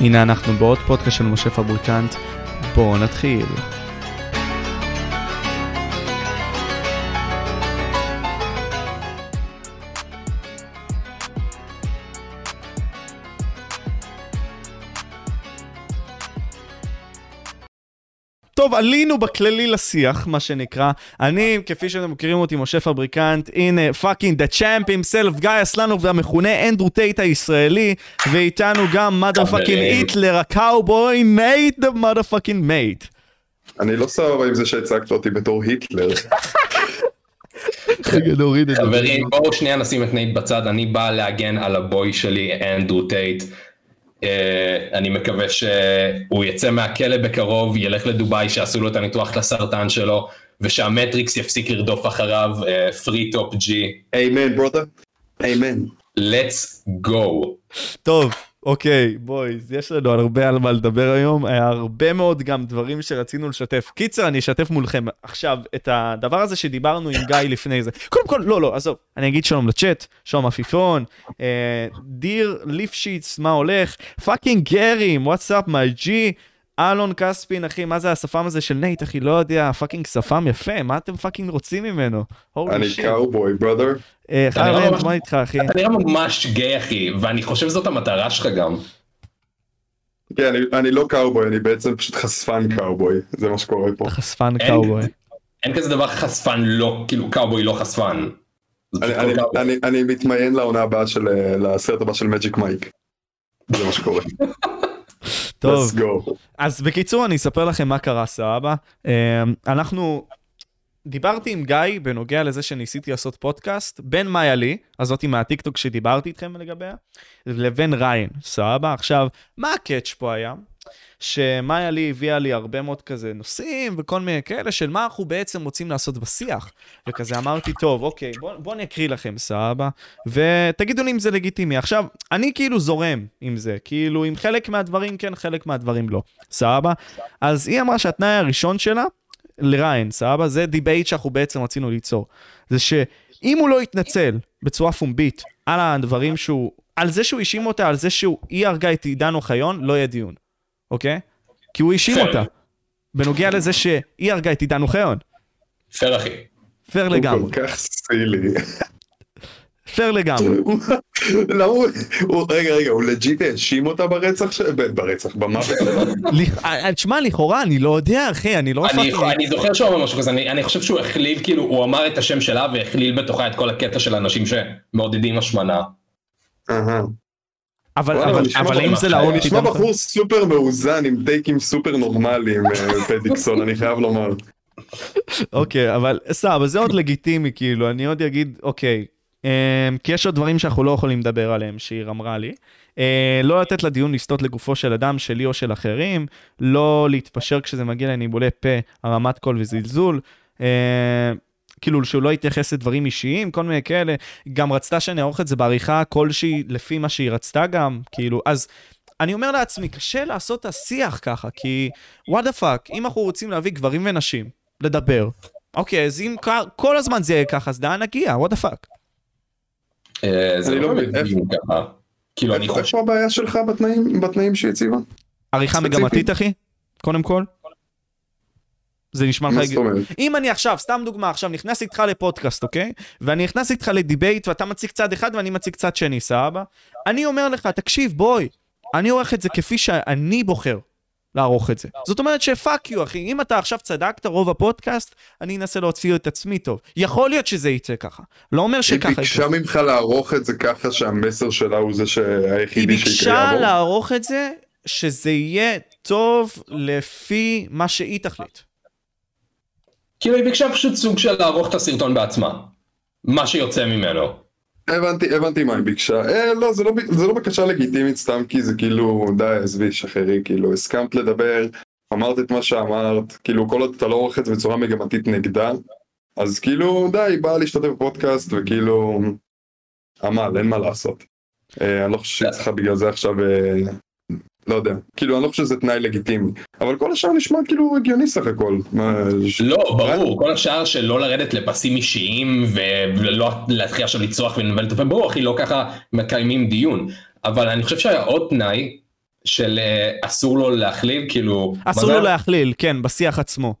הנה אנחנו בעוד פודקאסט של משה פבריקנט, בואו נתחיל. עלינו בכללי לשיח, מה שנקרא. אני, כפי שאתם מכירים אותי, משה פבריקנט, הנה, fucking the champ himself, גיא אסלנוב והמכונה אנדרו טייט הישראלי, ואיתנו גם motherfucking היטלר, הקאובוי Mate, the motherfucking Mate. אני לא סבבה עם זה שהצגת אותי בתור היטלר. רגע, נוריד את זה. חברים, בואו שנייה נשים את נייט בצד, אני בא להגן על ה boy שלי, אנדרו טייט. אה, אני מקווה שהוא יצא מהכלא בקרוב, ילך לדובאי, שיעשו לו את הניתוח לסרטן שלו, ושהמטריקס יפסיק לרדוף אחריו, free Top G. אמן brother. אמן. let's go. טוב, אוקיי, boys, יש לנו הרבה על מה לדבר היום, היה הרבה מאוד גם דברים שרצינו לשתף. קיצר, אני אשתף מולכם עכשיו את הדבר הזה שדיברנו עם גיא לפני זה. קודם כל, לא, לא, עזוב, אני אגיד שלום לצ'אט, שלום עפיפון, אה, דיר ליפשיץ, מה הולך? fucking גרים, what's up, my G. אלון כספין, אחי, מה זה השפם הזה של נייט, אחי, לא יודע, fucking שפם יפה, מה אתם fucking רוצים ממנו? אני קאובוי, brother. חרם, מה איתך, אחי? אתה נראה ממש גיי, אחי, ואני חושב שזאת המטרה שלך גם. כן, אני לא קאובוי, אני בעצם פשוט חשפן קאובוי, זה מה שקורה פה. אתה חשפן קאובוי. אין כזה דבר חשפן לא, כאילו קאובוי לא חשפן. אני מתמיין לעונה הבאה של, לסרט הבא של מג'יק מייק. זה מה שקורה. טוב, אז בקיצור אני אספר לכם מה קרה סבבה. אנחנו, דיברתי עם גיא בנוגע לזה שניסיתי לעשות פודקאסט בין מאיה לי, הזאתי מהטיקטוק שדיברתי איתכם לגביה, לבין ריין, סבבה? עכשיו, מה הקאץ' פה היה? שמאיה לי הביאה לי הרבה מאוד כזה נושאים וכל מיני כאלה של מה אנחנו בעצם רוצים לעשות בשיח. וכזה אמרתי, טוב, אוקיי, בואו בוא אני אקריא לכם, סבבה? ותגידו לי אם זה לגיטימי. עכשיו, אני כאילו זורם עם זה, כאילו עם חלק מהדברים כן, חלק מהדברים לא, סבבה? אז היא אמרה שהתנאי הראשון שלה, לריין, סבבה? זה debate שאנחנו בעצם רצינו ליצור. זה שאם הוא לא יתנצל בצורה פומבית על הדברים שהוא, על זה שהוא האשים אותה, על זה שהיא הרגה את עידן אוחיון, לא יהיה דיון. אוקיי? כי הוא האשים אותה. בנוגע לזה שהיא הרגה את עידן אוחיון. פייר אחי. פייר לגמרי. הוא כל כך silly. פייר לגמרי. למה הוא, רגע רגע, הוא legit האשים אותה ברצח, ברצח, במוות? תשמע, לכאורה, אני לא יודע, אחי, אני לא... אני זוכר שהוא אמר משהו כזה, אני חושב שהוא הכליל, כאילו, הוא אמר את השם שלה והכליל בתוכה את כל הקטע של אנשים שמעודדים השמנה. אבל אבל אבל אם זה לעונש... נשמע בחור סופר מאוזן עם טייקים סופר נורמליים פדיקסון אני חייב לומר. אוקיי אבל סבבה זה עוד לגיטימי כאילו אני עוד אגיד אוקיי כי יש עוד דברים שאנחנו לא יכולים לדבר עליהם שיר אמרה לי. לא לתת לדיון לסטות לגופו של אדם שלי או של אחרים לא להתפשר כשזה מגיע לניבולי פה הרמת קול וזלזול. כאילו שהוא לא יתייחס לדברים אישיים, כל מיני כאלה. גם רצתה שאני אערוך את זה בעריכה כלשהי לפי מה שהיא רצתה גם, כאילו, אז אני אומר לעצמי, קשה לעשות את השיח ככה, כי what the fuck, אם אנחנו רוצים להביא גברים ונשים לדבר, אוקיי, אז אם כל הזמן זה יהיה ככה, אז לאן נגיע? what the fuck. זה לא מבין ככה. כאילו, אני חושב... איפה הבעיה שלך בתנאים שהיא הציבה? עריכה מגמתית, אחי, קודם כל. זה נשמע לך הגיוני. אם אני עכשיו, סתם דוגמה, עכשיו נכנס איתך לפודקאסט, אוקיי? ואני נכנס איתך ל debate ואתה מציג צד אחד ואני מציג צד שני, סבבה? אני אומר לך, תקשיב, בואי, אני עורך את זה כפי שאני בוחר לערוך את זה. זאת אומרת שפאק יו, אחי, אם אתה עכשיו צדקת רוב הפודקאסט, אני אנסה להוציא את עצמי טוב. יכול להיות שזה יצא ככה. לא אומר שככה... היא ביקשה ממך לערוך את זה ככה שהמסר שלה הוא זה שהיחידי שיקרה היא ביקשה לערוך את זה שזה יהיה טוב לפי מה שהיא תחליט. כאילו היא ביקשה פשוט סוג של לערוך את הסרטון בעצמה. מה שיוצא ממנו. הבנתי, הבנתי מה היא ביקשה. אה, לא, זה לא, זה לא בקשה לגיטימית סתם כי זה כאילו, די, עזבי, שחררי, כאילו, הסכמת לדבר, אמרת את מה שאמרת, כאילו, כל עוד אתה לא עורך את זה בצורה מגמתית נגדה, אז כאילו, די, היא באה להשתתף בפודקאסט, וכאילו, עמל, אין מה לעשות. אה, אני לא חושב שהיא צריכה בגלל זה עכשיו אה, לא יודע, כאילו אני לא חושב שזה תנאי לגיטימי, אבל כל השאר נשמע כאילו הגיוני סך הכל. לא, ברור, כל השאר של לא לרדת לפסים אישיים ולא להתחיל עכשיו לצרוח ולנבל את הפה, ברור אחי, לא ככה מקיימים דיון, אבל אני חושב שהיה עוד תנאי של אה, אסור לו להכליל, כאילו... אסור לו להכליל, כן, בשיח עצמו.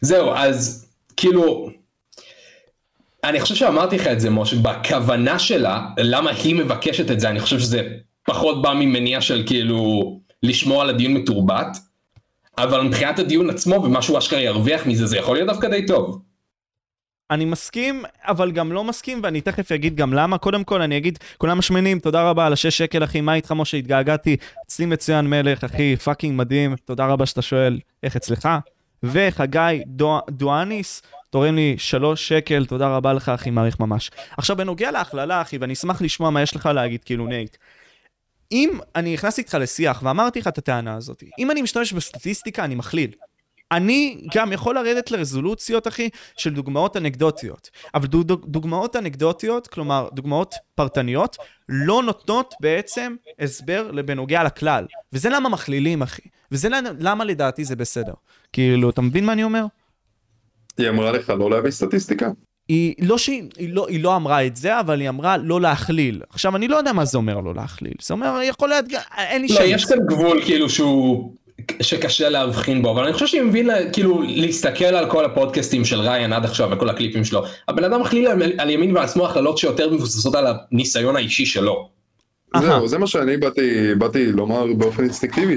זהו, אז כאילו, אני חושב שאמרתי לך את זה, משה, בכוונה שלה, למה היא מבקשת את זה, אני חושב שזה פחות בא ממניע של כאילו לשמוע על הדיון מתורבת, אבל מבחינת הדיון עצמו ומה שהוא אשכרה ירוויח מזה, זה יכול להיות דווקא די טוב. אני מסכים, אבל גם לא מסכים, ואני תכף אגיד גם למה. קודם כל, אני אגיד, כולם משמנים, תודה רבה על השש שקל, אחי, מה איתך, משה? התגעגעתי. אצלי מצוין מלך, אחי, פאקינג מדהים, תודה רבה שאתה שואל איך אצלך. וחגי דו, דואניס, תורם לי שלוש שקל, תודה רבה לך, אחי, מעריך ממש. עכשיו, בנוגע להכללה, אחי, ואני אשמח לשמוע מה יש לך להגיד, כאילו, נייט. אם אני נכנסתי איתך לשיח ואמרתי לך את הטענה הזאת, אם אני משתמש בסטטיסטיקה, אני מכליל. אני גם יכול לרדת לרזולוציות, אחי, של דוגמאות אנקדוטיות. אבל דוגמאות אנקדוטיות, כלומר, דוגמאות פרטניות, לא נותנות בעצם הסבר בנוגע לכלל. וזה למה מכלילים, אחי. וזה למה לדעתי זה בסדר. כאילו, אתה מבין מה אני אומר? היא אמרה לך לא להביא סטטיסטיקה? היא לא שהיא היא לא, היא לא אמרה את זה, אבל היא אמרה לא להכליל. עכשיו, אני לא יודע מה זה אומר לא להכליל. זה אומר, יכול להיות, אין לי לא, שם. לא, יש כאן גבול כאילו שהוא שקשה להבחין בו, אבל אני חושב שהיא מבין כאילו להסתכל על כל הפודקאסטים של ריין עד עכשיו וכל הקליפים שלו. הבן אדם מכליל על, על ימין ועל שמאל הכללות שיותר מבוססות על הניסיון האישי שלו. זהו, זה מה שאני באתי, באתי לומר באופן אינסטינקטיבי,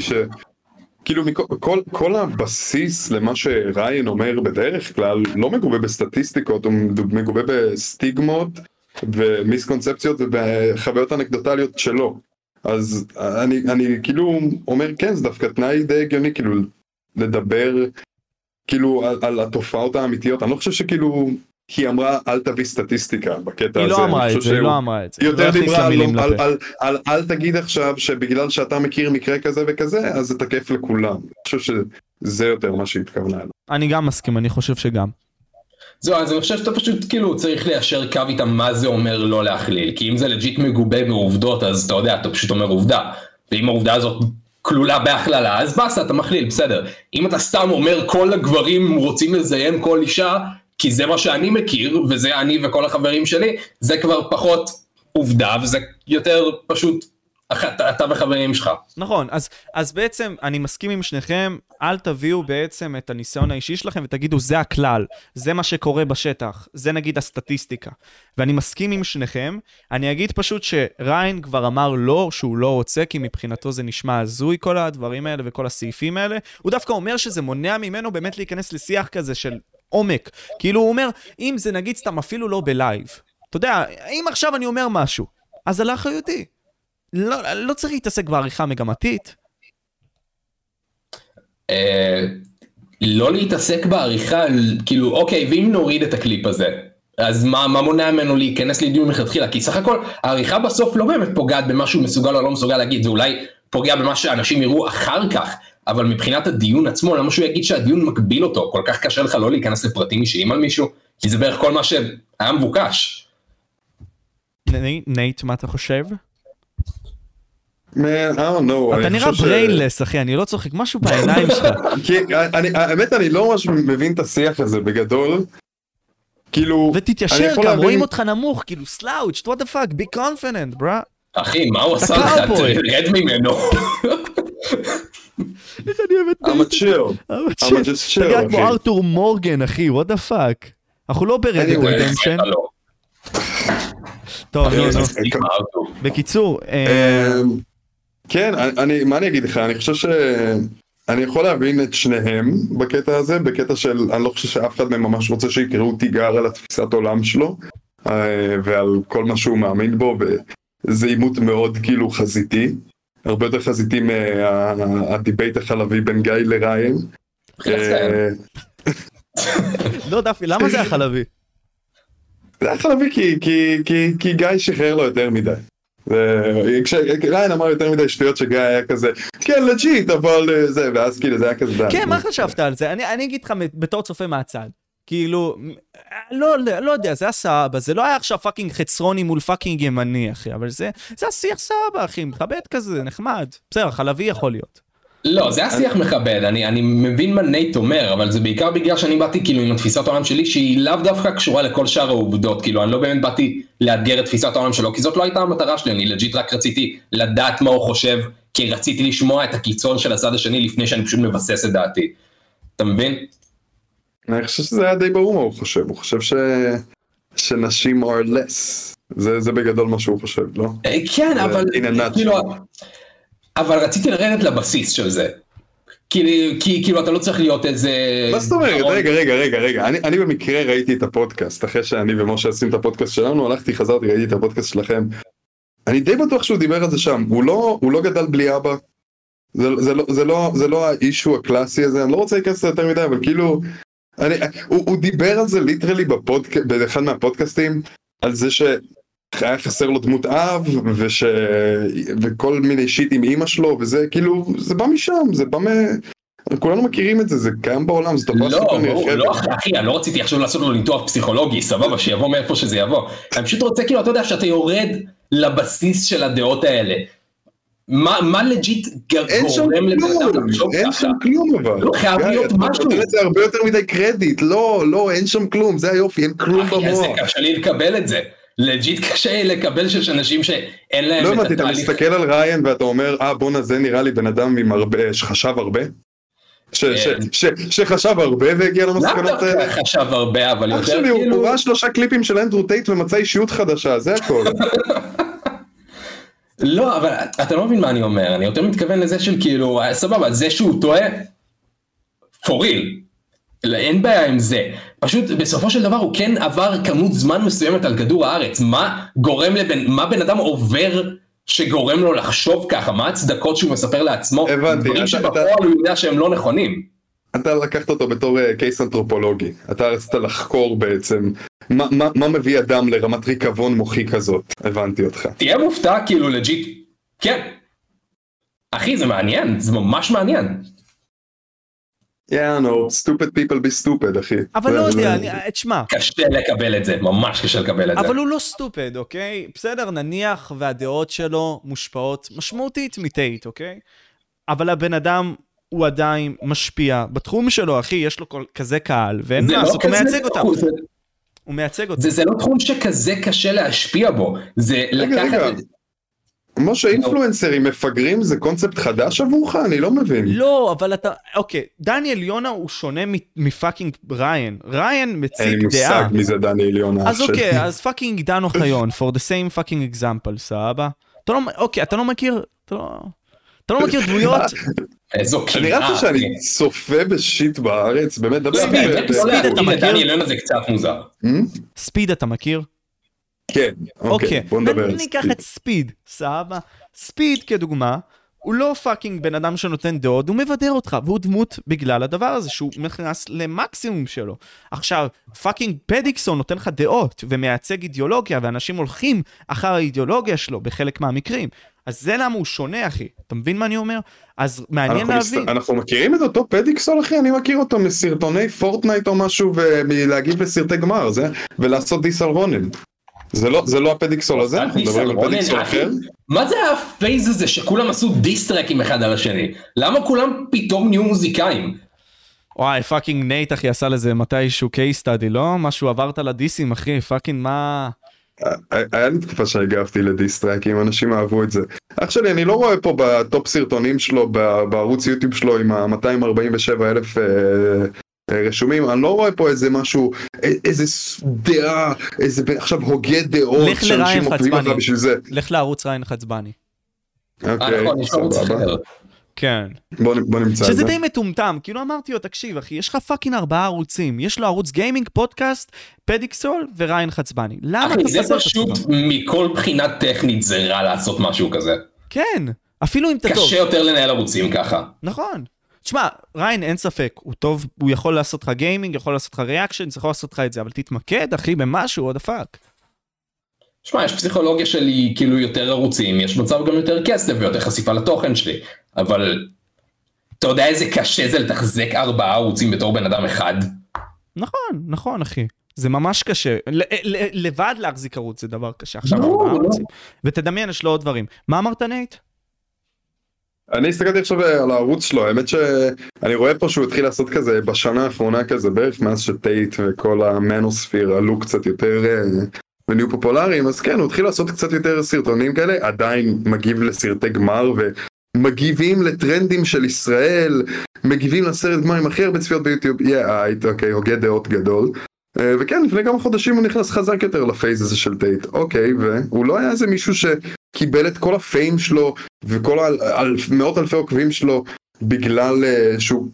שכאילו כל, כל הבסיס למה שריין אומר בדרך כלל לא מגובה בסטטיסטיקות, הוא מגובה בסטיגמות ומיסקונספציות ובחוויות אנקדוטליות שלו. אז אני, אני כאילו אומר כן זה דווקא תנאי די הגיוני כאילו לדבר כאילו על, על התופעות האמיתיות אני לא חושב שכאילו היא אמרה אל תביא סטטיסטיקה בקטע היא הזה. לא אמרה את זה, היא לא אמרה את זה. היא יותר דיברה על, על, על, על אל תגיד עכשיו שבגלל שאתה מכיר מקרה כזה וכזה אז זה תקף לכולם. אני חושב שזה יותר מה שהתכוונה אליו. אני גם מסכים, אני חושב שגם. זהו, אז אני חושב שאתה פשוט כאילו צריך ליישר קו איתם מה זה אומר לא להכליל, כי אם זה לג'יט מגובה בעובדות אז אתה יודע, אתה פשוט אומר עובדה, ואם העובדה הזאת כלולה בהכללה אז באסה אתה מכליל, בסדר. אם אתה סתם אומר כל הגברים רוצים לזיין כל אישה, כי זה מה שאני מכיר, וזה אני וכל החברים שלי, זה כבר פחות עובדה, וזה יותר פשוט אתה וחברים שלך. נכון, אז, אז בעצם אני מסכים עם שניכם, אל תביאו בעצם את הניסיון האישי שלכם ותגידו זה הכלל, זה מה שקורה בשטח, זה נגיד הסטטיסטיקה. ואני מסכים עם שניכם, אני אגיד פשוט שריין כבר אמר לא, שהוא לא רוצה, כי מבחינתו זה נשמע הזוי כל הדברים האלה וכל הסעיפים האלה. הוא דווקא אומר שזה מונע ממנו באמת להיכנס לשיח כזה של עומק. כאילו הוא אומר, אם זה נגיד סתם אפילו לא בלייב. אתה יודע, אם עכשיו אני אומר משהו, אז על אחריותי. לא, לא צריך להתעסק בעריכה מגמתית. אה, לא להתעסק בעריכה, כאילו, אוקיי, ואם נוריד את הקליפ הזה, אז מה, מה מונע ממנו להיכנס לדיון מלכתחילה? כי סך הכל, העריכה בסוף לא באמת פוגעת במה שהוא מסוגל או לא מסוגל להגיד, זה אולי פוגע במה שאנשים יראו אחר כך, אבל מבחינת הדיון עצמו, למה שהוא יגיד שהדיון מגביל אותו? כל כך קשה לך לא להיכנס לפרטים אישיים על מישהו? כי זה בערך כל מה שהיה מבוקש. נייט, מה אתה חושב? Man, I don't know. אתה נראה brainless אחי, אני לא צוחק, משהו בעיניים שלך. האמת אני לא ממש מבין את השיח הזה בגדול. כאילו, ותתיישר גם, רואים אותך נמוך, כאילו slouch, what the fuck, be confident, bruh. אחי, מה הוא עשה לך? תרד ממנו. אני אוהב את chill. I'm a just chill. אתה כמו ארתור מורגן, אחי, what the fuck. אנחנו לא ב Red Dead Redemption. טוב, נו, נו. בקיצור, אה, אמ, כן, אני, מה אני אגיד לך, אני חושב שאני יכול להבין את שניהם בקטע הזה, בקטע של, אני לא חושב שאף אחד מהם ממש רוצה שיקראו תיגר על התפיסת עולם שלו, אה, ועל כל מה שהוא מאמין בו, וזה עימות מאוד כאילו חזיתי, הרבה יותר חזיתי מהדיבייט החלבי בין גיא לריין. אה, לא דווקא, למה זה החלבי? זה היה חלבי כי גיא שחרר לו יותר מדי. כשריין אמר יותר מדי שטויות שגיא היה כזה כן legit אבל אה, זה ואז כאילו זה היה כזה כן מה חשבת על זה אני אגיד לך בתור צופה מהצד כאילו לא, לא לא יודע זה היה סבבה זה לא היה עכשיו fucking חצרוני מול fucking ימני אחי אבל זה זה השיח סבבה אחי מכבד כזה נחמד בסדר חלבי יכול להיות. לא, זה השיח מכבד, אני, אני מבין מה נייט אומר, אבל זה בעיקר בגלל שאני באתי כאילו עם התפיסת העולם שלי, שהיא לאו דווקא קשורה לכל שאר העובדות, כאילו אני לא באמת באתי לאתגר את תפיסת העולם שלו, כי זאת לא הייתה המטרה שלי, אני legit רק רציתי לדעת מה הוא חושב כי רציתי לשמוע את הקיצון של הצד השני לפני שאני פשוט מבסס את דעתי. אתה מבין? אני חושב שזה היה די ברור מה הוא חושב, הוא חושב ש... שנשים are less. זה, זה בגדול מה שהוא חושב, לא? אה, כן, אבל... כאילו, אבל רציתי לרדת לבסיס של זה. כי, כי כאילו אתה לא צריך להיות איזה... מה זאת אומרת? רגע, רגע, רגע, רגע. אני, אני במקרה ראיתי את הפודקאסט, אחרי שאני ומשה עושים את הפודקאסט שלנו, הלכתי, חזרתי, ראיתי את הפודקאסט שלכם. אני די בטוח שהוא דיבר על זה שם, הוא לא, הוא לא גדל בלי אבא. זה, זה, לא, זה, לא, זה לא ה issue הקלאסי הזה, אני לא רוצה להיכנס לזה יותר מדי, אבל כאילו... אני, הוא, הוא דיבר על זה literally בפודק... באחד מהפודקאסטים, על זה שהיה חסר לו דמות אב, וש... וכל מיני shit עם אימא שלו, וזה כאילו, זה בא משם, זה בא מ... כולנו מכירים את זה, זה קיים בעולם, זה תופעה סופר נרחבת. לא, לא, אחי, אני לא רציתי עכשיו לעשות לו ניתוח פסיכולוגי, סבבה, שיבוא מאיפה שזה יבוא. אני פשוט רוצה, כאילו, אתה יודע, שאתה יורד לבסיס של הדעות האלה. מה, מה legit גורם לבן אדם לחשוב ככה? אין שם כלום אבל. לא חייב להיות משהו. אתה נותן לזה הרבה יותר מדי קרדיט, לא, לא, אין שם כלום, זה היופי, אין כלום במוח. אחי, זה קשה לי לקבל את זה. legit קשה לקבל שיש אנשים שאין להם לא הבנתי, אתה מסתכל על ריין ואתה אומר, אה בואנה זה נראה לי בן אדם עם הרבה, שחשב הרבה? שחשב הרבה והגיע למסקנות האלה? לאו דווקא חשב הרבה, אבל יותר כאילו... הוא ראה שלושה קליפים של אנדרו טייט ומצא אישיות חדשה, זה הכל. לא, אבל אתה לא מבין מה אני אומר, אני יותר מתכוון לזה של כאילו, סבבה, זה שהוא טועה, for real, אין בעיה עם זה, פשוט בסופו של דבר הוא כן עבר כמות זמן מסוימת על כדור הארץ, מה גורם לבן, מה בן אדם עובר שגורם לו לחשוב ככה, מה הצדקות שהוא מספר לעצמו, הבנתי, דברים שבפועל הוא יודע שהם לא נכונים. אתה לקחת אותו בתור case uh, אנתרופולוגי, אתה רצית לחקור בעצם מה, מה, מה מביא אדם לרמת ריקבון מוחי כזאת, הבנתי אותך. תהיה מופתע כאילו לג'יט, כן. אחי זה מעניין, זה ממש מעניין. Yeah, no, stupid people be stupid, אחי. אבל לא יודע, תשמע. קשה לקבל את זה, ממש קשה לקבל את זה. אבל הוא לא סטופד, אוקיי? בסדר, נניח והדעות שלו מושפעות משמעותית מטייט, אוקיי? אבל הבן אדם הוא עדיין משפיע בתחום שלו, אחי, יש לו כל, כזה קהל, ואין מה לעשות, הוא מייצג אותם. הוא מייצג אותם. זה לא תחום שכזה קשה להשפיע בו, זה לקחת... משה, influencers מפגרים זה קונספט חדש עבורך? אני לא מבין. לא, אבל אתה, אוקיי, דניאל יונה הוא שונה מפאקינג ריין. ריין מציג דעה. אין לי מושג מי זה דניאל יונה. אז אוקיי, אז פאקינג דן אוחיון, for the same fucking example, סבבה? אתה לא, אוקיי, אתה לא מכיר, אתה לא... אתה לא מכיר דמויות? איזו קנאה. נראה לך שאני צופה בשיט בארץ, באמת, דבר ספיד אתה מכיר? דניאל יונה זה קצת מוזר. ספיד אתה מכיר? כן, אוקיי, בוא נדבר על ספיד. ניקח את ספיד, סבבה? ספיד כדוגמה, הוא לא fucking בן אדם שנותן דעות, הוא מבדר אותך, והוא דמות בגלל הדבר הזה, שהוא נכנס למקסימום שלו. עכשיו, פאקינג פדיקסול נותן לך דעות, ומייצג אידיאולוגיה, ואנשים הולכים אחר האידיאולוגיה שלו בחלק מהמקרים. אז זה למה הוא שונה, אחי. אתה מבין מה אני אומר? אז מעניין להבין. מסת... אנחנו מכירים את אותו פדיקסון, אחי? אני מכיר אותו מסרטוני פורטנייט או משהו, ומלהגיב לסרטי גמר, זה, ולעשות diss על רונן. זה לא, זה לא הפדיקסול הזה? אנחנו מדברים על פדיקסול אחר? מה זה ה phase הזה שכולם עשו diss tracks אחד על השני? למה כולם פתאום נהיו מוזיקאים? וואי, fucking נייט אחי עשה לזה מתישהו case study, לא? משהו עברת לדיסים אחי, fucking מה... היה לי תקופה שהגבתי ל diss tracks, אנשים אהבו את זה. אח שלי, אני לא רואה פה ב top סרטונים שלו, בערוץ יוטיוב שלו עם ה-247 אלף אה, רשומים, אני לא רואה פה איזה משהו, איזה דעה, איזה עכשיו הוגה דעות, לך לריין חצבני, לך לערוץ ריין חצבני. כן. בוא, בוא נמצא את זה. שזה די מטומטם, כאילו אמרתי לו, תקשיב אחי, יש לך fucking ארבעה ערוצים, יש לו ערוץ gaming, פודקאסט, פדיקסול וריין חצבני. למה אתה מפספס את זה פשוט מכל בחינה טכנית זה רע לעשות משהו כזה. כן, אפילו אם אתה טוב. קשה יותר לנהל ערוצים ככה. נכון. תשמע, ריין אין ספק, הוא טוב, הוא יכול לעשות לך gaming, יכול לעשות לך reaction, יכול לעשות לך את זה, אבל תתמקד אחי במשהו, what the fuck. שמע, יש פסיכולוגיה שלי כאילו יותר ערוצים, יש מצב גם יותר כסף ויותר חשיפה לתוכן שלי, אבל אתה יודע איזה קשה זה לתחזק ארבעה ערוצים בתור בן אדם אחד? נכון, נכון אחי. זה ממש קשה, לבד להחזיק ערוץ זה דבר קשה, עכשיו ארבעה ערוצים. ותדמיין, יש לו עוד דברים. מה אמרת נייט? אני הסתכלתי עכשיו על הערוץ שלו, האמת שאני רואה פה שהוא התחיל לעשות כזה בשנה האחרונה כזה, בערך מאז שטייט וכל המנוספיר עלו קצת יותר אה, ונהיו פופולריים, אז כן, הוא התחיל לעשות קצת יותר סרטונים כאלה, עדיין מגיב לסרטי גמר מגיבים לטרנדים של ישראל, מגיבים לסרט גמר עם הכי הרבה צפיות ביוטיוב, יא אייט, אוקיי, הוגה דעות גדול. אה, וכן, לפני כמה חודשים הוא נכנס חזק יותר לפייס הזה של טייט, אוקיי, והוא לא היה איזה מישהו שקיבל את כל הפיים שלו וכל המאות אלפי עוקבים שלו בגלל אה, שהוא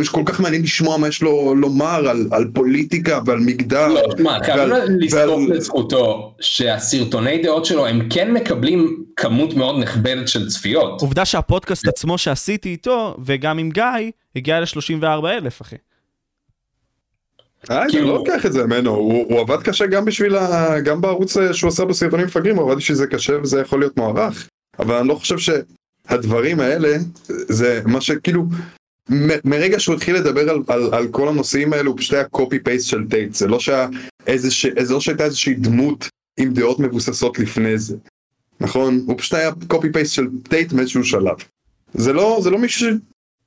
יש כל כך מעניין לשמוע מה יש לו לומר על, על פוליטיקה ועל מגדר. לא, תשמע, חייבים לזכור לזכותו שהסרטוני דעות שלו הם כן מקבלים כמות מאוד נכבדת של צפיות. עובדה שהפודקאסט עצמו שעשיתי איתו, וגם עם גיא, הגיע ל-34 אלף, אחי. אני לא לוקח את זה ממנו, הוא, עבד קשה גם בשביל ה... גם בערוץ אה, שהוא עשה בסרטונים מפגרים, הוא עבד בשביל זה קשה וזה יכול להיות מוערך. אבל אני לא חושב שהדברים האלה, זה מה שכאילו, מרגע שהוא התחיל לדבר על, על, על כל הנושאים האלו הוא פשוט היה copy paste של טייט זה לא, זה לא שהייתה איזושהי דמות עם דעות מבוססות לפני זה נכון הוא פשוט היה copy paste של טייט מאיזשהו שלב זה לא זה לא מישהו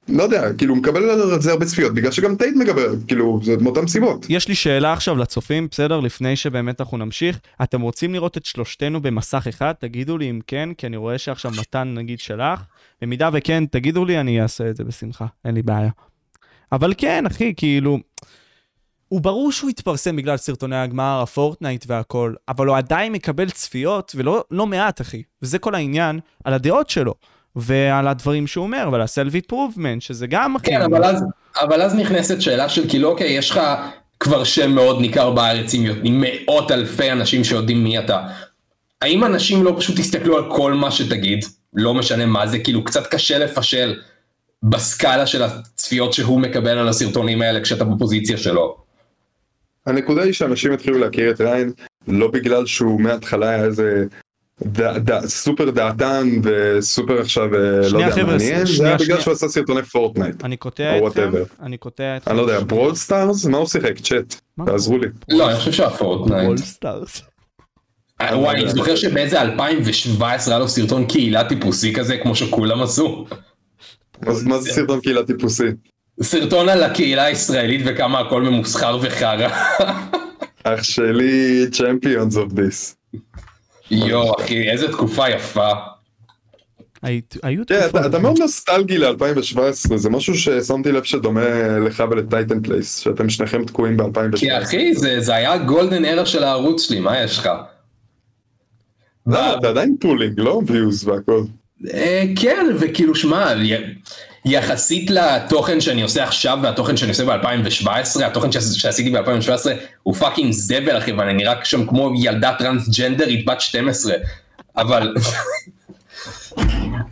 לא יודע, כאילו מקבל על זה הרבה צפיות, בגלל שגם טייט מקבל, כאילו, זה מאותן סיבות. יש לי שאלה עכשיו לצופים, בסדר? לפני שבאמת אנחנו נמשיך. אתם רוצים לראות את שלושתנו במסך אחד? תגידו לי אם כן, כי אני רואה שעכשיו מתן נגיד שלח. במידה וכן, תגידו לי, אני אעשה את זה בשמחה, אין לי בעיה. אבל כן, אחי, כאילו... הוא ברור שהוא התפרסם בגלל סרטוני הגמר, הפורטנייט והכל, אבל הוא עדיין מקבל צפיות, ולא לא מעט, אחי. וזה כל העניין, על הדעות שלו. ועל הדברים שהוא אומר, ועל ה-self improvement, שזה גם... כן, אבל אז, אבל אז נכנסת שאלה של כאילו, אוקיי, יש לך כבר שם מאוד ניכר בארץ עם, מאות אלפי אנשים שיודעים מי אתה. האם אנשים לא פשוט יסתכלו על כל מה שתגיד, לא משנה מה זה, כאילו קצת קשה לפשל בסקאלה של הצפיות שהוא מקבל על הסרטונים האלה כשאתה בפוזיציה שלו. הנקודה היא שאנשים התחילו להכיר את ריין לא בגלל שהוא מההתחלה היה איזה ד, ד, סופר דעתן וסופר עכשיו אה, לא יודע מעניין, זה היה בגלל שהוא עשה סרטוני פורטנייט. אני קוטע אתכם, אני קוטע אתכם. אני לא יודע, ברול סטארס? מה הוא שיחק? צ'אט, תעזרו לי. לא, אני חושב שהיה Fortnite. Brawl Stars. אה, וואי, אני זוכר שבאיזה 2017 היה לו סרטון קהילה טיפוסי כזה, כמו שכולם עשו. מה זה סרטון קהילה טיפוסי? סרטון על הקהילה הישראלית וכמה הכל ממוסחר וחרא. אח שלי champions of this. יואו אחי, איזה תקופה יפה. היו תקופות. אתה מאוד נוסטלגי ל-2017, זה משהו ששמתי לב שדומה לך ולטייטן פלייס, שאתם שניכם תקועים ב-2017. כי אחי, זה היה golden era של הערוץ שלי, מה יש לך? לא, אתה עדיין pulling, לא views והכל. אה, כן, וכאילו, שמע, יחסית לתוכן שאני עושה עכשיו והתוכן שאני עושה ב-2017, התוכן שעשיתי ב-2017 הוא fucking זבל אחי, ואני נראה שם כמו ילדה טרנסג'נדרית בת 12, אבל...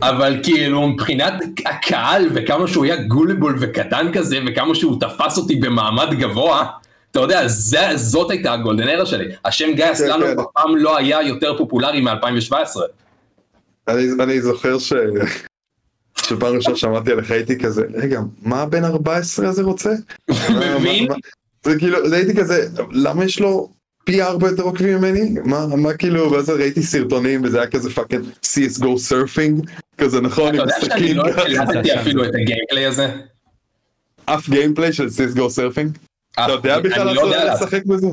אבל כאילו מבחינת הקהל וכמה שהוא היה גולבול וקטן כזה וכמה שהוא תפס אותי במעמד גבוה, אתה יודע, זה, זאת הייתה ה golden era שלי. השם גיא אסלנוב כן, כן. פעם לא היה יותר פופולרי מ-2017. אני, אני זוכר ש... שפעם ראשונה שמעתי עליך הייתי כזה, רגע, מה הבן 14 הזה רוצה? מבין? זה כאילו, זה הייתי כזה, למה יש לו פי ארבע יותר עוקבים ממני? מה, מה כאילו, ואז ראיתי סרטונים וזה היה כזה fucking CSGO surfing, כזה נכון, עם סכין. אתה יודע שאני לא הקלטתי אפילו את ה gameplay הזה? אף gameplay של CSGO surfing? אתה יודע בכלל לא לשחק בזה?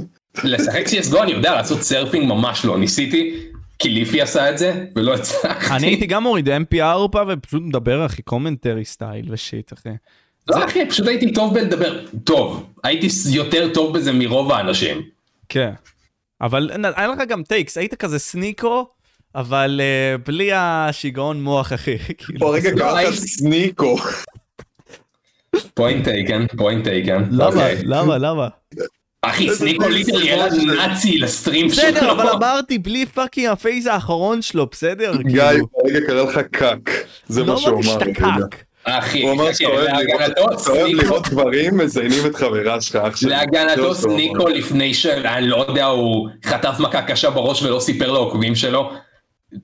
לשחק CSGO אני יודע לעשות surfing ממש לא, ניסיתי, כי ליפי עשה את זה, ולא הצלחתי. אני הייתי גם מוריד mp4 ופשוט מדבר אחי commentary style ו shit אחי. לא אחי, פשוט הייתי טוב בלדבר, טוב, הייתי יותר טוב בזה מרוב האנשים. כן, אבל היה לך גם takes, היית כזה סניקו, אבל uh, בלי השיגעון מוח אחי. כאילו, רגע קרא לך סניקו. point taken, point taken. למה? אוקיי. למה? למה? אחי, סניקו literally העלה נאצי ל stream שלו. בסדר, אבל אמרתי, בלי fucking ה phase האחרון שלו, בסדר? גיא, רגע קרא לך cuck. זה מה שהוא אמר. לא אמרתי שאתה cuck. אחי, הוא אמר שאתה אוהב לראות דברים, מזיינים את חברה שלך, אח שלי. להגנתו סניקו לפני ש... אני לא יודע, הוא חטף מכה קשה בראש ולא סיפר לעוקבים שלו.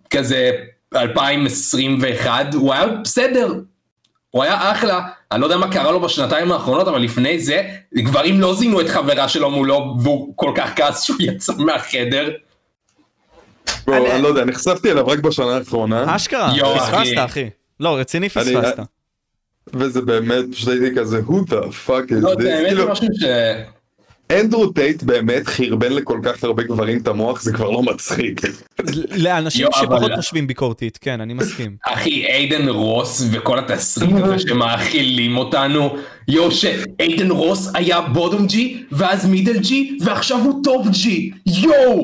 כזה 2021, הוא היה בסדר, הוא היה אחלה, אני לא יודע מה קרה לו בשנתיים האחרונות, אבל לפני זה, גברים לא זינו את חברה שלו מולו, והוא כל כך כעס שהוא יצא מהחדר. אני לא יודע, נחשפתי אליו רק בשנה האחרונה. אשכרה, פספסת אחי. לא, רציני פספסת. וזה באמת, פשוט הייתי כזה, who the fuck is this? לא, זה באמת כאילו- משהו ש... אנדרו טייט באמת חרבן לכל כך הרבה גברים את המוח, זה כבר לא מצחיק. לאנשים שפחות חושבים ביקורתית, כן, אני מסכים. אחי, איידן רוס וכל התסריט הזה שמאכילים אותנו. יואו, שאיידן רוס היה bottom G, ואז middle G, ועכשיו הוא top G. יואו!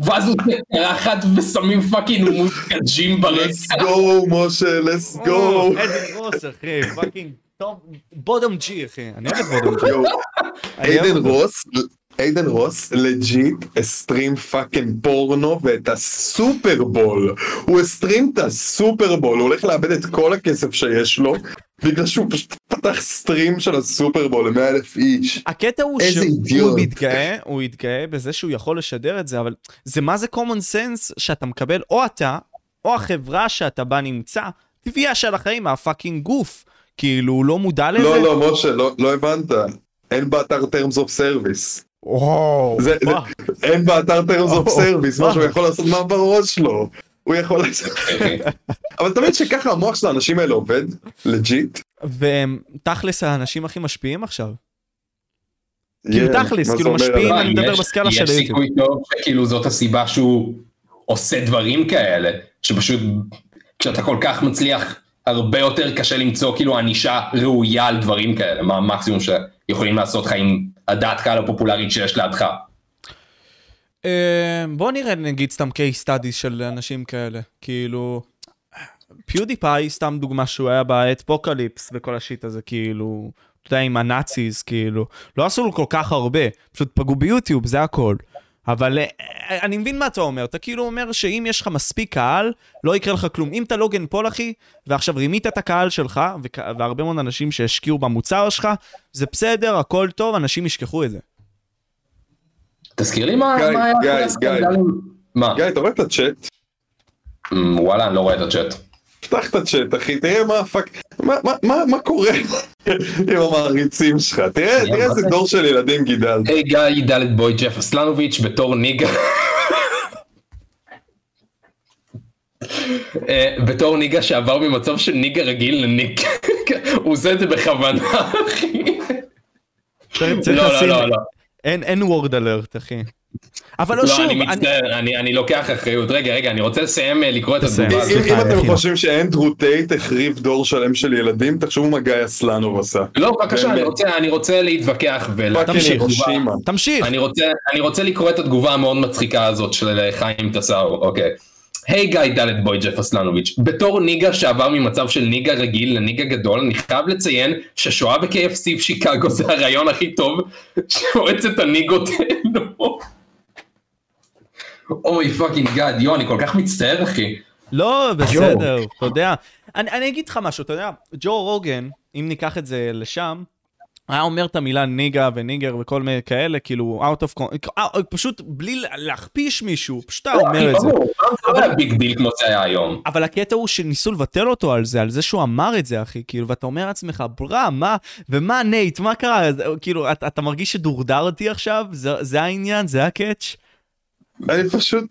ואז הוא קרחת ושמים fucking מוזיקת gym let's ברקע. go, משה, let's go. אדן רוס, אחי, fucking טוב, bottom G, אחי, אני אוהב את bottom G. איידן. רוס, איידן רוס legit הסטרים fucking פורנו ואת הסופרבול. הוא הסטרים את הסופרבול, הוא הולך לאבד את כל הכסף שיש לו, בגלל שהוא פשוט פתח stream של הסופרבול ל-100 אלף איש. הקטע הוא שהוא. מתגאה, הוא התגאה בזה שהוא יכול לשדר את זה, אבל זה מה זה common sense שאתה מקבל, או אתה, או החברה שאתה בה נמצא, תביעה של החיים מה fucking גוף. כאילו, הוא לא מודע לזה? לא, לא, משה, לא לא הבנת. אין באתר terms of service. וואו, זה- זה-. אין באתר terms of service. מה שהוא יכול לעשות מה בראש שלו. הוא יכול לעשות... אבל מבין שככה המוח של האנשים האלה עובד? לג'יט? ותכלס האנשים הכי משפיעים עכשיו. כאילו, Yeah, תכלס, כאילו, משפיעים? אני מדבר יש- בסקאלה של יש היוטיוב. סיכוי טוב שכאילו זאת הסיבה שהוא עושה דברים כאלה, שפשוט כשאתה כל כך מצליח, הרבה יותר קשה למצוא כאילו ענישה ראויה על דברים כאלה, מה המקסימום שיכולים לעשות לך עם הדעת קהל הפופולרית שיש לידך. אה, בוא נראה נגיד סתם case studies של אנשים כאלה, כאילו... פיודיפיי, סתם דוגמה שהוא היה ב Adpocalypse וכל ה shit הזה, כאילו, אתה יודע, עם ה Nazis, כאילו, לא עשו לו כל כך הרבה, פשוט פגעו ביוטיוב, זה הכל. אבל אה, אני מבין מה אתה אומר, אתה כאילו אומר שאם יש לך מספיק קהל, לא יקרה לך כלום. אם אתה לוגן פול, אחי, ועכשיו רימית את הקהל שלך, וכ- והרבה מאוד אנשים שהשקיעו במוצר שלך, זה בסדר, הכל טוב, אנשים ישכחו את זה. תזכיר לי מה גיא, מה גיא? מה? גיא, אתה רואה את הצ'אט? אמ, וואלה, אני לא רואה את הצ'אט. פתח את הצ'אט, אחי, תראה מה הפאק... מה- מה- מה מה קורה עם המעריצים שלך? תראה תראה איזה זה? דור של ילדים גידלת. היי גיא דלת בוי ג'ף אסלנוביץ' בתור ניגה. אה, בתור ניגה שעבר ממצב של ניגה רגיל לניק. הוא עושה את זה בכוונה אחי. לא לא לא לא. אין וורד אלרט, אחי. אבל לא, לא שוב, אני אני... מצטער אני אני לוקח אחריות רגע רגע אני רוצה לסיים אה, לקרוא את. התגובה אם הזאת. אם אתם. חושבים שאנדרו טייט החריב דור שלם של ילדים, תחשבו מה גיא אסלנוב עשה. לא בבקשה אני. רוצה אני רוצה להתווכח ולהקריא תמשיך. אני רוצה, אני רוצה לקרוא את התגובה המאוד מצחיקה הזאת של חיים טסאו, אוקיי. היי גיא דלת boy ג'ף אסלנוביץ', בתור nigga שעבר ממצב של nigga רגיל ל nigga גדול, אני חייב לציין ששואה ב-KFC בשיקגו זה הרעיון הכי טוב שמועצת הניגות העלו. oh fucking god, יו, אני כל כך מצטער אחי. לא, בסדר, אתה יודע. אני, אני אגיד לך משהו, אתה יודע, ג'ו רוגן, אם ניקח את זה לשם, היה אומר את המילה nigga ו nigger וכל מיני כאלה, כאילו, out of... con- אה, פשוט בלי להכפיש מישהו, פשוט היה אומר את זה. לא היה big deal כמו זה היה היום. אבל הקטע הוא שניסו לבטל אותו על זה, על זה שהוא אמר את זה, אחי, כאילו, ואתה אומר לעצמך, bruh, מה, ומה נייט, מה קרה? כאילו, אתה, מרגיש שדורדרתי עכשיו? זה העניין? זה ה catch? אני פשוט...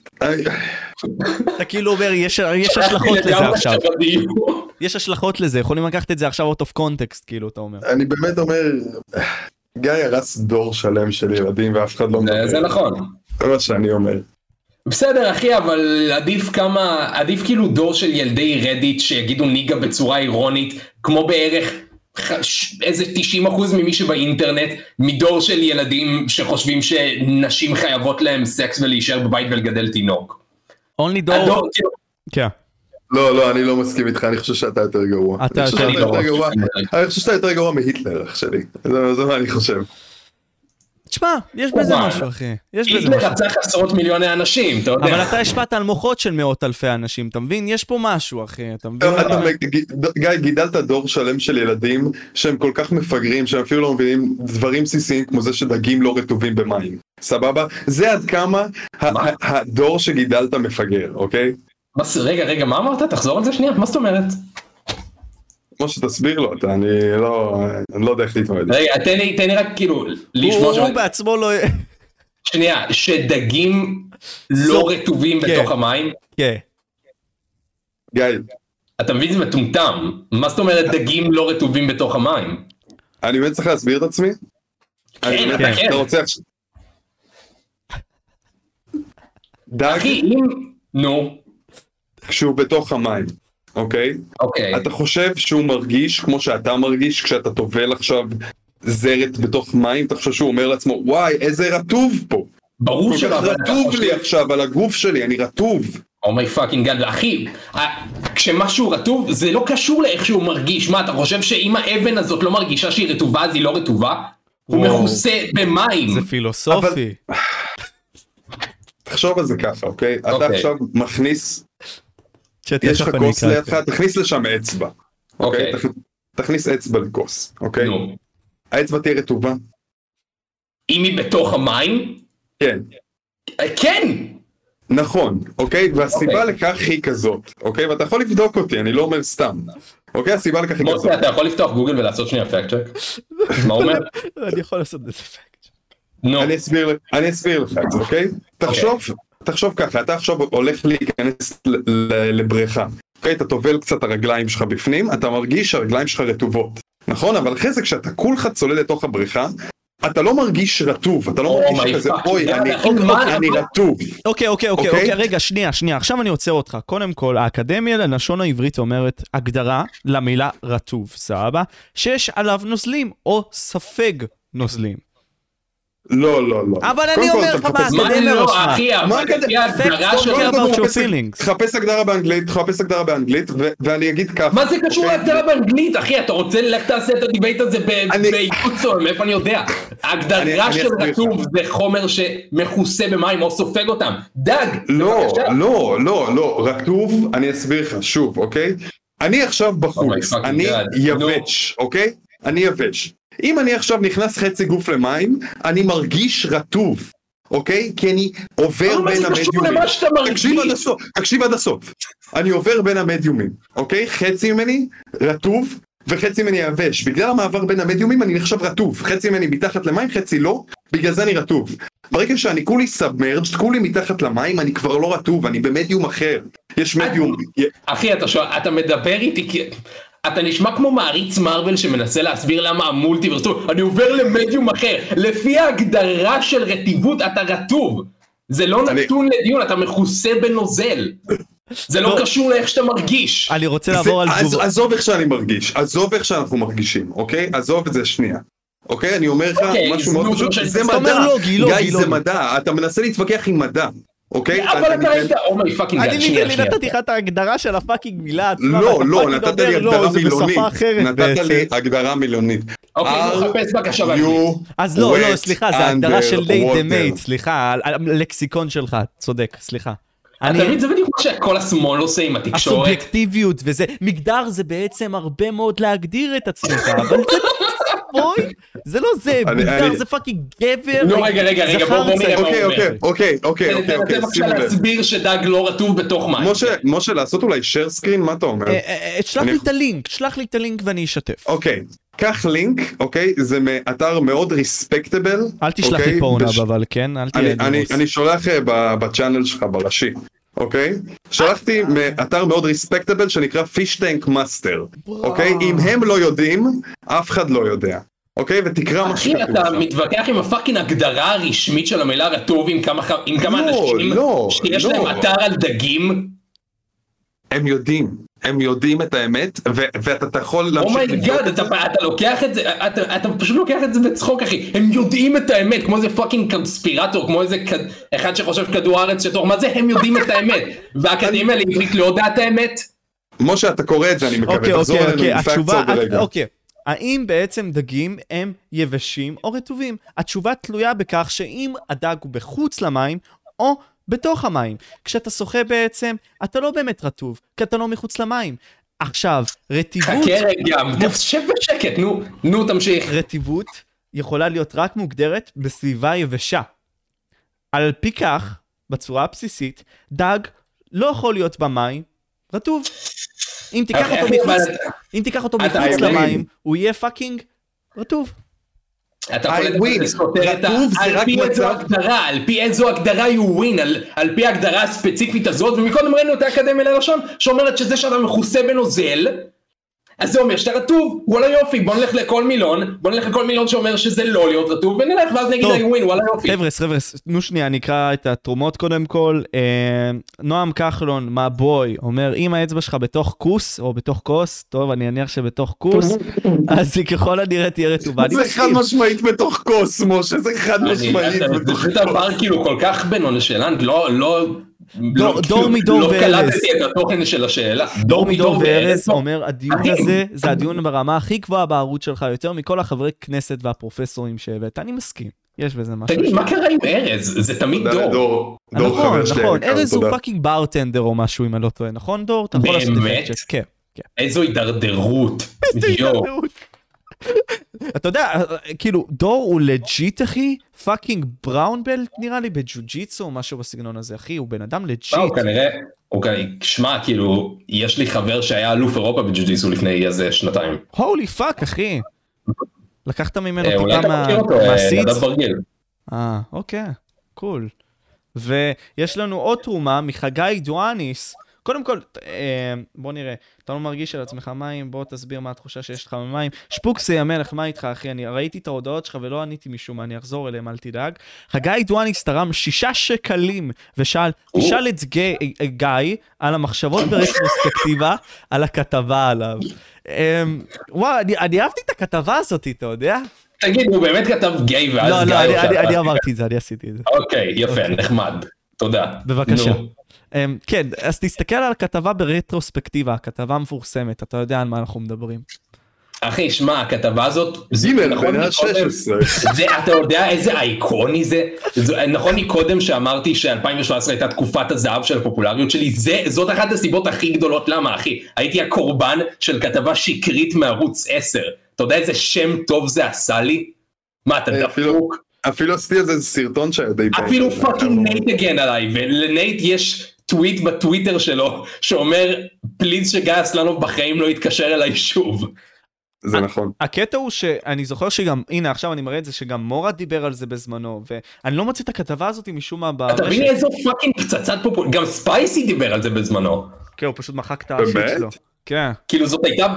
אתה כאילו אומר, יש, יש השלכות לזה עכשיו. יש השלכות לזה, יכולים לקחת את זה עכשיו out of context, כאילו, אתה אומר. אני באמת אומר... גיא הרס דור שלם של ילדים ואף אחד לא מדבר. זה נכון. זה מה שאני אומר. בסדר אחי אבל עדיף כמה עדיף כאילו דור של ילדי רדיט שיגידו ניגה בצורה אירונית כמו בערך איזה 90% ממי שבאינטרנט מדור של ילדים שחושבים שנשים חייבות להם סקס ולהישאר בבית ולגדל תינוק. אונלי דור... הדור, כאילו, כן. לא, לא, אני לא מסכים איתך, אני חושב שאתה יותר גרוע. אתה אני חושב יותר גרוע. אני חושב שאתה יותר גרוע מהיטלר, אח שלי. זה זה מה אני חושב. תשמע, יש בזה. משהו, אחי. יש בזה משהו. רצח עשרות מיליוני אנשים אתה אבל יודע. אתה השפעת על מוחות של מאות אלפי אנשים, אתה מבין? יש פה משהו, אחי. אתה מבין? אתה-? גיא, גידלת דור שלם של ילדים שהם כל כך מפגרים, שהם אפילו לא מבינים דברים בסיסיים כמו זה שדגים לא רטובים במים. סבבה? זה עד כמה ה- מה? ה- הדור שגידלת מפגר, אוקיי? רגע רגע מה אמרת תחזור על זה שנייה מה זאת אומרת. כמו שתסביר לו, אתה, אני לא, אני לא יודע איך להתמודד. רגע תן לי תן לי רק כאילו לשמוע הוא בעצמו לא... שנייה שדגים לא רטובים כן. בתוך המים. כן. גיא, אתה מבין זה מטומטם מה זאת אומרת דגים לא רטובים בתוך המים. אני באמת צריך להסביר את עצמי? אני כן, אתה כן. אתה רוצה עכשיו... דג, אחי, אם... נו, כשהוא בתוך המים, אוקיי? אוקיי. אתה חושב שהוא מרגיש כמו שאתה מרגיש כשאתה טובל עכשיו זרת בתוך מים? אתה חושב שהוא אומר לעצמו, וואי, איזה רטוב פה. ברור כל שלא, כך אבל אתה רטוב לי עכשיו על הגוף שלי, אני רטוב. oh my fucking god, אחי, כשמשהו רטוב זה לא קשור לאיך שהוא מרגיש, מה אתה חושב שאם האבן הזאת לא מרגישה שהיא רטובה אז היא לא רטובה? הוא. מכוסה במים. זה פילוסופי. תחשוב על זה ככה, אוקיי? אתה אוקיי. עכשיו מכניס, יש לך כוס לידך, תכניס לשם אצבע. אוקיי? אוקיי. תכ- תכניס אצבע לכוס, אוקיי? האצבע תהיה רטובה? אם היא בתוך המים? כן. אה, כן! נכון, אוקיי? והסיבה אוקיי. לכך היא כזאת, אוקיי? ואתה יכול לבדוק אותי, אני לא אומר סתם. אוקיי? הסיבה לכך היא כזאת. מוסי, אתה יכול לפתוח גוגל ולעשות שנייה fact check? מה הוא אומר? אני יכול לעשות את זה fact. נו. אני אסביר, אני אסביר לך את זה, אוקיי? תחשוב, תחשוב ככה, אתה עכשיו הולך להיכנס לבריכה, אוקיי? אתה טובל קצת הרגליים שלך בפנים, אתה מרגיש שהרגליים שלך רטובות, נכון? אבל אחרי זה כשאתה כולך צולל לתוך הבריכה, אתה לא מרגיש רטוב, אתה לא Oh מרגיש כזה, אוי, אני- מה- אני רטוב. אוקיי, אוקיי, אוקיי, אוקיי? אוקיי, רגע, שנייה, שנייה, עכשיו אני עוצר אותך. קודם כל, האקדמיה ללשון העברית אומרת הגדרה למילה רטוב, סבבה? שיש עליו נוזלים, או ספג נוזלים. לא, לא, לא. אבל אני אומר אתה לך מה, מה האקדמיה לא, רשמה. אחי, מה אבל האקד- לפי ההגדרה Facts של... don't קודם כל about your תחפש- הגדרה באנגלית, תחפש הגדרה באנגלית, ואני אגיד ככה. מה זה קשור? להגדרה באנגלית, אחי? אתה רוצה, לך תעשה את הדיבייט הזה ב- אני- ביוטסון, מאיפה אני יודע? ההגדרה אני של. רטוב זה חומר שמכוסה במים או סופג אותם. דג, לא. לא, לא, לא, רטוב, אני אסביר לך שוב, אוקיי? אני עכשיו בחוץ, Oh אני. יבש, אוקיי? אני יבש. אם אני עכשיו נכנס חצי גוף למים, אני מרגיש רטוב, אוקיי? כי אני עובר בין המדיומים. תקשיב עד. הסוף, תקשיב עד הסוף. אני עובר בין המדיומים, אוקיי? חצי ממני רטוב וחצי ממני יבש. בגלל המעבר בין המדיומים אני נחשב רטוב. חצי ממני מתחת למים, חצי לא, בגלל זה אני רטוב. ברגע שאני כולי submerged, כולי מתחת למים, אני כבר לא רטוב, אני במדיום אחר. יש מדיום... אחי, אתה שואל, אתה מדבר איתי כי... אתה נשמע כמו מעריץ מארוול שמנסה להסביר למה המולטיברס, טוב, אני עובר למדיום אחר. לפי ההגדרה של רטיבות אתה רטוב. זה לא אני- נתון לדיון, אתה מכוסה בנוזל. זה לא לא. קשור לאיך שאתה מרגיש. אני רוצה לעבור על תגובה. עזוב איך שאני מרגיש, עזוב איך שאנחנו מרגישים, אוקיי? עזוב את זה שנייה. אוקיי? אני אומר לך אוקיי, משהו מאוד זה פשוט, זה מדע. לוגי, גיא, זה. מדע, אתה מנסה להתווכח עם מדע, אוקיי? אבל אני- אתה ראית, אומי פאקינג אני גאד, שנייה, שנייה. נתתי לך את ההגדרה של הפאקינג מילה עצמה. לא, ואתה לא, פאקינג נתת לי לא, הגדרה זה מילונית. נתת. לי הגדרה מילונית. אוקיי, Are נו, חפש בבקשה באנגלית. אז לא, לא, סליחה, זה הגדרה של ליי דה? מייט, סליחה, הלקסיקון שלך, צודק, סליחה. אתה אני- מבין, זה בדיוק מה שכל השמאל עושה עם התקשורת. הסובייקטיביות וזה, מגדר זה בעצם הרבה מאוד להגדיר את עצמך, אבל זה לא בואי, זה לא זה, מגדר זה פאקינג גבר, נו, רגע, רגע, רגע, זכר בוא- בוא נראה. מה אוקיי, הוא אוקיי, אומר. אוקיי, אוקיי, אוקיי, אוקיי, בבקשה שימו לב. להסביר שדג לא רטוב בתוך מים. משה, משה, לעשות אולי share screen? מה אתה אומר? אה, אה, אה, שלח לי את הלינק, שלח לי את הלינק ואני אשתף. אוקיי, קח לינק, אוקיי? זה מאתר מאוד ריספקטבל. אל תשלח לי פורנאב אבל כן, אל תהיה אני, אני, דירוס. אני שולח בצ'אנל שלך בראשי, אוקיי? שלחתי מאתר מאוד ריספקטבל שנקרא fish tank master, אוקיי? אם הם לא יודעים, אף אחד לא יודע, אוקיי? ותקרא מה אחי, שכתוב אתה. מתווכח עם ה fucking הגדרה הרשמית של המילה רטוב עם כמה ח- עם כמה לא, אנשים לא, שיש לא. להם אתר על דגים? הם יודעים, הם יודעים את האמת, ו- ואתה אתה יכול להמשיך oh my God, Oh אתה אתה לוקח את זה, אתה אתה פשוט לוקח את זה בצחוק אחי, הם יודעים את האמת, כמו איזה fucking conspirator, כמו איזה כד- אחד שחושב כדור הארץ שטוח, מה זה הם יודעים את האמת? והאקדמיה לעברית לא יודעת את האמת? משה, אתה קורא את זה, אני מקווה, אוקיי, תחזור אוקיי, אלינו אוקיי, עם פאקט התשובה, עוד רגע. אוקיי. האם בעצם דגים הם יבשים או רטובים? התשובה תלויה בכך שאם הדג הוא בחוץ למים או בתוך המים. כשאתה שוחה בעצם, אתה לא באמת רטוב, כי אתה לא מחוץ למים. עכשיו, רטיבות, חכה רגע, שב בשקט, נו, נו תמשיך. רטיבות יכולה להיות רק מוגדרת בסביבה יבשה. על פי כך, בצורה הבסיסית, דג לא יכול להיות במים רטוב. אם תיקח אותו מחוץ, אם תיקח אותו מחוץ. למים, הוא יהיה fucking רטוב. אתה יכול לדבר win. לסותר את ה... על פי איזו הגדרה, על פי איזו הגדרה you win, על- על פי ההגדרה הספציפית הזאת, ומקודם ראינו את האקדמיה ללשון, שאומרת שזה שאתה מכוסה בנוזל, אז זה אומר שאתה רטוב, וואלה יופי, בוא נלך לכל מילון, בוא נלך לכל מילון שאומר שזה לא להיות רטוב, ונלך ואז נגיד I win, וואלה יופי. חבר'ס, חבר'ס, תנו שנייה, נקרא את התרומות קודם כל. אה, נועם כחלון, מה בוי, אומר, אם האצבע שלך בתוך כוס, או בתוך כוס, טוב, אני אניח שבתוך כוס, אז היא ככל הנראה תהיה רטובה. זה חד משמעית בתוך כוס, משה, זה חד משמעית בתוך כוס. זה דבר כאילו כל כך בנונשלנט, לא, לא... דור מדור וארז. לא קלטתי את התוכן של השאלה. דור מדור וארז אומר, הדיון הזה, זה הדיון ברמה הכי גבוהה בערוץ שלך, יותר מכל החברי כנסת והפרופסורים שהבאת, אני מסכים. יש בזה משהו. תגיד, מה קרה עם ארז? זה תמיד דור. דור נכון, נכון, ארז הוא fucking bartender או משהו, אם אני לא טועה, נכון דור? באמת? כן. איזו הידרדרות. איזו הידרדרות. אתה יודע, כאילו, דור הוא legit, אחי, fucking brown belt נראה לי בג'ו-ג'יצו או משהו בסגנון הזה, אחי, הוא בן אדם legit. הוא כנראה, הוא כנראה, שמע, כאילו, יש לי חבר שהיה אלוף אירופה בג'ו-ג'יצו לפני איזה שנתיים. holy fuck, אחי. לקחת ממנו אולי טיפה אתה מכיר אותו, מהסידס? נדב ברגיל. אה, אוקיי, קול. ויש לנו עוד תרומה מחגי דואניס. קודם כל, אה, בוא נראה, אתה לא מרגיש על עצמך מים, בוא תסביר מה התחושה שיש לך ממים. שפוקסי המלך, מה איתך אחי? אני ראיתי את ההודעות שלך ולא עניתי משום מה, אני אחזור אליהם, אל תדאג. חגי דואניס תרם שישה שקלים ושאל, תשאל את גיא, גיא על המחשבות ברטרוספקטיבה על הכתבה עליו. אה, וואו, אני, אני אהבתי את הכתבה הזאת, אתה יודע? תגיד, הוא באמת כתב גיי ואז לא, גיא... לא, אני, הולך אני, אמרתי את זה, אני עשיתי את זה. אוקיי, יפה, נחמד. תודה. בבקשה. Um, כן, אז תסתכל על הכתבה ברטרוספקטיבה, הכתבה מפורסמת, אתה יודע על מה אנחנו מדברים. אחי, שמע, הכתבה הזאת... זה גימל, נכון בן מקודם- ה-16. זה, אתה יודע איזה אייקוני זה? זה נכון מקודם שאמרתי ש-2017 הייתה תקופת הזהב של הפופולריות שלי? זה, זאת אחת הסיבות הכי גדולות למה, אחי. הייתי הקורבן של כתבה שקרית מערוץ 10. אתה יודע איזה שם טוב זה עשה לי? מה, אתה אה, דפוק? אפילו עשיתי איזה סרטון שהיה די... אפילו פעם. fucking נייט הגן עליי, ולנייט יש טוויט בטוויטר שלו שאומר, please שגיא אסלנוב בחיים לא יתקשר אליי שוב. זה נכון. הקטע הוא שאני זוכר שגם, הנה עכשיו אני מראה את זה, שגם מורד דיבר על זה בזמנו, ואני לא מוצא את הכתבה הזאת משום מה אתה מבין. איזו fucking פצצת פופול... גם ספייסי דיבר על זה בזמנו. כן, הוא פשוט מחק את השיט באמת? שלו. כן. כאילו זאת הייתה...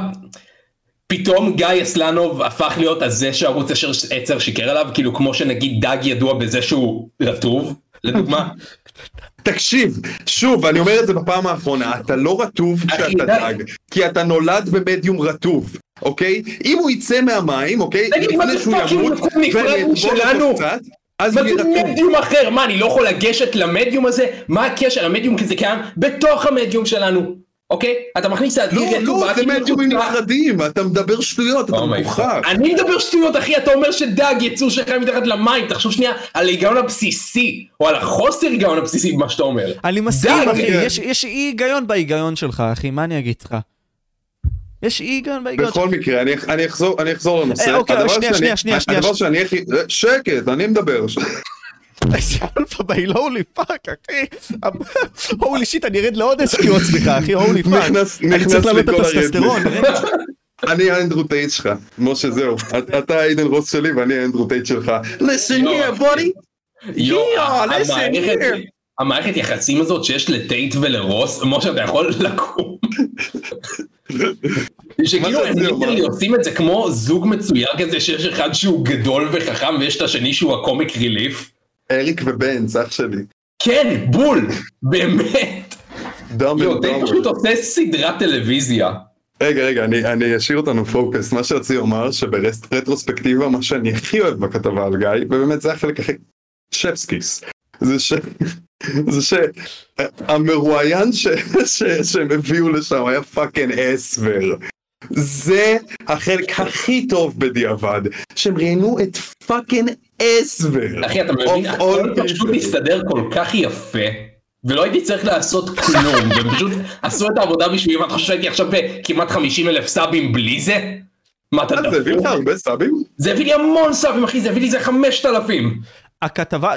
פתאום גיא אסלנוב הפך להיות הזה שערוץ 10 שיקר עליו, כאילו כמו שנגיד דג ידוע בזה שהוא רטוב, לדוגמה. תקשיב, שוב, אני אומר את זה בפעם האחרונה, אתה לא רטוב כשאתה. דג, כי אתה נולד במדיום רטוב, אוקיי? אם הוא יצא מהמים, אוקיי? לפני שהוא ימות? אותו קצת, אז מה זה. מדיום אחר? מה, אני לא יכול לגשת למדיום הזה? מה הקשר? המדיום כזה קיים בתוך המדיום שלנו, אוקיי? אתה מכניס את לא, לא, זה מדיומים נפרדים, אתה מדבר שטויות, אתה Oh מגוחך. אני מדבר שטויות אחי, אתה אומר שדג יצור שלך מתחת למים, תחשוב שנייה על ההיגיון הבסיסי, או על החוסר היגיון הבסיסי במה שאתה אומר. אני מסכים, אחי, כן. יש- יש אי היגיון בהיגיון שלך, אחי, מה אני אגיד לך? יש אי היגיון בהיגיון שלך. בכל מקרה, אני- אני אחזור- אני אחזור לנושא. אה, אוקיי, שנייה, שנייה, שנייה. הדבר שאני הכי... שקט, אני מדבר. איזה alpha male, holy fuck, אחי. הולי שיט, אני ארד לעוד SQ עצמך, אחי, הולי פאק. נכנס- אני צריך להעלות את לכל הטסטסטרון. אני האנדרו טייט שלך, משה זהו, את- אתה האידן רוס שלי ואני האנדרו טייט שלך. listen לא. here buddy. יו, Yeah, listen המערכת- here. המערכת יחסים הזאת שיש לטייט ולרוס, משה אתה יכול לקום. שכאילו הם ליטרלי? עושים את זה כמו זוג מצויר כזה שיש אחד שהוא גדול וחכם ויש את השני שהוא ה comic relief. אריק ובנץ, אח שלי. כן, בול, באמת. dumber you, טייט dumber. פשוט עושה סדרת טלוויזיה. רגע, רגע, אני, אני אשאיר אותנו פוקוס. מה שרציתי לומר, שברטרוספקטיבה, מה שאני הכי אוהב בכתבה על גיא, ובאמת זה החלק הכי... chef's kiss. זה ש... זה שהמרואיין ש... ש... שהם הביאו לשם היה fucking אסבר. זה החלק הכי טוב בדיעבד, שהם ראיינו את fucking אסבר. אחי אתה מבין, הכל פשוט. מסתדר כל כך יפה. ולא הייתי צריך לעשות כלום, והם פשוט עשו את העבודה בשבילי, ואתה חושב שהייתי עכשיו בכמעט 50 אלף סאבים בלי זה? מה אתה מה, זה הביא לך דפוק? הרבה סאבים? זה הביא לי המון סאבים אחי, זה הביא לי איזה 5,000. הכתבה,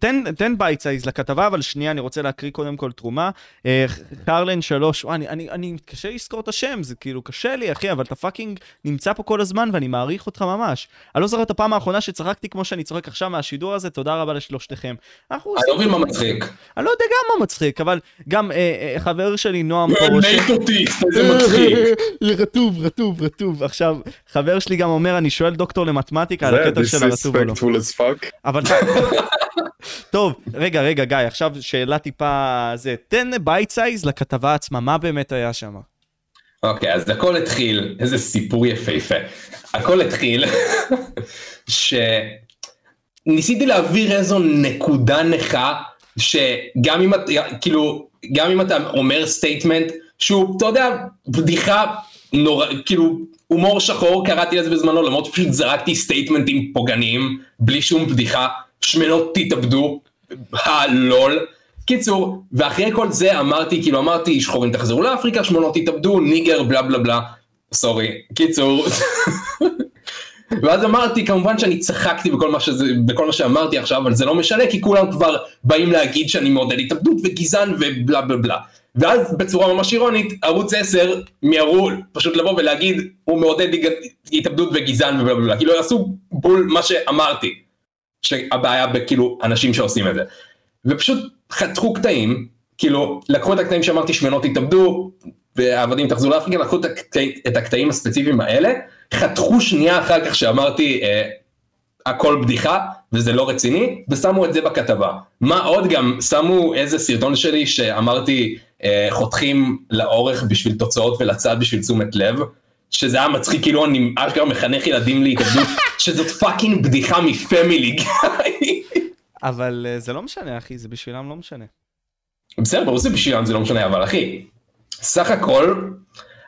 תן, תן bite size לכתבה, אבל שנייה, אני רוצה להקריא קודם כל תרומה. אה, קרלן שלוש, וואי, אני, אני, אני מתקשה לזכור את השם, זה כאילו קשה לי, אחי, אבל אתה fucking נמצא פה כל הזמן ואני מעריך אותך ממש. אני לא זוכר את הפעם האחרונה שצחקתי כמו שאני צוחק עכשיו מהשידור הזה, תודה רבה לשלושתכם. אני לא מבין מה מצחיק. אני לא יודע גם מה מצחיק, אבל גם אה, אה, חבר שלי, נועם פה... מת אותי, איזה מצחיק. רטוב, רטוב, רטוב. עכשיו, חבר שלי גם אומר, אני שואל דוקטור למתמטיקה על הקטע של הרטוב או לא. טוב, רגע, רגע, גיא, עכשיו שאלה טיפה זה, תן bite size לכתבה עצמה, מה באמת היה שם? אוקיי, אוקיי, אז הכל התחיל, איזה סיפור יפהפה. הכל התחיל, שניסיתי להעביר איזו נקודה נכה, שגם אם אתה, כאילו, גם אם אתה אומר statement, שהוא, אתה יודע, בדיחה נורא, כאילו, הומור שחור, קראתי לזה בזמנו, למרות שפשוט זרקתי statementים פוגעניים, בלי שום בדיחה, שמנות תתאבדו, הלול. קיצור, ואחרי כל זה אמרתי, כאילו אמרתי, שחורים תחזרו לאפריקה, שמנות תתאבדו, ניגר, בלה בלה בלה. סורי. קיצור. ואז אמרתי, כמובן שאני צחקתי בכל מה, שזה, בכל מה שאמרתי עכשיו, אבל זה לא משנה, כי כולם כבר באים להגיד שאני מעודד התאבדות וגזען ובלה בלה בלה. ואז בצורה ממש אירונית, ערוץ 10 מיהרו פשוט לבוא ולהגיד, הוא מעודד התאבדות וגזען ובלה בלה, כאילו עשו בול מה שאמרתי. שהבעיה בכאילו אנשים שעושים את זה. ופשוט חתכו קטעים, כאילו לקחו את הקטעים שאמרתי שמנות התאבדו ועבדים תחזרו לאפריקה, לקחו את, הקטע, את הקטעים הספציפיים האלה, חתכו שנייה אחר כך שאמרתי אה, הכל בדיחה וזה לא רציני, ושמו את זה בכתבה. מה עוד גם, שמו איזה סרטון שלי שאמרתי אה, חותכים לאורך בשביל תוצאות ולצד בשביל תשומת לב. שזה היה מצחיק כאילו אני אשכרה מחנך ילדים להתאבדות, שזאת fucking בדיחה מ Family Guy. אבל אה, זה לא משנה אחי, זה בשבילם לא משנה. בסדר, ברור שזה בשבילם זה לא משנה, אבל אחי, סך הכל,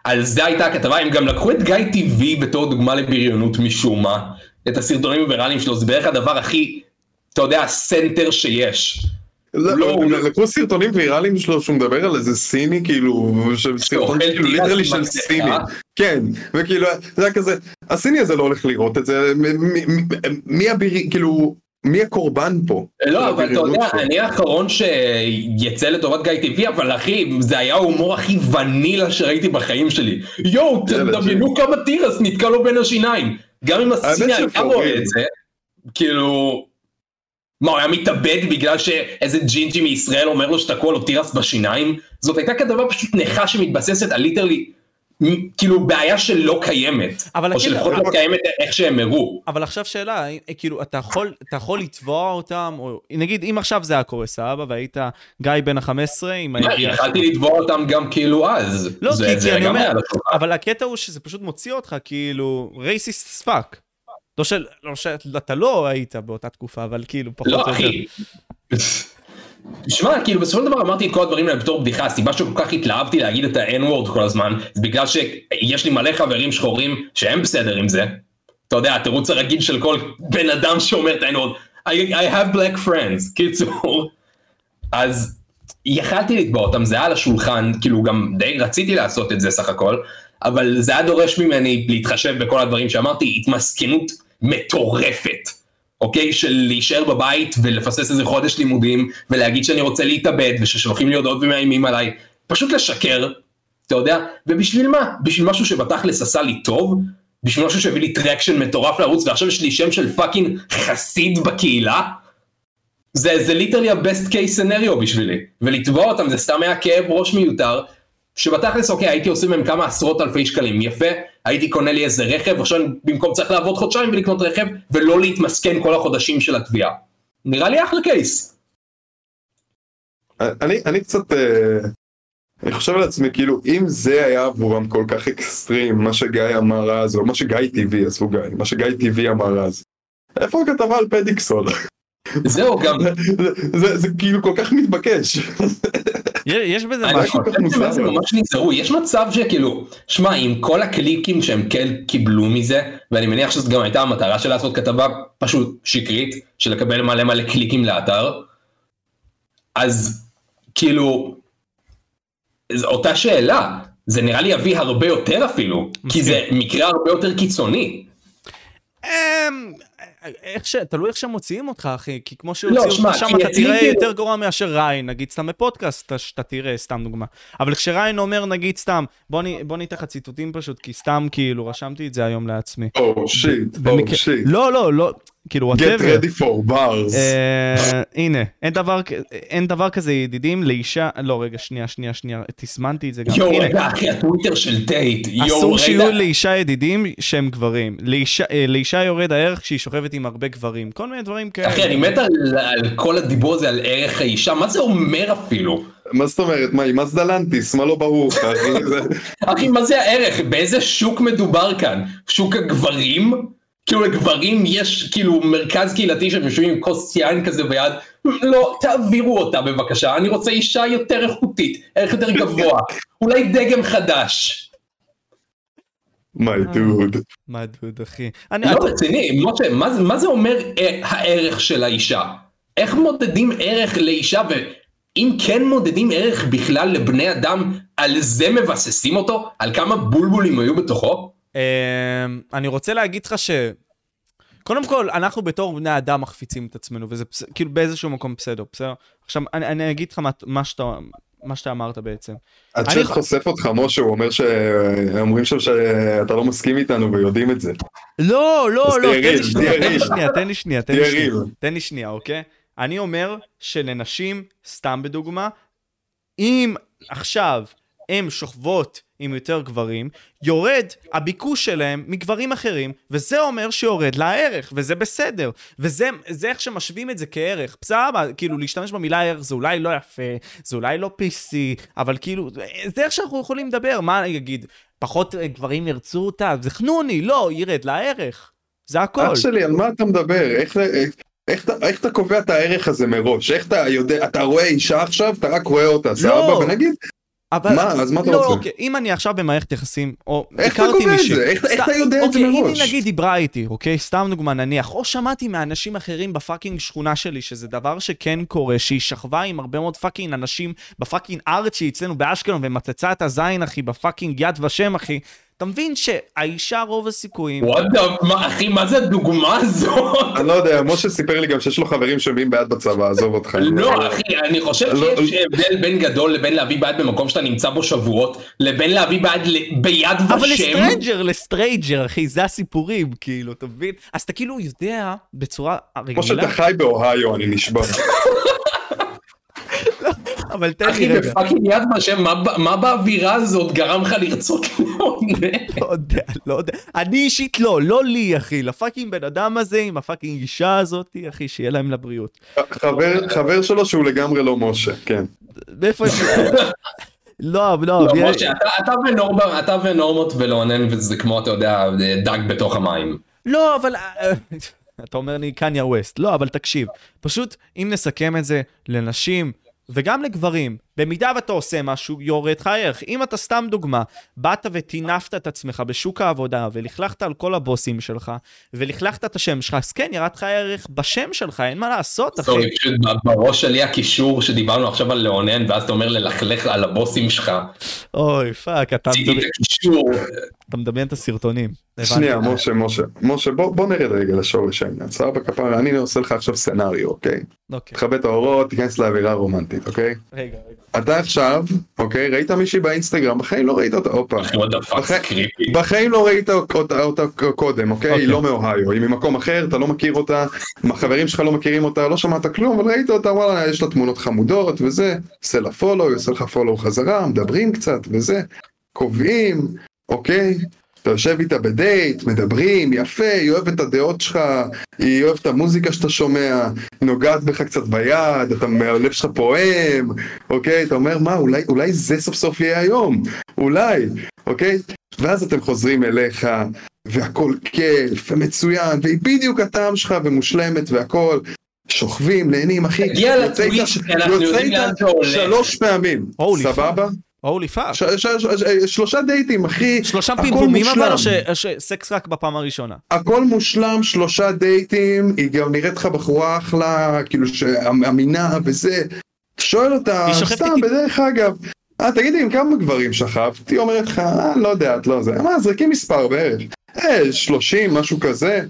על זה הייתה הכתבה, הם גם לקחו את גיא TV בתור דוגמה לבריונות משום מה, את הסרטונים הוויראליים שלו, זה בערך הדבר הכי, אתה יודע, סנטר שיש. לא, לא, הם לקחו סרטונים ויראליים שלו שהוא מדבר על איזה סיני כאילו, סרטון כאילו literally של סיני, כן, וכאילו זה היה כזה, הסיני הזה לא הולך לראות את זה, מי הבירי, כאילו, מי הקורבן פה? לא, אבל אתה יודע, אני האחרון שיצא לטובת גיא TV, אבל אחי, זה היה ההומור הכי ונילה שראיתי בחיים שלי. יואו, תדמיינו כמה תירס נתקע לו בין השיניים. גם אם הסיני היה רואה את זה, כאילו... מה, הוא היה מתאבד בגלל שאיזה ג'ינג'י מישראל אומר לו שתקוע לו תירס בשיניים? זאת הייתה כתבה פשוט נכה שמתבססת על literally, כאילו בעיה שלא קיימת. או שלפחות לא קיימת איך שהם הראו. אבל עכשיו שאלה, כאילו, אתה יכול, אתה יכול לתבוע אותם, או נגיד, אם עכשיו זה היה קורה, סבבה, והיית גיא בן ה-15, עם הידיעה... יכלתי לתבוע אותם גם כאילו אז. לא, כי, כי אני אומר, אבל הקטע הוא שזה פשוט מוציא אותך כאילו racist fuck. לא של, לא שאתה לא היית באותה תקופה, אבל כאילו פחות לא, או יותר. לא, אחי. תשמע, כאילו בסופו של דבר אמרתי את כל הדברים האלה בתור בדיחה, הסיבה שכל כך התלהבתי להגיד את ה-N-word כל הזמן, זה בגלל שיש לי מלא חברים שחורים שהם בסדר עם זה. אתה יודע, התירוץ הרגיל של כל בן אדם שאומר את ה-N-word, I, I have black friends, קיצור. אז יכלתי לתבוע אותם, זה היה על השולחן, כאילו גם די רציתי לעשות את זה סך הכל, אבל זה היה דורש ממני להתחשב בכל הדברים שאמרתי, התמסכנות מטורפת, אוקיי? של להישאר בבית ולפסס איזה חודש לימודים, ולהגיד שאני רוצה להתאבד, וששולחים לי הודעות ומאיימים עליי, פשוט לשקר, אתה יודע? ובשביל מה? בשביל משהו שבתכלס עשה לי טוב? בשביל משהו שהביא לי traction מטורף לערוץ, ועכשיו יש לי שם של fucking חסיד בקהילה? זה, זה literally ה-best case scenario בשבילי, ולתבוע אותם זה סתם היה כאב ראש מיותר, שבתכלס אוקיי הייתי עושה מהם כמה עשרות אלפי שקלים יפה הייתי קונה לי איזה רכב עכשיו במקום צריך לעבוד חודשיים ולקנות רכב ולא להתמסכן כל החודשים של התביעה. נראה לי אחלה case. אני, אני קצת אה, אני חושב לעצמי כאילו אם זה היה עבורם כל כך אקסטרים מה שגיא אמר אז או מה שגיא טבעי עזבו גיא מה שגיא טבעי אמר אז איפה הכתבה על פדיקסול? זהו גם זה, זה כאילו כל כך מתבקש. יש בזה משהו. זה ממש נזהרו, יש מצב שכאילו, שמע עם כל הקליקים שהם כן קיבלו מזה, ואני מניח שזו גם הייתה המטרה של לעשות כתבה פשוט שקרית, של לקבל מלא מלא קליקים לאתר, אז כאילו, זו אותה שאלה, זה נראה לי יביא הרבה יותר אפילו, כי זה מקרה הרבה יותר קיצוני. איך ש... תלוי איך שהם מוציאים אותך, אחי, כי כמו שהוציאו לא, אותך שם, אתה תראה כאילו- יותר גרוע מאשר ריין, נגיד סתם בפודקאסט, שאתה תראה, סתם דוגמה. אבל כשריין אומר, נגיד סתם, בוא אני אתן לך ציטוטים פשוט, כי סתם כאילו רשמתי את זה היום לעצמי. או שיט, או שיט. לא, לא, לא, כאילו, whatever. Get ready for bars. Uh, הנה, אין דבר, אין דבר כזה ידידים לאישה, לא רגע, שנייה, שנייה, שנייה, תסמנתי את זה גם. יואו, רגע, אחי, הטוויטר של טייט, יואו, אסור שיהיו לאישה ידידים שהם גברים. לאישה, אה, לאישה יורד הערך כשהיא שוכבת עם הרבה גברים. כל מיני דברים כאלה. אחי, אני מת על, על כל הדיבור הזה, על ערך האישה, מה זה אומר אפילו? מה זאת אומרת? מה, היא מזדלנטיס? מה לא ברור לך, אחי? מה זה הערך? באיזה שוק מדובר כאן? שוק הגברים? כאילו לגברים יש כאילו מרכז קהילתי שהם יושבים עם כוס יין כזה ביד, לא, תעבירו אותה בבקשה, אני רוצה אישה יותר איכותית, ערך יותר גבוה, אולי דגם חדש. מי דוד. מה דוד אחי. לא רציני, משה, מה זה אומר אה, הערך של האישה? איך מודדים ערך לאישה ואם כן מודדים ערך בכלל לבני אדם, על זה מבססים אותו? על כמה בולבולים היו בתוכו? אמ, אני רוצה להגיד לך ש... קודם כל, אנחנו בתור בני אדם מחפיצים את עצמנו, וזה. כאילו באיזשהו מקום בסדר, בסדר? עכשיו, אני, אני אגיד לך מה, מה, שאתה, מה שאתה אמרת בעצם. הצ'אט. חושף אותך, משה, הוא אומר שאומרים שם שאתה לא מסכים איתנו ויודעים את זה. לא, לא, לא, תן לי שנייה, תן לי שנייה, תן לי שנייה, תן לי שנייה, אוקיי? אני אומר שלנשים, סתם בדוגמה, אם עכשיו הן שוכבות עם יותר גברים, יורד הביקוש שלהם מגברים אחרים, וזה אומר שיורד לה הערך, וזה בסדר. וזה איך שמשווים את זה כערך. בסדר, כאילו, להשתמש במילה ערך זה אולי לא יפה, זה אולי לא PC, אבל כאילו, זה איך שאנחנו יכולים לדבר. מה אני אגיד, פחות גברים ירצו אותה? זה חנוני, לא, ירד לה הערך. זה הכל. אח שלי, על מה אתה מדבר? איך... איך אתה, איך אתה קובע את הערך הזה מראש? איך אתה יודע, אתה רואה אישה עכשיו, אתה רק רואה אותה, סבבה? לא. ונגיד, אבל... מה, אז מה אתה לא, רוצה? אוקיי, אם אני עכשיו במערכת יחסים, או את זה? איך, איך אתה יודע את זה מראש? אוקיי, אם היא נגיד דיברה איתי, אוקיי? סתם דוגמה, נניח, או שמעתי מאנשים אחרים בפאקינג שכונה שלי, שזה דבר שכן קורה, שהיא שכבה עם הרבה מאוד פאקינג אנשים בפאקינג ארצ'י אצלנו באשקלון, ומצצה את הזין, אחי, בפאקינג יד ושם, אחי. אתה מבין שהאישה רוב הסיכויים... וואטה, אחי, מה זה הדוגמה הזאת? אני לא יודע, משה סיפר לי גם שיש לו חברים שומעים ביד בצבא, עזוב אותך. לא, אחי, אני חושב לא- שיש הבדל בין גדול לבין להביא ביד במקום שאתה נמצא בו שבועות, לבין להביא ביד ביד ושם. אבל לסטרייג'ר, לסטרייג'ר, אחי, זה הסיפורים, כאילו, אתה מבין? אז אתה כאילו יודע בצורה רגילה... משה, אתה חי באוהיו, אני נשבע. אבל תן לי רגע. אחי, בפאקינג יד ושם, מה באווירה הזאת גרם לך לרצות לעונה? לא יודע, לא יודע. אני אישית לא, לא לי, אחי. לפאקינג בן אדם הזה עם הפאקינג אישה הזאת, אחי, שיהיה להם לבריאות. חבר שלו שהוא לגמרי לא משה, כן. מאיפה יש... לא, לא. לא, משה, אתה ונורמות ולאונן, וזה כמו, אתה יודע, דג בתוך המים. לא, אבל... אה, אתה אומר לי קניה ווסט. לא, אבל תקשיב. פשוט, אם נסכם את זה לנשים, וגם לגברים, במידה ואתה עושה משהו, יורד לך ערך. אם אתה סתם דוגמה, באת וטינפת את עצמך בשוק העבודה, ולכלכת על כל הבוסים שלך, ולכלכת את השם שלך, אז כן, ירד לך ערך בשם שלך, אין מה לעשות, אחי. sorry, פשוט בראש שלי הקישור שדיברנו עכשיו על לאונן, ואז אתה אומר ללכלך על הבוסים שלך. אוי, fuck, אתה מדמיין... אתה מדמיין את הסרטונים. שנייה, משה, משה, משה, בוא נרד רגע לשורש העניין, סבבה כפרה, אני עושה לך עכשיו scenario, אוקיי? אוקיי. תכבה את האורות, תיכנס לאווירה רומנטית, אוקיי? רגע, רגע. אתה עכשיו, אוקיי, ראית מישהי באינסטגרם, בחיים לא ראית אותה, הופה. בחיים לא ראית אותה קודם, אוקיי? היא לא מאוהיו, היא ממקום אחר, אתה לא מכיר אותה, החברים שלך לא מכירים אותה, לא שמעת כלום, אבל ראית אותה, וואלה, יש לה תמונות חמודות וזה, עושה לה פולו, עושה לך פולו חזרה, מדברים קצת וזה, קובעים, אוקיי? אתה יושב איתה בדייט, מדברים, יפה, היא אוהבת את הדעות שלך, היא אוהבת את המוזיקה שאתה שומע, נוגעת בך קצת ביד, אתה, הלב שלך פועם, אוקיי? אתה אומר, מה, אולי, אולי זה סוף סוף יהיה היום, אולי, אוקיי? ואז אתם חוזרים אליך, והכל כיף, ומצוין, והיא בדיוק הטעם שלך, ומושלמת, והכל. שוכבים, נהנים, אחי, יוצא איתה שלוש פעמים, סבבה? holy fuck. שלושה דייטים, אחי. שלושה פמפומים אבל, או שסקס רק בפעם הראשונה? הכל מושלם, שלושה דייטים, היא גם נראית לך בחורה אחלה, כאילו שאמינה וזה. שואל אותה, סתם, בדרך אגב, אה, תגידי, עם כמה גברים שכבת? היא אומרת לך, אה, לא יודע, את לא זה. מה, זרקי מספר בערך. אה, שלושים, משהו כזה.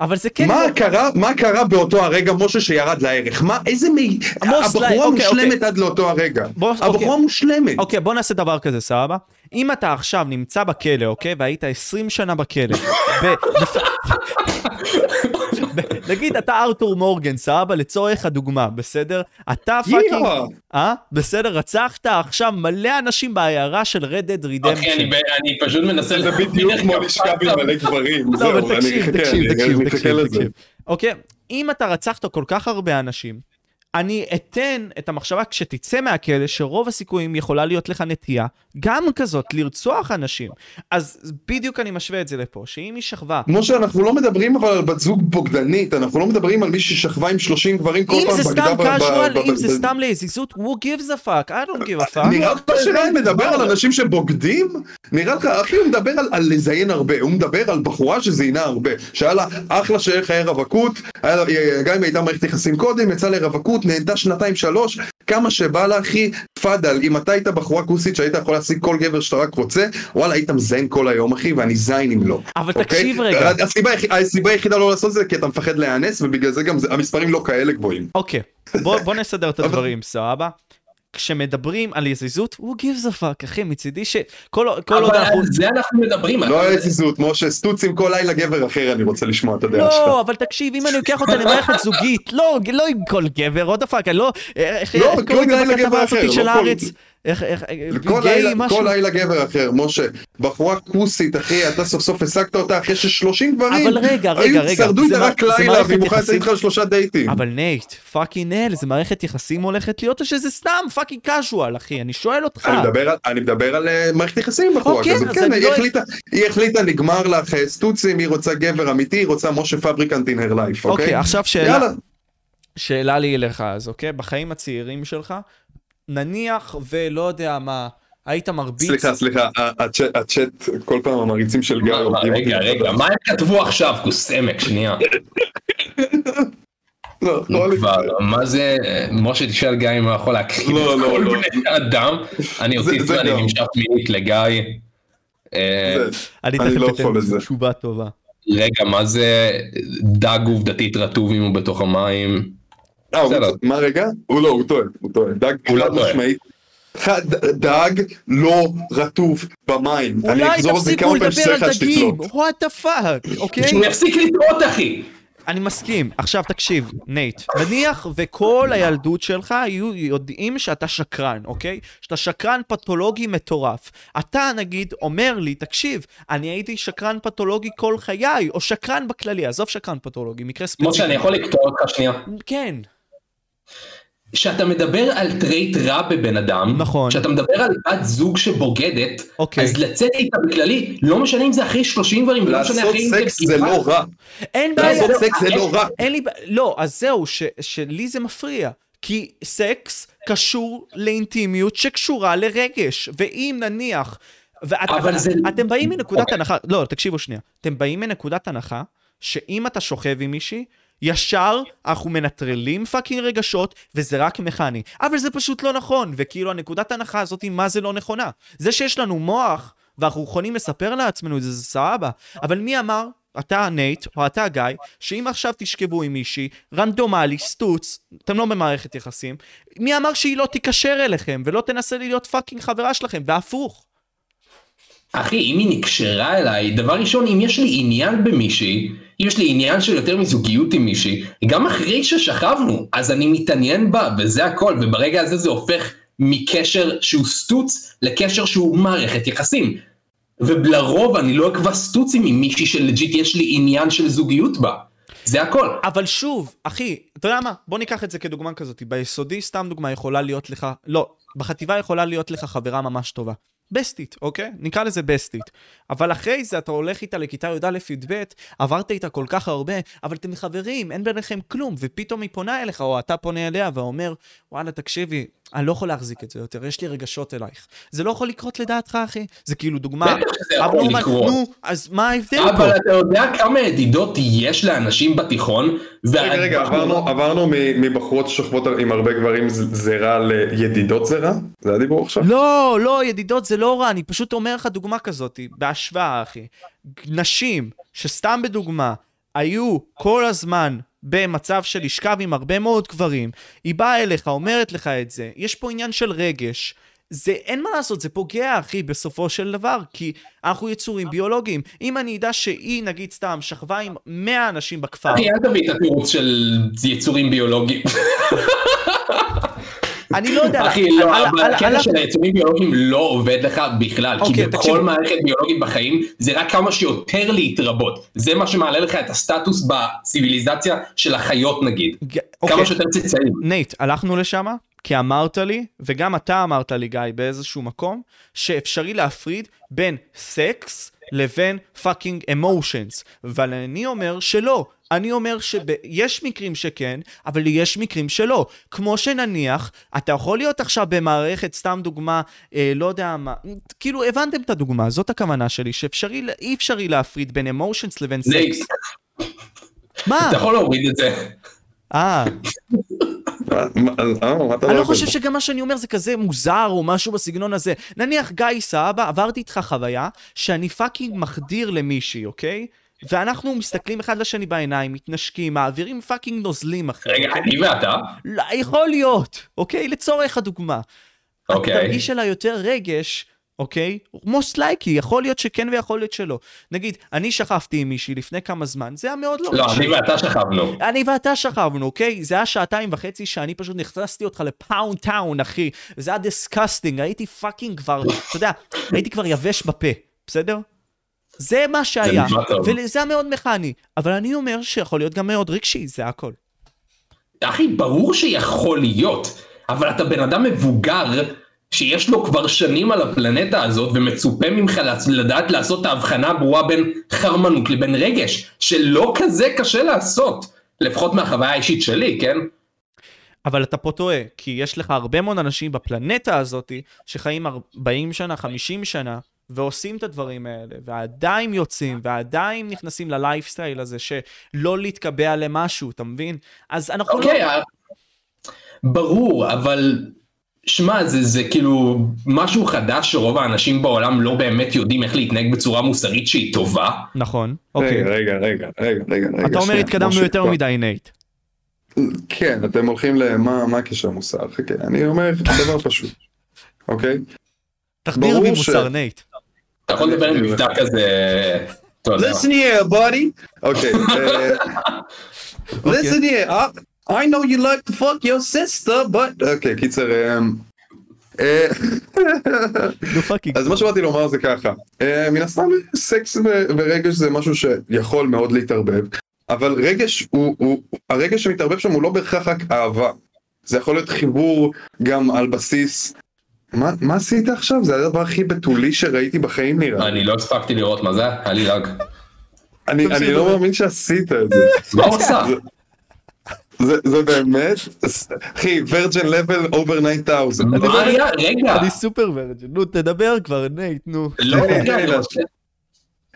אבל זה כן... מה קרה, מה קרה באותו הרגע, משה, שירד לערך? מה, איזה מי... הבחורה אוקיי, מושלמת אוקיי. עד לאותו הרגע. בוא, הבחורה אוקיי. מושלמת. אוקיי, בוא נעשה דבר כזה, סבבה? אם אתה עכשיו נמצא בכלא, אוקיי? והיית 20 שנה בכלא, ב- נגיד אתה ארתור מורגן, סבבה? לצורך הדוגמה, בסדר? אתה פאקינג... אה? בסדר, רצחת עכשיו מלא אנשים בעיירה של Red Dead Redemption. ב- אני פשוט מנסה... זה בדיוק כמו לשכב עם מלא גברים. לא, אבל זהו, אני תקשיב, אחכה, תקשיב, אני- תקשיב. תקשיב. אוקיי, אם אתה רצחת כל כך הרבה אנשים, אני אתן את המחשבה כשתצא מהכלא, שרוב הסיכויים יכולה להיות לך נטייה, גם כזאת, לרצוח אנשים. אז בדיוק אני משווה את זה לפה, שאם היא שכבה... משה, אנחנו לא מדברים אבל על בת זוג בוגדנית, אנחנו לא מדברים על מישהי ששכבה עם 30 גברים כל אם פעם זה בגדה סתם ב- ב- casual, ב- אם זה סתם לעזיזות, who gives a fuck, I don't give a fuck. נראה לך שראיין מדבר על אנשים שבוגדים? נראה לך, אחי, הוא מדבר על, לזיין הרבה, הוא מדבר על בחורה שזיינה הרבה, שהיה לה אחלה חיי רווקות, היה לה, גם אם הייתה מערכת יחסים קודם, יצאה לרווקות, נהנתה שנתיים שלוש, כמה שבא לה, אחי, תפאדל, אם אתה היית בחורה כוסית שהיית יכול להשיג כל גבר שאתה רק רוצה, וואלה, היית מזיין כל היום, אחי, ואני זין אם לא. אבל אוקיי? תקשיב רגע. הסיבה, הסיבה היחידה לא לעשות זה כי אתה מפחד להיאנס, ובגלל זה גם זה- המספרים לא כאלה גבוהים. אוקיי, בוא, בוא נסדר את הדברים, סבבה? כשמדברים על יזיזות, who gives a fuck, אחי, מצידי שכל כל עוד אבל אנחנו... על זה אנחנו מדברים. לא היה זיזות, משה, סטוצים כל לילה גבר אחר, אני רוצה לשמוע את הדעה שלך. לא, אבל תקשיב, אם אני לוקח אותה למערכת זוגית, לא, לא עם כל גבר, the fuck, אני לא... איך לא, איך כל לילה גבר אחר, של לא כל- הארץ? איך, איך, כל גיי, לילה, משהו? כל לילה גבר אחר, משה, בחורה כוסית, אחי, אתה סוף סוף השגת אותה אחרי ש-30 גברים, אבל רגע, רגע, רגע, שרדו איתה רק לילה, והיא מוכנה לצאת איתך שלושה דייטים. אבל נייט, fucking hell, זה מערכת יחסים הולכת להיות, או שזה סתם fucking casual, אחי? אני שואל אותך. אני מדבר על- אני מדבר על אה, מערכת יחסים עם בחורה אוקיי, כזאת, כן, היא לא- החליטה, היא החליטה, נגמר לך אה, סטוצים, היא רוצה גבר אמיתי, היא רוצה משה פבריקנט in her life, אוקיי, אוקיי? עכשיו שאלה, יאללה. שאלה לי אליך אז, אוקיי? בחיים הצעירים שלך, נניח ולא יודע מה, היית מרביץ... סליחה, סליחה, הצ'אט- כל פעם המריצים של גיא הורגים אותי. רגע, רגע, מה הם כתבו עכשיו? כוס עמק, שנייה. לא, נו לא, כבר, מה זה, משה תשאל גיא אם הוא יכול לא, את לא, כל לא. בני אדם. אני ואני גם. נמשך מינית לגיא. אה, אני אני תכף לא אתן יכול לזה. תשובה טובה. רגע, מה זה דג עובדתית רטוב אם הוא בתוך המים? אה. מה רגע? הוא לא, הוא טועה, הוא טועה. דג הוא לא חד טועה. משמעית. דג לא רטוב במים. אני אחזור על זה כמה פעמים לדבר שצריך על עד דגים, שתקלוט. what the fuck, אוקיי? שהוא יפסיק לטעות אחי! אני מסכים. עכשיו תקשיב, נייט, נניח וכל הילדות שלך היו יודעים שאתה שקרן, אוקיי? שאתה שקרן פתולוגי מטורף. אתה נגיד אומר לי, תקשיב, אני הייתי שקרן פתולוגי כל חיי, או שקרן בכללי, עזוב שקרן פתולוגי, מקרה ספציפי. משה, אני יכול לקטוע אותך שנייה? כן. כשאתה מדבר על trait רע בבן אדם, נכון. כשאתה מדבר על בת זוג שבוגדת, אוקיי. אז לצאת איתה בכללי, לא משנה אם זה אחרי 30 דברים, ולא משנה לעשות אחרי אם סקס זה. לא רע. אין בעיה. לעשות סקס זה לא רע. אין לי בעיה. לא, אז זהו, ש- שלי זה מפריע. כי סקס קשור לאינטימיות שקשורה לרגש. ואם נניח... ואת, אבל אבל זה- אתם באים מנקודת אוקיי. הנחה, לא, תקשיבו שנייה. אתם באים מנקודת הנחה שאם אתה שוכב עם מישהי, ישר אנחנו מנטרלים fucking רגשות, וזה רק מכני. אבל זה פשוט לא נכון, וכאילו הנקודת ההנחה הזאת, מה זה לא נכונה? זה שיש לנו מוח, ואנחנו יכולים לספר לעצמנו את זה, זה סבבה. אבל מי אמר, אתה נייט, או אתה גיא, שאם עכשיו תשכבו עם מישהי, רנדומלי, סטוץ, אתם לא במערכת יחסים, מי אמר שהיא לא תיקשר אליכם, ולא תנסה להיות fucking חברה שלכם, והפוך. אחי, אם היא נקשרה אליי, דבר ראשון, אם יש לי עניין במישהי, יש לי עניין של יותר מזוגיות עם מישהי, גם אחרי ששכבנו, אז אני מתעניין בה, וזה הכל, וברגע הזה זה הופך מקשר שהוא סטוץ לקשר שהוא מערכת יחסים. ולרוב אני לא אקבע סטוצים עם מישהי ש legit יש לי עניין של זוגיות בה. זה הכל. אבל שוב, אחי, אתה יודע מה? בוא ניקח את זה כדוגמה כזאת. ביסודי, סתם דוגמה, יכולה להיות לך... לא, בחטיבה יכולה להיות לך חברה ממש טובה. בסטית, אוקיי? נקרא לזה בסטית. אבל אחרי זה אתה הולך איתה לכיתה י"א-י"ב, עברת איתה כל כך הרבה, אבל אתם חברים, אין ביניכם כלום, ופתאום היא פונה אליך, או אתה פונה אליה ואומר, וואלה, תקשיבי, אני לא יכול להחזיק את זה יותר, יש לי רגשות אלייך. זה לא יכול לקרות לדעתך, אחי? זה כאילו דוגמה... בטח שזה יכול אבל נו, לקרות. נו, אז מה ההבדל פה? אבל אתה יודע כמה ידידות יש לאנשים בתיכון? רגע, רגע, עברנו- עברנו מ- מבחורות ששוכבות עם הרבה גברים זה רע לידידות זה רע? זה הדיבור עכשיו? לא, לא, ידידות, זה לא רע, אני פשוט אומר לך דוגמה כזאת, בהשוואה, אחי. נשים, שסתם בדוגמה, היו כל הזמן במצב של לשכב עם הרבה מאוד גברים, היא באה אליך, אומרת לך את זה, יש פה עניין של רגש. זה, אין מה לעשות, זה פוגע, אחי, בסופו של דבר, כי אנחנו יצורים ביולוגיים. אם אני אדע שהיא, נגיד סתם, שכבה עם 100 אנשים בכפר... אחי, אל תביא את התירוץ של יצורים ביולוגיים. אני לא יודע, אחי, לא, אבל הקטע של היצורים ביולוגיים לא עובד לך בכלל, כי אוקיי, בכל. מערכת ביולוגית בחיים זה רק כמה שיותר להתרבות. זה מה שמעלה לך את הסטטוס בציוויליזציה של החיות נגיד. ג- אוקיי. כמה שיותר צאצאים. נייט, הלכנו לשם, כי אמרת לי, וגם אתה אמרת לי, גיא, באיזשהו מקום, שאפשרי להפריד בין סקס לבין fucking emotions. אבל אני אומר שלא. אני אומר שיש מקרים שכן, אבל יש מקרים שלא. כמו שנניח, אתה יכול להיות עכשיו במערכת, סתם דוגמה, אה, לא יודע מה, כאילו הבנתם את הדוגמה, זאת הכוונה שלי, שאפשרי, אי אפשרי להפריד בין emotions לבין סקס. מה? אתה יכול להוריד את זה. אה, אה, אני לא חושב? שגם מה שאני אומר זה כזה מוזר או משהו בסגנון הזה. נניח גיא סבא, עברתי איתך חוויה שאני fucking מחדיר למישהי, אוקיי? ואנחנו מסתכלים אחד לשני בעיניים, מתנשקים, מעבירים fucking נוזלים אחי. רגע, אוקיי? אני ואתה? לא, יכול להיות, אוקיי? לצורך הדוגמה. אוקיי. תרגיש עליי יותר רגש, אוקיי? most likely, יכול להיות שכן ויכול להיות שלא. נגיד, אני שכבתי עם מישהי לפני כמה זמן, זה היה מאוד לא לא. אני ואתה שכבנו. אני ואתה שכבנו, אוקיי? זה היה שעתיים וחצי שאני פשוט הכנסתי אותך ל pound town, אחי. זה היה disgusting, הייתי fucking כבר, אתה יודע, הייתי כבר יבש בפה, בסדר? זה מה שהיה. וזה היה מאוד מכני. אבל אני אומר שיכול להיות גם מאוד רגשי, זה הכל. אחי, ברור שיכול להיות, אבל אתה בן אדם מבוגר שיש לו כבר שנים על הפלנטה הזאת ומצופה ממך לדעת לעשות את ההבחנה הברורה בין חרמנות לבין רגש, שלא כזה קשה לעשות, לפחות מהחוויה האישית שלי, כן? אבל אתה פה טועה, כי יש לך הרבה מאוד אנשים בפלנטה הזאת שחיים 40 שנה, 50 שנה, ועושים את הדברים האלה, ועדיין יוצאים, ועדיין נכנסים ללייפסטייל הזה, שלא להתקבע למשהו, אתה מבין? אז אנחנו אוקיי, לא... אה, ברור, אבל שמע, זה, זה כאילו משהו חדש שרוב האנשים בעולם לא באמת יודעים איך להתנהג בצורה מוסרית שהיא טובה. נכון, אוקיי. רגע, רגע, רגע, רגע, רגע. אתה אומר שנייה, התקדמנו יותר כבר- מדי, נייט. כן, אתם הולכים למה מה הקשר מוסר? חכה, אני אומר דבר פשוט, אוקיי? תחדיר בי ש- מוסר, נייט. אתה יכול לדבר עם מבטא כזה. Listen here, buddy. אוקיי. אה, Listen here, I- know you like to fuck your sister, but... אוקיי, קיצר... אה, אה. אז מה שבאתי לומר זה ככה, אה, מן הסתם סקס ורגש זה משהו שיכול מאוד להתערבב, אבל רגש הוא, הוא, הרגש שמתערבב שם הוא לא בהכרח רק אהבה, זה יכול להיות חיבור גם על בסיס, מה, מה עשית עכשיו? זה הדבר הכי בתולי שראיתי בחיים נראה. אני לא הספקתי לראות מה זה, היה לי lag. אני, אני לא. מאמין שעשית את זה, מה הוא עשה? זה, זה באמת, אחי, virgin level over 9000, מה היה? רגע. אני סופר ורג'ן. נו, תדבר כבר, נייט, נו. לא, רגע. רוצה-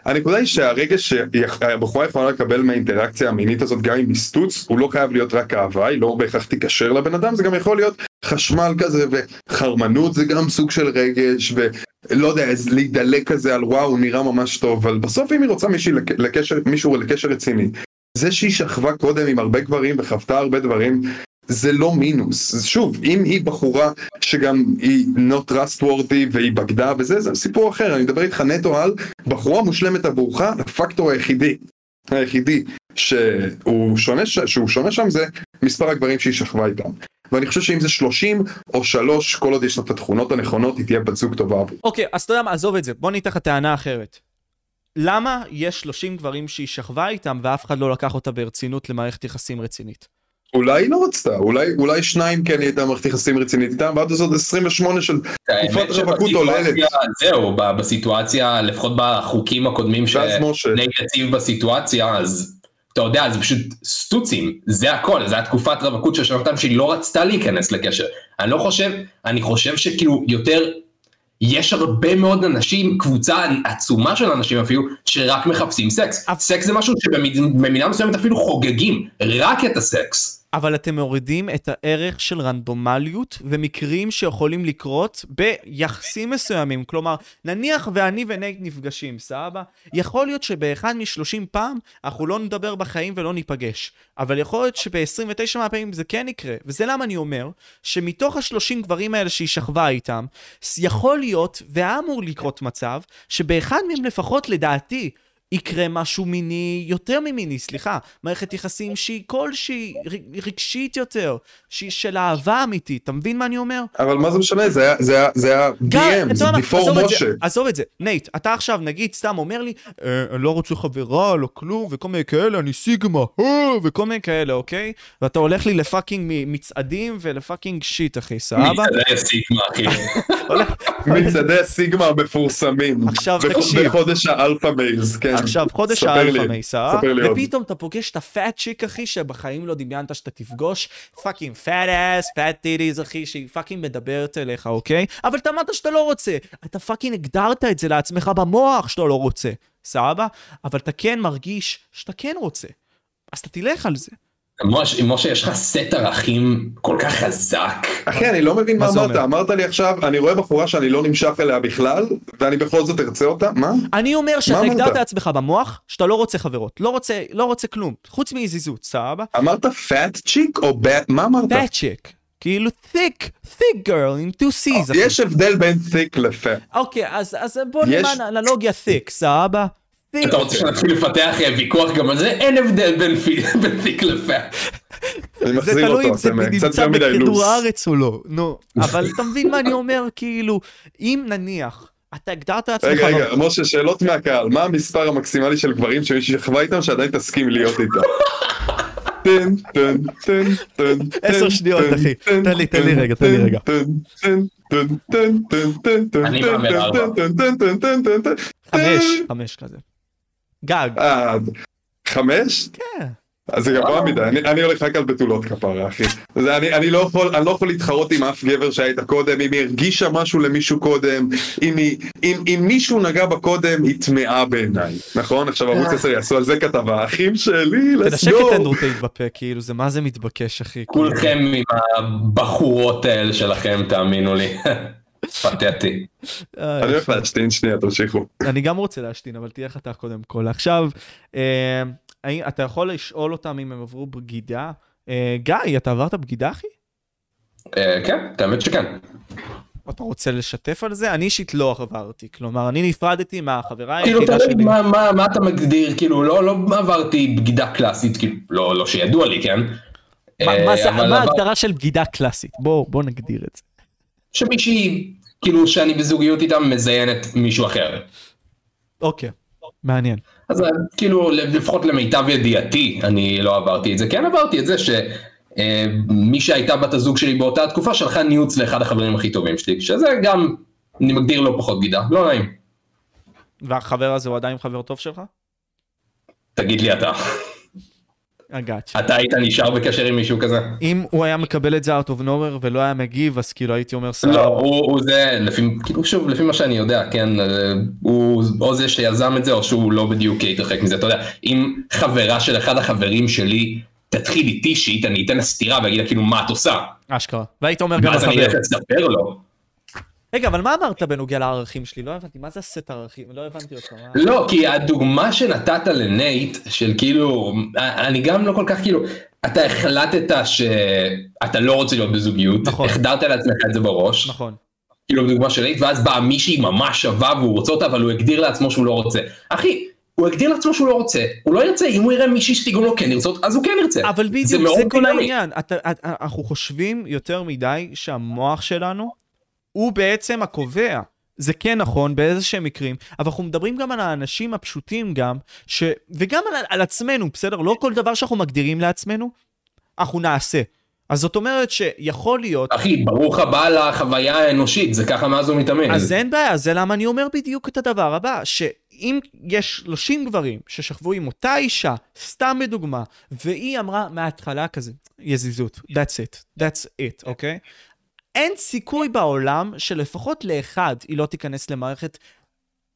הנקודה היא שהרגש שהבחורה יכולה לקבל מהאינטראקציה המינית הזאת גם עם מסטוץ הוא לא חייב להיות רק אהבה היא לא בהכרח תיקשר לבן אדם זה גם יכול להיות חשמל כזה וחרמנות זה גם סוג של רגש ולא יודע אז להידלק כזה על וואו נראה ממש טוב אבל בסוף אם היא רוצה מישהי לק- לקשר, מישהו לקשר רציני זה שהיא שכבה קודם עם הרבה גברים וחוותה הרבה דברים זה לא מינוס שוב אם היא בחורה שגם היא not trustworthy והיא בגדה וזה זה סיפור אחר אני מדבר איתך נטו על בחורה מושלמת עבורך, הפקטור היחידי, היחידי שהוא שונה, שהוא שונה שם זה מספר הגברים שהיא שכבה איתם. ואני חושב שאם זה 30 או 3, כל עוד יש לה את התכונות הנכונות, היא תהיה בת זוג טובה עבור. אוקיי, אז אתה יודע מה, עזוב את זה. בוא ניתן לך טענה אחרת. למה יש 30 גברים שהיא שכבה איתם ואף אחד לא לקח אותה ברצינות למערכת יחסים רצינית? אולי היא לא רצתה, אולי, אולי שניים כן היא הייתה מערכת יחסים רצינית איתם, ועד זאת 28 של האמת תקופת רווקות עוללת. זהו, ב- בסיטואציה, לפחות בחוקים הקודמים ואז משה. שנייט הציב בסיטואציה, אז אתה יודע, זה פשוט סטוצים, זה הכל, זה היה תקופת רווקות של שנתיים שהיא לא רצתה להיכנס לקשר. אני לא חושב, אני חושב שכאילו יותר, יש הרבה מאוד אנשים, קבוצה עצומה של אנשים אפילו, שרק מחפשים סקס. סקס זה משהו שבמידה מסוימת אפילו חוגגים, רק את הסקס. אבל אתם מורידים את הערך של רנדומליות ומקרים שיכולים לקרות ביחסים מסוימים. כלומר, נניח ואני ונייט נפגשים, סבבה? יכול להיות שבאחד מ-30 פעם אנחנו לא נדבר בחיים ולא ניפגש. אבל יכול להיות שב-29 מהפעמים זה כן יקרה. וזה למה אני אומר, שמתוך ה-30 גברים האלה שהיא שכבה איתם, יכול להיות, והיה אמור לקרות מצב, שבאחד מהם לפחות, לדעתי, יקרה משהו מיני, יותר ממיני, סליחה, מערכת יחסים שהיא כלשהי, רגשית יותר, שהיא של אהבה אמיתית, אתה מבין מה אני אומר? אבל מה זה משנה, זה היה, זה היה, זה היה DM, זה before משה. עזוב את זה, נייט, אתה עכשיו נגיד סתם אומר לי, אה, אני לא רוצה חברה, לא כלום, וכל מיני כאלה, אני סיגמה, אה, וכל מיני כאלה, אוקיי? ואתה הולך לי ל fucking מצעדים ול fucking shit, אחי, סבבה? מצעדי סיגמה, אחי. מצעדי הסיגמה המפורסמים. עכשיו תקשיב. בחודש ה alpha males, כן. עכשיו, חודש ה alpha males, ופתאום אתה פוגש את ה fat chick, אחי, שבחיים לא דמיינת שאתה תפגוש, fucking fat ass, fat titties, אחי, שהיא fucking מדברת אליך, אוקיי? אבל אתה אמרת שאתה לא רוצה. אתה fucking הגדרת את זה לעצמך במוח שאתה לא רוצה, סבבה? אבל אתה כן מרגיש שאתה כן רוצה. אז אתה תלך על זה. משה, יש לך סט ערכים כל כך חזק. אחי, אני לא מבין מה אמרת. אמרת לי עכשיו, אני רואה בחורה שאני לא נמשך אליה בכלל, ואני בכל זאת ארצה אותה? מה? אני אומר שאתה הגדרת לעצמך במוח, שאתה לא רוצה חברות. לא רוצה, לא רוצה כלום, חוץ מעזיזות, סבבה? אמרת פאט צ'יק או בט, מה אמרת? פאט צ'יק. כאילו thick, thick girl עם two C's. יש הבדל בין thick לפאט. אוקיי, אז בוא נראה אנלוגיה thick, סבבה? אתה רוצה שנתחיל לפתח ויכוח גם על זה? אין הבדל בין פיק לפאט. זה תלוי אם זה נמצא בכדור הארץ או לא, נו, אבל אתה מבין מה אני אומר, כאילו, אם נניח, אתה הגדרת לעצמך... רגע, רגע, משה, שאלות מהקהל, מה המספר המקסימלי של גברים שמישהי שכבה איתם שעדיין תסכים להיות איתם? טן, טן, טן, טן, עשר שניות, אחי, תן לי, תן לי רגע, תן לי רגע. אני מהמר ארבע. חמש, חמש כזה. גג. אה, חמש? כן. אז זה גבוה מדי, אני, אני הולך רק על בתולות כפרה אחי. זה, אני, אני, לא יכול, אני לא יכול להתחרות עם אף גבר שהיית קודם, אם היא הרגישה משהו למישהו קודם, אם, היא, אם, אם מישהו נגע בה קודם, היא טמאה בעיניי, נכון? עכשיו ערוץ 10 יעשו על זה כתבה, אחים שלי, let's תנשק את אנדרוטייט בפה, כאילו, זה מה זה מתבקש אחי. כולכם עם הבחורות האלה שלכם, תאמינו לי. פתטי. אני הולך להשתין שנייה, תמשיכו. אני גם רוצה להשתין, אבל תהיה חתך קודם כל. עכשיו, אה, אתה יכול לשאול אותם אם הם עברו בגידה? אה, גיא, אתה עברת בגידה, אחי? אה, כן, האמת שכן. אתה רוצה לשתף על זה? אני אישית לא עברתי, כלומר, אני נפרדתי מהחברה כאילו, היחידה שלי. כאילו, מה אתה מגדיר, כאילו, לא, לא עברתי בגידה קלאסית, כאילו, לא, לא שידוע לי, כן? מה ההגדרה של בגידה קלאסית? בוא נגדיר את זה. שמישהי כאילו שאני בזוגיות איתם מזיינת מישהו אחר. אוקיי, מעניין. אז אה, כאילו לפחות למיטב ידיעתי אני לא עברתי את זה, כן עברתי את זה שמי אה, שהייתה בת הזוג שלי באותה תקופה שלחה ניוץ לאחד החברים הכי טובים שלי, שזה גם, אני מגדיר לא פחות בגידה, לא נעים. והחבר הזה הוא עדיין חבר טוב שלך? תגיד לי אתה. הגאצ'ה. אתה היית נשאר בקשר עם מישהו כזה? אם הוא היה מקבל את זה out of nowhere ולא היה מגיב, אז כאילו הייתי אומר סבבה. לא, הוא, הוא זה, לפי, כאילו שוב, לפי מה שאני יודע, כן, הוא או זה שיזם את זה, או שהוא לא בדיוק יתרחק מזה, אתה יודע, אם חברה של אחד החברים שלי תתחיל איתי שיט, אני אתן לה סטירה ואגיד לה כאילו מה את עושה. אשכרה. והיית אומר גם לחבר. ואז אני אלך לספר לו. רגע, אבל מה אמרת בנוגע לערכים שלי? לא הבנתי, מה זה הסט ערכים? לא הבנתי אותך. לא, כי הדוגמה שנתת לנייט, של כאילו, אני גם לא כל כך כאילו, אתה החלטת שאתה לא רוצה להיות בזוגיות, נכון. החדרת לעצמך את זה בראש. נכון. כאילו דוגמה של נייט, ואז באה מישהי ממש שווה והוא רוצה אותה, אבל הוא הגדיר לעצמו שהוא לא רוצה. אחי, הוא הגדיר לעצמו שהוא לא רוצה, הוא לא ירצה, אם הוא יראה מישהי שתגרום לו כן לרצות, אז הוא כן ירצה. אבל בדיוק, זה, זה כל העניין. אנחנו חושבים יותר מדי שהמוח שלנו הוא בעצם הקובע. זה כן נכון באיזה שהם מקרים, אבל אנחנו מדברים גם על האנשים הפשוטים גם, ש... וגם על, על עצמנו, בסדר? לא כל דבר שאנחנו מגדירים לעצמנו, אנחנו נעשה. אז זאת אומרת שיכול להיות... אחי, ברוך הבא לחוויה האנושית, זה ככה מאז ומתאמן. אז אין בעיה, זה למה אני אומר בדיוק את הדבר הבא, שאם יש 30 גברים ששכבו עם אותה אישה, סתם בדוגמה, והיא אמרה מההתחלה כזה, יזיזות, that's it, that's it, אוקיי? Okay? אין סיכוי בעולם שלפחות לאחד היא לא תיכנס למערכת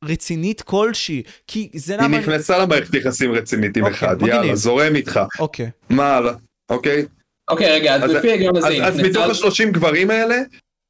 רצינית כלשהי, כי זה למה... היא נכנסה למערכת יחסים רצינית עם אוקיי, אחד, יאללה, זורם איתך. אוקיי. מה הלאה, אוקיי? אוקיי, רגע, אז לפי ההיגיון הזה... אז מתוך ה-30 גברים האלה,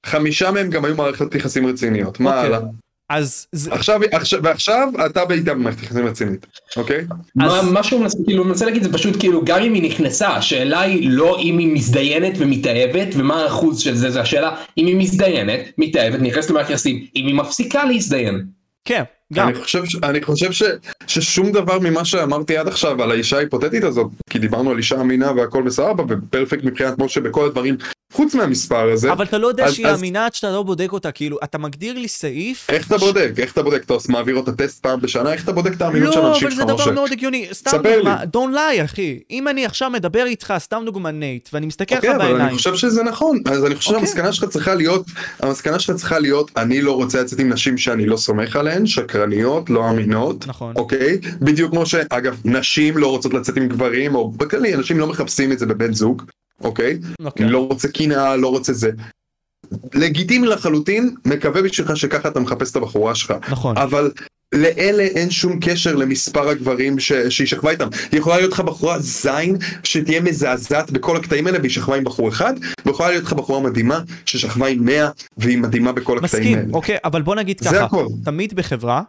חמישה מהם גם היו מערכת יחסים רציניות. מה אוקיי. הלאה? אז זה- עכשיו, עכשיו, ועכשיו אתה בעיטה במערכת יחסים רצינית, אוקיי? מה, אז- מה שהוא מנסה, כאילו, מנסה להגיד זה פשוט כאילו גם אם היא נכנסה, השאלה היא לא אם היא מזדיינת ומתאהבת ומה האחוז של זה, זה השאלה אם היא מזדיינת, מתאהבת, נכנסת למערכת יחסים, אם היא מפסיקה להזדיין. כן, גם. אני חושב, ש- אני חושב ש, ששום דבר ממה שאמרתי עד עכשיו על האישה ההיפותטית הזאת, כי דיברנו על אישה אמינה והכל בסבבה ופרפקט מבחינת משה בכל הדברים, חוץ מהמספר הזה, אבל אתה לא יודע אז- שהיא אז- אמינה עד שאתה לא בודק אותה, כאילו, אתה מגדיר לי סעיף... איך אתה ש- בודק? איך אתה בודק? אתה מעביר אותה טסט פעם בשנה? איך אתה בודק את האמינות של לא, האנשים אבל שלך, זה דבר משה? מאוד הגיוני. סתם ספר דוגמה, לי. don't lie, אחי. אם אני עכשיו מדבר איתך, סתם דוגמה Nate, ואני מסתכל לך אוקיי, אבל אני בעיניים, חושב שזה נכון, אז אני חושב אוקיי. שהמסקנה שלך צריכה להיות, המסקנה שלך צריכה להיות, אני לא רוצה לצאת עם נשים שאני לא סומך עליהן, שקרניות, לא אמינות, נכון. אוקיי? בדיוק כמו שאגב, נשים לא רוצות לצאת עם גברים, או בכללי, אנשים לא מחפשים את זה בבן זוג, אוקיי? אוקיי. לא רוצה קנאה, לא רוצה זה. לגיטימי לחלוטין, מקווה בשבילך שככה אתה מחפש את הבחורה שלך. נכון. אבל לאלה אין שום קשר למספר הגברים ש... שהיא שכבה איתם. היא יכולה להיות לך בחורה זין שתהיה מזעזעת בכל הקטעים האלה והיא שכבה עם בחור אחד, ויכולה להיות לך בחורה מדהימה ששכבה עם 100 והיא מדהימה בכל הקטעים מסכים, האלה. אוקיי, אבל בוא נגיד ככה, הכל. תמיד בחברה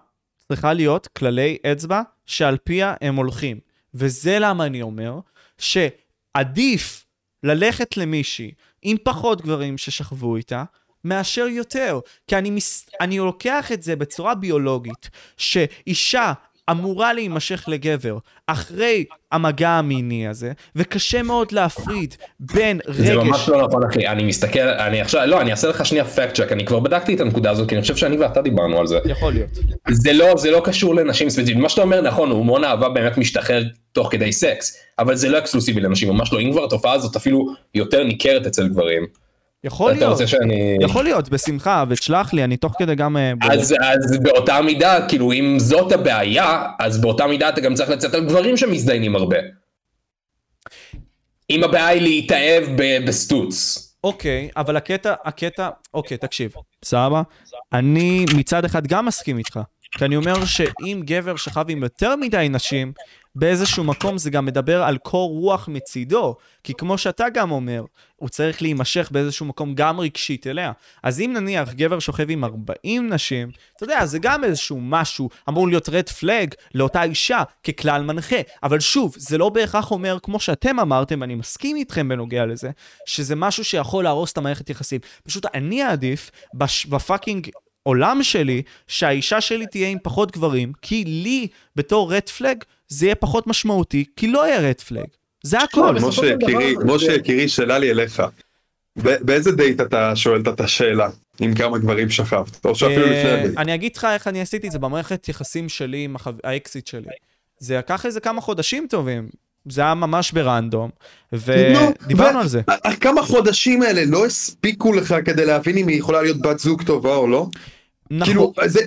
צריכה להיות כללי אצבע שעל פיה הם הולכים. וזה למה אני אומר שעדיף ללכת למישהי עם פחות גברים ששכבו איתה, מאשר יותר. כי אני, מס... אני לוקח את זה בצורה ביולוגית, שאישה אמורה להימשך לגבר אחרי המגע המיני הזה, וקשה מאוד להפריד בין רגש... זה ממש לא נכון אחי, אני מסתכל, אני עכשיו, לא, אני אעשה לך שנייה fact check, אני כבר בדקתי את הנקודה הזאת, כי אני חושב שאני ואתה דיברנו על זה. יכול להיות. זה לא, זה לא קשור לנשים ספציפית, מה שאתה אומר נכון, הומון אהבה באמת משתחרר תוך כדי סקס, אבל זה לא אקסקלוסיבי לנשים, ממש לא, אם כבר התופעה הזאת אפילו יותר ניכרת אצל גברים. יכול להיות. רוצה שאני... יכול להיות, בשמחה, ותשלח לי, אני תוך כדי גם... אה. אז, אז באותה מידה, כאילו אם זאת הבעיה, אז באותה מידה אתה גם צריך לצאת על גברים שמזדיינים הרבה. אם הבעיה היא להתאהב בסטוץ. אוקיי, אבל הקטע, הקטע, אוקיי, תקשיב, סבבה? אני מצד אחד גם מסכים איתך, כי אני אומר שאם גבר שכב עם יותר מדי נשים, באיזשהו מקום זה גם מדבר על קור רוח מצידו, כי כמו שאתה גם אומר, הוא צריך להימשך באיזשהו מקום גם רגשית אליה. אז אם נניח גבר שוכב עם 40 נשים, אתה יודע, זה גם איזשהו משהו, אמור להיות red flag לאותה אישה ככלל מנחה. אבל שוב, זה לא בהכרח אומר, כמו שאתם אמרתם, ואני מסכים איתכם בנוגע לזה, שזה משהו שיכול להרוס את המערכת יחסים. פשוט אני אעדיף בש... ב fucking עולם שלי, שהאישה שלי תהיה עם פחות גברים, כי לי, בתור red flag, זה יהיה פחות משמעותי, כי לא יהיה red flag. זה הכל. משה יקירי, שאלה לי אליך. באיזה דייט אתה שואל את השאלה? עם כמה גברים שכבת? או שאפילו לפני אה, הדייט. אני אגיד לך איך אני עשיתי את זה במערכת יחסים שלי עם האקסית שלי. זה לקח איזה כמה חודשים טובים. זה היה ממש ב random, נו, ודיברנו על זה. כמה חודשים האלה לא הספיקו לך כדי להבין אם היא יכולה להיות בת זוג טובה או לא? נכון, כאילו, זה,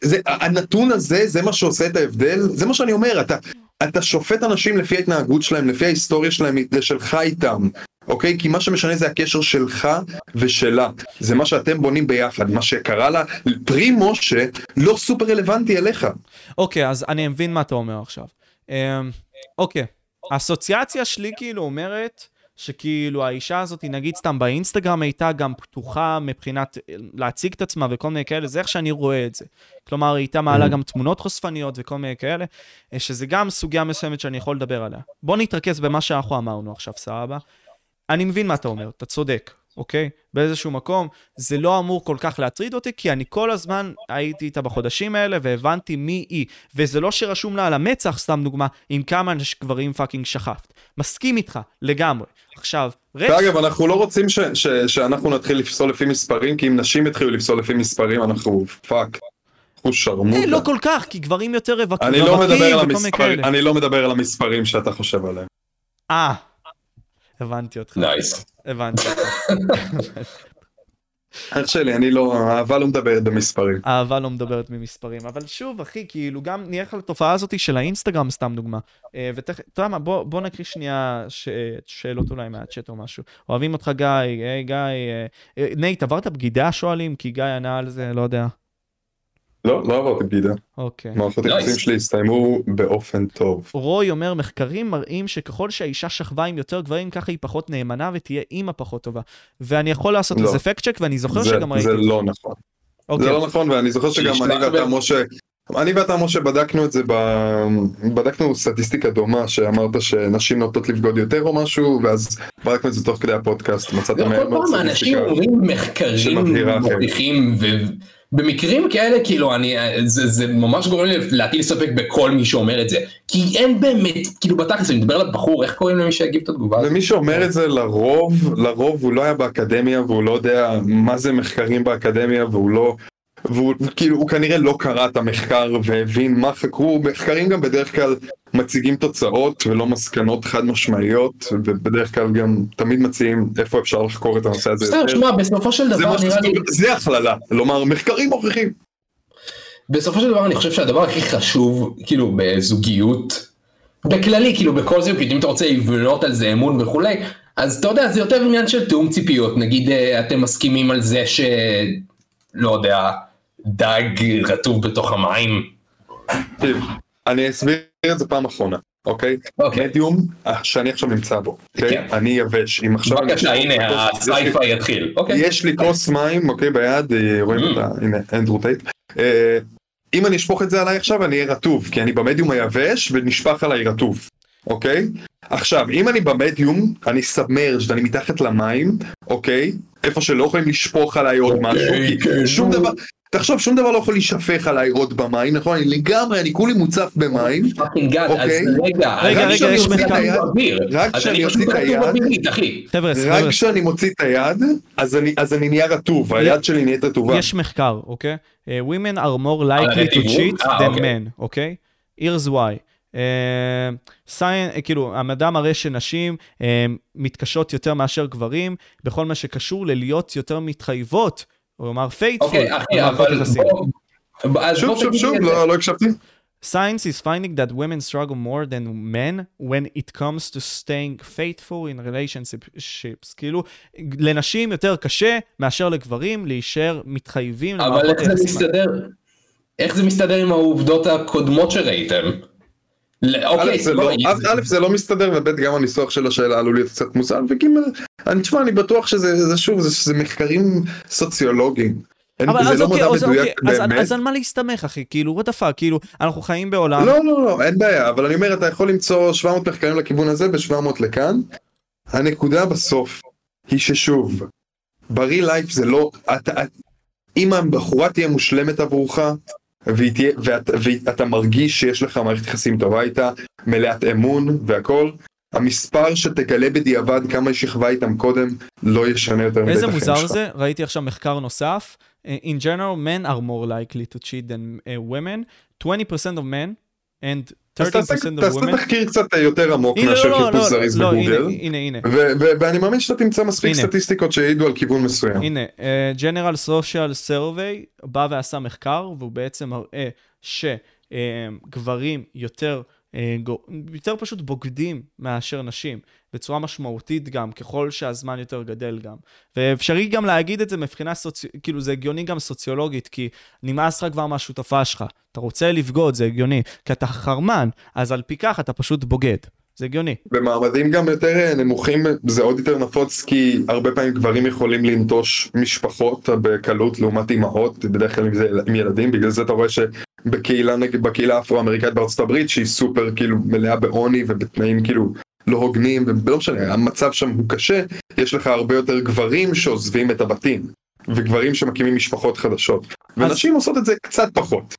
זה, הנתון הזה, זה מה שעושה את ההבדל, זה מה שאני אומר, אתה, אתה שופט אנשים לפי ההתנהגות שלהם, לפי ההיסטוריה שלהם, שלך איתם, אוקיי? כי מה שמשנה זה הקשר שלך ושלה, זה מה שאתם בונים ביחד, מה שקרה לה, פרי משה, לא סופר רלוונטי אליך. אוקיי, אז אני מבין מה אתה אומר עכשיו. אמ, אוקיי, האסוציאציה שלי כאילו אומרת שכאילו האישה הזאת, נגיד סתם באינסטגרם הייתה גם פתוחה מבחינת אה, להציג את עצמה וכל מיני כאלה, זה איך שאני רואה את זה. כלומר, היא הייתה מעלה גם תמונות חושפניות וכל מיני כאלה, אה, שזה גם סוגיה מסוימת שאני יכול לדבר עליה. בוא נתרכז במה שאנחנו אמרנו עכשיו, סבבה? אני מבין מה אתה אומר, אתה צודק, אוקיי? באיזשהו מקום, זה לא אמור כל כך להטריד אותי, כי אני כל הזמן הייתי איתה בחודשים האלה והבנתי מי היא. וזה לא שרשום לה על המצח, סתם דוגמה, עם כמה גברים fucking שכבת. מסכים איתך, לגמרי. עכשיו, רץ... ואגב, אנחנו לא רוצים ש, ש, שאנחנו נתחיל לפסול לפי מספרים, כי אם נשים יתחילו לפסול לפי מספרים, אנחנו fucked. אנחנו שרמוטה. אה, לא כל כך, כי גברים יותר רווק- אני לא מדבר על וכל מיני המספרים, כאלה. אני לא מדבר על המספרים שאתה חושב עליהם. אה, הבנתי אותך. nice. הבנתי. אח שלי, אני לא, האהבה לא מדברת במספרים. אהבה לא מדברת ממספרים, אבל שוב, אחי, כאילו, גם נלך על התופעה הזאת של האינסטגרם, סתם דוגמה. אה, ותכף, אתה יודע מה, בוא, בוא נקריא שנייה ש... שאלות אולי מהצ'אט או משהו. אוהבים אותך, גיא, היי, גיא. אה, אה, נייט, עברת בגידה, שואלים? כי גיא ענה על זה, לא יודע. לא, לא עברתי בגידה. אוקיי. מערכות. היחסים שלי הסתיימו באופן טוב. רוי אומר, מחקרים מראים שככל שהאישה שכבה עם יותר גברים, ככה היא פחות נאמנה ותהיה אימא פחות טובה. ואני יכול לעשות. לזה fact check, ואני זוכר שגם ראיתי. זה לא נכון. אוקיי. זה לא נכון, ואני זוכר שגם אני ואתה, משה, אני ואתה, משה, בדקנו את זה, ב... בדקנו סטטיסטיקה דומה, שאמרת שנשים נוטות לבגוד יותר או משהו, ואז בדקנו את זה תוך כדי הפודקאסט, מצאת לא, מהר כל מאוד פעם אנשים סטטיסטיקה. אומרים מחקרים. מוכיחים ובמקרים כאלה כאילו אני זה, זה ממש גורם לי להטיל ספק בכל מי שאומר את זה כי אין באמת כאילו בתכלס אני מדבר לבחור איך קוראים למי שהגיב את התגובה הזאת? ומי שאומר את זה לרוב, לרוב הוא לא היה באקדמיה והוא לא יודע מה זה מחקרים באקדמיה והוא לא, והוא כאילו הוא כנראה לא קרא את המחקר והבין מה חקרו, מחקרים גם בדרך כלל מציגים תוצאות ולא מסקנות חד משמעיות ובדרך כלל גם תמיד מציעים איפה אפשר לחקור את הנושא הזה בסדר. שמע בסופו של זה דבר נראה לי זה הכללה, לומר מחקרים מוכיחים. בסופו של דבר אני חושב שהדבר הכי חשוב כאילו בזוגיות בכללי כאילו בכל זוגיות אם אתה רוצה לבנות על זה אמון וכולי אז אתה יודע זה יותר עניין של תיאום ציפיות נגיד אה, אתם מסכימים על זה שלא יודע דג רטוב בתוך המים. אני אסביר את זה פעם אחרונה, אוקיי? אוקיי. מדיום אה, שאני עכשיו נמצא בו, אוקיי? כן. אני יבש, אם עכשיו... בבקשה הנה ה sci-fi יתחיל. אוקיי. יש לי כוס מים, אוקיי, ביד, אה, רואים אותה. Mm, הנה, אנדרו טייט. אה, אם אני אשפוך את זה עליי עכשיו, אני אהיה רטוב, כי אני במדיום היבש ונשפך עליי רטוב, אוקיי? עכשיו, אם אני במדיום, אני submerged, אני מתחת למים, אוקיי? איפה שלא יכולים לשפוך עליי עוד משהו, כי כן, שום. דבר, תחשוב, שום דבר לא יכול להישפך עליי עוד במים, נכון? אני לגמרי, אני כולי מוצף במים, אוקיי. רגע, רגע, רק רגע, כשאני יש מחקר. באוויר, רק כשאני את היד, רק מוציא את היד, אז אני, אז אני נהיה רטוב, היד שלי נהיית רטובה. יש מחקר, אוקיי? Uh, women are more likely to cheat אה, than אוקיי. men, אוקיי? Here's why. Uh, כאילו, המדע מראה שנשים uh, מתקשות יותר מאשר גברים בכל מה שקשור ללהיות יותר מתחייבות, או כלומר faithful, אוקיי, אחי, אבל שוב, שוב, שוב. לא, לא הקשבתי. Science is finding that women struggle more than men when it comes to staying faithful in relationships. כאילו, לנשים יותר קשה מאשר לגברים להישאר מתחייבים אבל איך זה. מסתדר? איך זה מסתדר עם העובדות הקודמות שראיתם? א', אוקיי, זה לא- א', זה לא מסתדר, וב', גם הניסוח של השאלה עלול להיות קצת מוזר, וג', אני תשמע, אני בטוח שזה, זה שוב, זה שזה מחקרים סוציולוגיים. אין- אבל זה אז לא אוקיי, אז, אוקיי, אז, באמת. אז על מה להסתמך, אחי? כאילו, what the fuck, כאילו, אנחנו חיים בעולם... לא, לא, לא, אין בעיה, אבל אני אומר, אתה יכול למצוא 700 מחקרים לכיוון הזה ו-700 לכאן. הנקודה בסוף היא ששוב, בריא לייף זה לא, אתה, אם הבחורה תהיה מושלמת עבורך, והיא תהיה, ואת, ואתה מרגיש שיש לך מערכת יחסים טובה איתה, מלאת אמון והכל, המספר שתגלה בדיעבד כמה שכבה איתם קודם, לא ישנה יותר מדי את איזה החיים מוזר שלך. זה, ראיתי עכשיו מחקר נוסף. In general, men are more likely to cheat than uh, women. 20% of men and 30% אז תעשה. תחקיר קצת יותר עמוק מאשר לא, לא, חיפוש לא, זריז בגוגל. הנה, הנה. ואני מאמין שאתה תמצא מספיק. סטטיסטיקות שהעידו על כיוון מסוים. הנה, uh, General Social Survey בא ועשה מחקר, והוא בעצם מראה שגברים יותר, uh, גו- יותר פשוט בוגדים מאשר נשים, בצורה משמעותית גם, ככל שהזמן יותר גדל גם. ואפשרי גם להגיד את זה מבחינה סוצי... כאילו, זה הגיוני גם סוציולוגית, כי נמאס לך כבר מהשותפה שלך. אתה רוצה לבגוד, זה הגיוני. כי אתה חרמן, אז על פי כך אתה פשוט בוגד. זה הגיוני. במעמדים גם יותר אה, נמוכים זה עוד יותר נפוץ כי הרבה פעמים גברים יכולים לנטוש משפחות בקלות לעומת אימהות בדרך כלל אם זה עם ילדים בגלל זה אתה רואה שבקהילה נגיד בקהילה האפרו-אמריקאית בארצות הברית שהיא סופר כאילו מלאה בעוני ובתנאים כאילו לא הוגנים ולא משנה המצב שם הוא קשה יש לך הרבה יותר גברים שעוזבים את הבתים וגברים שמקימים משפחות חדשות ונשים עושות את זה קצת פחות.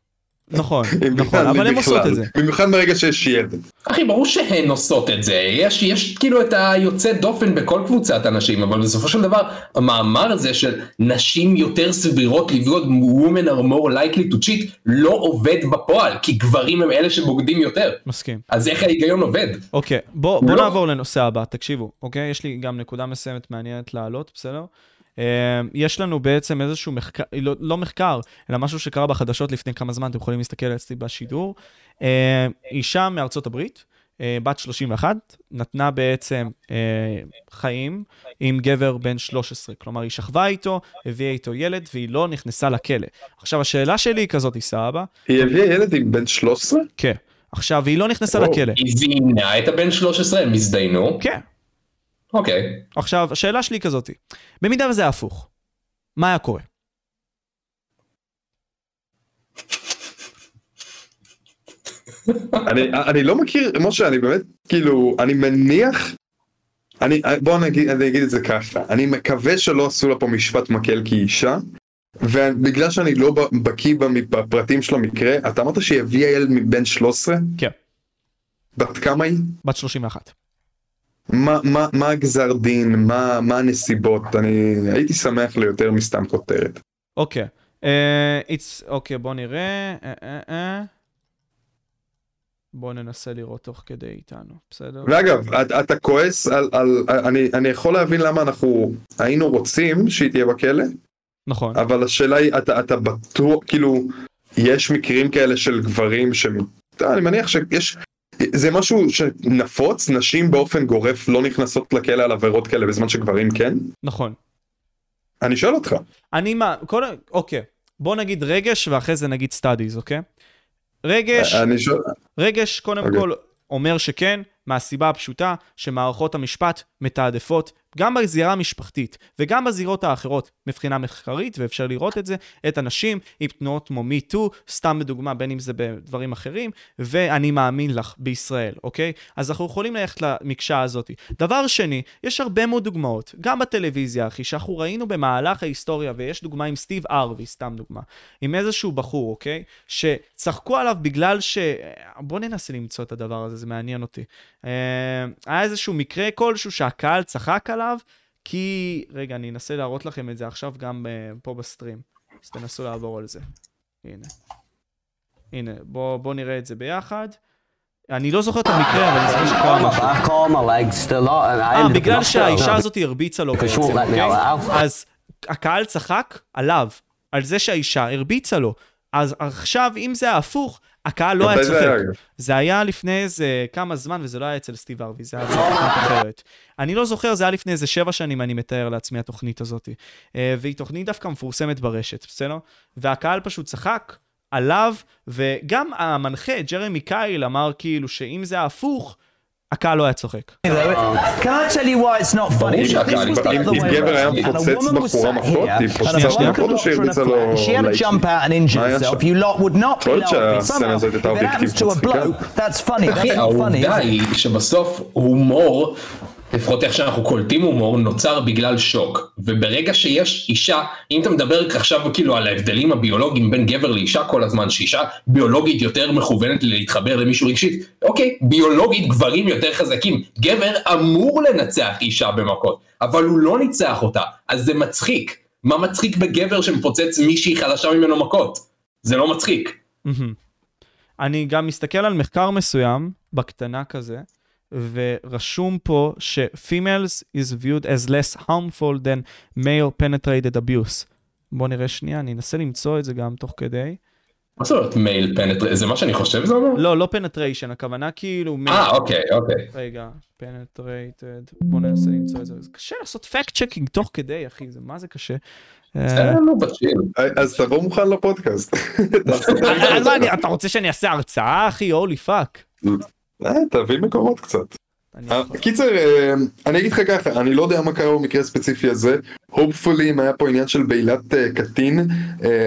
נכון, נכון, אבל הן. עושות את זה. במיוחד ברגע שיש ילד. אחי ברור שהן עושות את זה יש יש כאילו את היוצא דופן בכל קבוצת אנשים אבל בסופו של דבר המאמר הזה של נשים יותר סבירות לבגוד women are more likely to cheat לא עובד בפועל כי גברים הם אלה שבוגדים יותר מסכים. אז איך ההיגיון עובד? אוקיי, בוא, בוא לא. נעבור לנושא הבא, תקשיבו, אוקיי? יש לי גם נקודה מסוימת מעניינת להעלות, בסדר? Uh, יש לנו בעצם איזשהו מחקר, לא, לא מחקר, אלא משהו שקרה בחדשות לפני כמה זמן, אתם יכולים להסתכל אצלי בשידור. Uh, אישה מארצות הברית, אה, בת 31, נתנה בעצם אה, חיים עם גבר בן 13. כלומר, היא שכבה איתו, הביאה איתו ילד, והיא לא נכנסה לכלא. עכשיו, השאלה שלי היא כזאת, סבא. היא הביאה ילד עם בן 13? כן. עכשיו, היא לא נכנסה לכלא. היא זינה את הבן 13, הם הזדיינו? כן. אוקיי. עכשיו, השאלה שלי כזאת, במידה וזה הפוך, מה היה קורה? אני, אני לא מכיר, משה, אני באמת, כאילו, אני מניח, אני, בוא נגיד, אני אגיד את זה ככה, אני מקווה שלא עשו לה פה משפט מקל כאישה, ובגלל שאני לא בקיא בפרטים של המקרה, אתה אמרת שהיא הביאה ילד מבן 13? כן. בת כמה היא? בת 31. מה, מה, מה הגזר דין, מה, מה הנסיבות, אני הייתי שמח ליותר מסתם כותרת. אוקיי, okay. uh, אוקיי, okay, בוא נראה. Uh, uh, uh. בוא ננסה לראות תוך כדי איתנו, בסדר? ואגב, אתה, אתה כועס על, על אני, אני יכול להבין למה אנחנו היינו רוצים שהיא תהיה בכלא. נכון. אבל השאלה היא, אתה, אתה בטוח, כאילו, יש מקרים כאלה של גברים ש... אני מניח שיש, זה משהו שנפוץ, נשים באופן גורף לא נכנסות לכלא על עבירות כאלה בזמן שגברים כן? נכון. אני שואל אותך. אני מה, כל... אוקיי, בוא נגיד רגש ואחרי זה נגיד studies, אוקיי? רגש, אני שואל... רגש קודם. אוקיי. כל אומר שכן, מהסיבה הפשוטה שמערכות המשפט מתעדפות גם בזירה המשפחתית וגם בזירות האחרות מבחינה מחקרית, ואפשר לראות את זה, את הנשים עם תנועות כמו MeToo, סתם בדוגמה, בין אם זה בדברים אחרים, ואני מאמין לך בישראל, אוקיי? אז אנחנו יכולים ללכת למקשה הזאת. דבר שני, יש הרבה מאוד דוגמאות, גם בטלוויזיה, אחי, שאנחנו ראינו במהלך ההיסטוריה, ויש דוגמה עם סטיב ארווי, סתם דוגמה, עם איזשהו בחור, אוקיי? שצחקו עליו בגלל ש... בוא ננסה למצוא את הדבר הזה, זה מעניין אותי. אה, היה איזשהו מקרה כלשהו שהקהל צחק עליו, כי... רגע, אני אנסה להראות לכם את זה עכשיו גם uh, פה בסטרים. אז תנסו לעבור על זה. הנה. הנה, בואו בוא נראה את זה ביחד. אני לא זוכר את המקרה, אבל אני זוכר שקרה. אה, בגלל שהאישה הזאת הרביצה לו בעצם, אוקיי? אז הקהל צחק עליו, על זה שהאישה הרביצה לו. אז עכשיו, אם זה ההפוך, הקהל לא היה צוחק. זה היה לפני איזה כמה זמן, וזה לא היה אצל סטיב ארווי, זה היה תוכנית אחרת. אני לא זוכר, זה היה לפני איזה שבע שנים, אני מתאר לעצמי, התוכנית הזאת. אה, והיא תוכנית דווקא מפורסמת ברשת, בסדר? והקהל פשוט צחק עליו, וגם המנחה, ג'רמי קייל, אמר כאילו שאם זה ההפוך, הקהל לא היה צוחק. אם גבר היה מפוצץ בחורה מכות, היא פוצצה מכות או שהרביצה לו לייקים? מה היה שם? יכול להיות שהסצנה הזאת הייתה אובייקטיבית מצחיקה. העובדה היא שבסוף הומור לפחות איך שאנחנו קולטים הומור, נוצר בגלל שוק. וברגע שיש אישה, אם אתה מדבר עכשיו כאילו על ההבדלים הביולוגיים בין גבר לאישה כל הזמן, שאישה ביולוגית יותר מכוונת להתחבר למישהו רגשית, אוקיי, ביולוגית גברים יותר חזקים. גבר אמור לנצח אישה במכות, אבל הוא לא ניצח אותה, אז זה מצחיק. מה מצחיק בגבר שמפוצץ מישהי חלשה ממנו מכות? זה לא מצחיק. אני גם מסתכל על מחקר מסוים, בקטנה כזה, ורשום פה ש- females is viewed as less harmful than male penetrated abuse. בוא נראה שנייה, אני אנסה למצוא את זה גם תוך כדי. מה זאת אומרת male penetration? זה מה שאני חושב זה אומר? לא, לא penetration, הכוונה כאילו... אה, אוקיי, אוקיי. רגע, penetrated, בוא ננסה למצוא את זה. זה קשה לעשות fact checking תוך כדי, אחי, זה מה זה קשה. אה, אז תבוא מוכן לפודקאסט. אתה רוצה שאני אעשה הרצאה, אחי? holy fuck. אה, תביא מקומות קצת. אה, קיצר, אה, אני אגיד לך ככה, אני לא יודע מה קרה במקרה הספציפי הזה, hopefully אם היה פה עניין של בעילת קטין,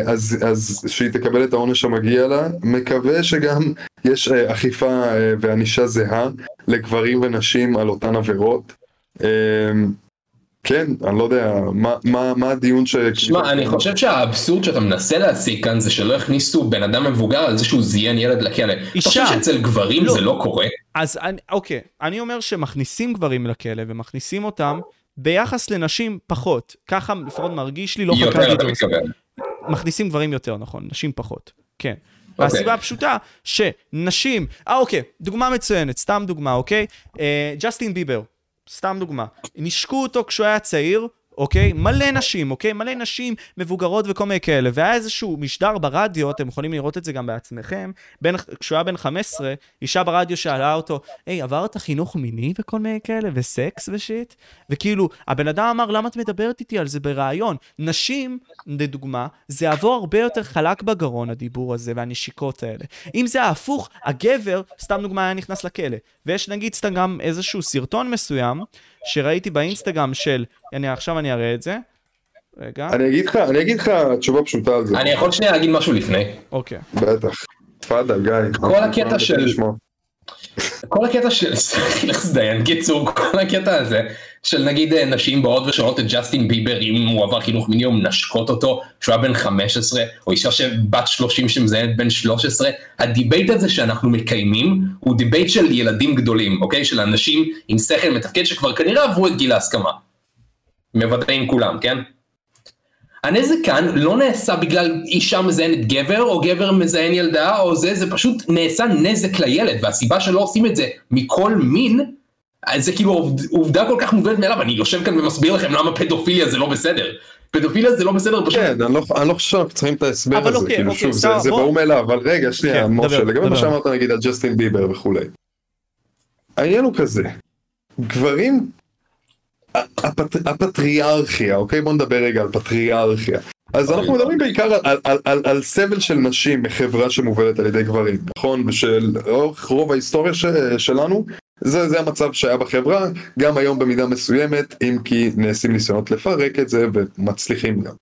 אז שהיא תקבל את העונש המגיע לה, מקווה שגם יש אכיפה וענישה זהה לגברים ונשים על אותן עבירות. כן, אני לא יודע, מה, מה, מה הדיון ש... שמע, אני חושב שהאבסורד שאתה מנסה להשיג כאן זה שלא הכניסו בן אדם מבוגר על זה שהוא זיין ילד לכלא. אישה. אתה חושב שאצל גברים לא. זה לא קורה? אז אני, אוקיי, אני אומר שמכניסים גברים לכלא ומכניסים אותם ביחס לנשים פחות. ככה לפחות מרגיש לי, לא חקרתי את זה. מכניסים גברים יותר, נכון, נשים פחות. כן. Okay. אוקיי. והסיבה הפשוטה שנשים, אה אוקיי, דוגמה מצוינת, סתם דוגמה, אוקיי? אה, ג'סטין ביבר, סתם דוגמה, נשקו אותו כשהוא היה צעיר, אוקיי? מלא נשים, אוקיי? מלא נשים מבוגרות וכל מיני כאלה. והיה איזשהו משדר ברדיו, אתם יכולים לראות את זה גם בעצמכם, בין, כשהוא היה בן 15, אישה ברדיו שאלה אותו, היי, עברת חינוך מיני וכל מיני כאלה, וסקס ושיט? וכאילו, הבן אדם אמר, למה את מדברת איתי על זה בריאיון? נשים, לדוגמה, זה יעבור הרבה יותר חלק בגרון, הדיבור הזה והנשיקות האלה. אם זה ההפוך, הגבר, סתם דוגמה, היה נכנס לכלא. ויש נגיד סתם גם איזשהו סרטון מסוים, שראיתי באינסטגרם של, אני עכשיו אני אראה את זה. רגע. אני אגיד לך, אני אגיד לך תשובה פשוטה על זה. אני יכול שנייה להגיד משהו לפני. אוקיי. בטח. תפאדל, גיא. כל הקטע של... כל הקטע של... איך זה דיין? קיצור, כל הקטע הזה של נגיד אה, נשים באות ושואלות את ג'סטין ביבר אם הוא עבר חינוך מיני או מנשקות אותו כשהוא היה בן 15 או אישה שבת 30 שמזיינת בן 13 ה debate הזה שאנחנו מקיימים הוא debate של ילדים גדולים אוקיי של אנשים עם שכל מתפקד שכבר כנראה עברו את גיל ההסכמה. מוודאים כולם כן? הנזק כאן לא נעשה בגלל אישה מזיינת גבר או גבר מזיין ילדה או זה זה פשוט נעשה נזק לילד והסיבה שלא עושים את זה מכל מין זה כאילו עובדה כל כך מובנת מאליו, אני יושב כאן ומסביר לכם למה פדופיליה זה לא בסדר. פדופיליה זה לא בסדר פשוט. כן, אני לא, אני לא חושב שאנחנו צריכים את ההסבר הזה, אוקיי, כאילו אוקיי, שוב, זה, זה ברור מאליו, אבל רגע, שנייה, כן, משה, לגבי דבר. מה שאמרת נגיד על ג'סטין ביבר וכולי. העניין הוא כזה, גברים, הפט, הפטריארכיה, אוקיי? בוא נדבר רגע על פטריארכיה. אז אנחנו מדברים בעיקר על, על, על, על, סבל של נשים מחברה שמובלת על ידי גברים, נכון? ושל רוב ההיסטוריה ש, שלנו, זה, זה המצב שהיה בחברה, גם היום במידה מסוימת, אם כי נעשים ניסיונות לפרק את זה ומצליחים גם.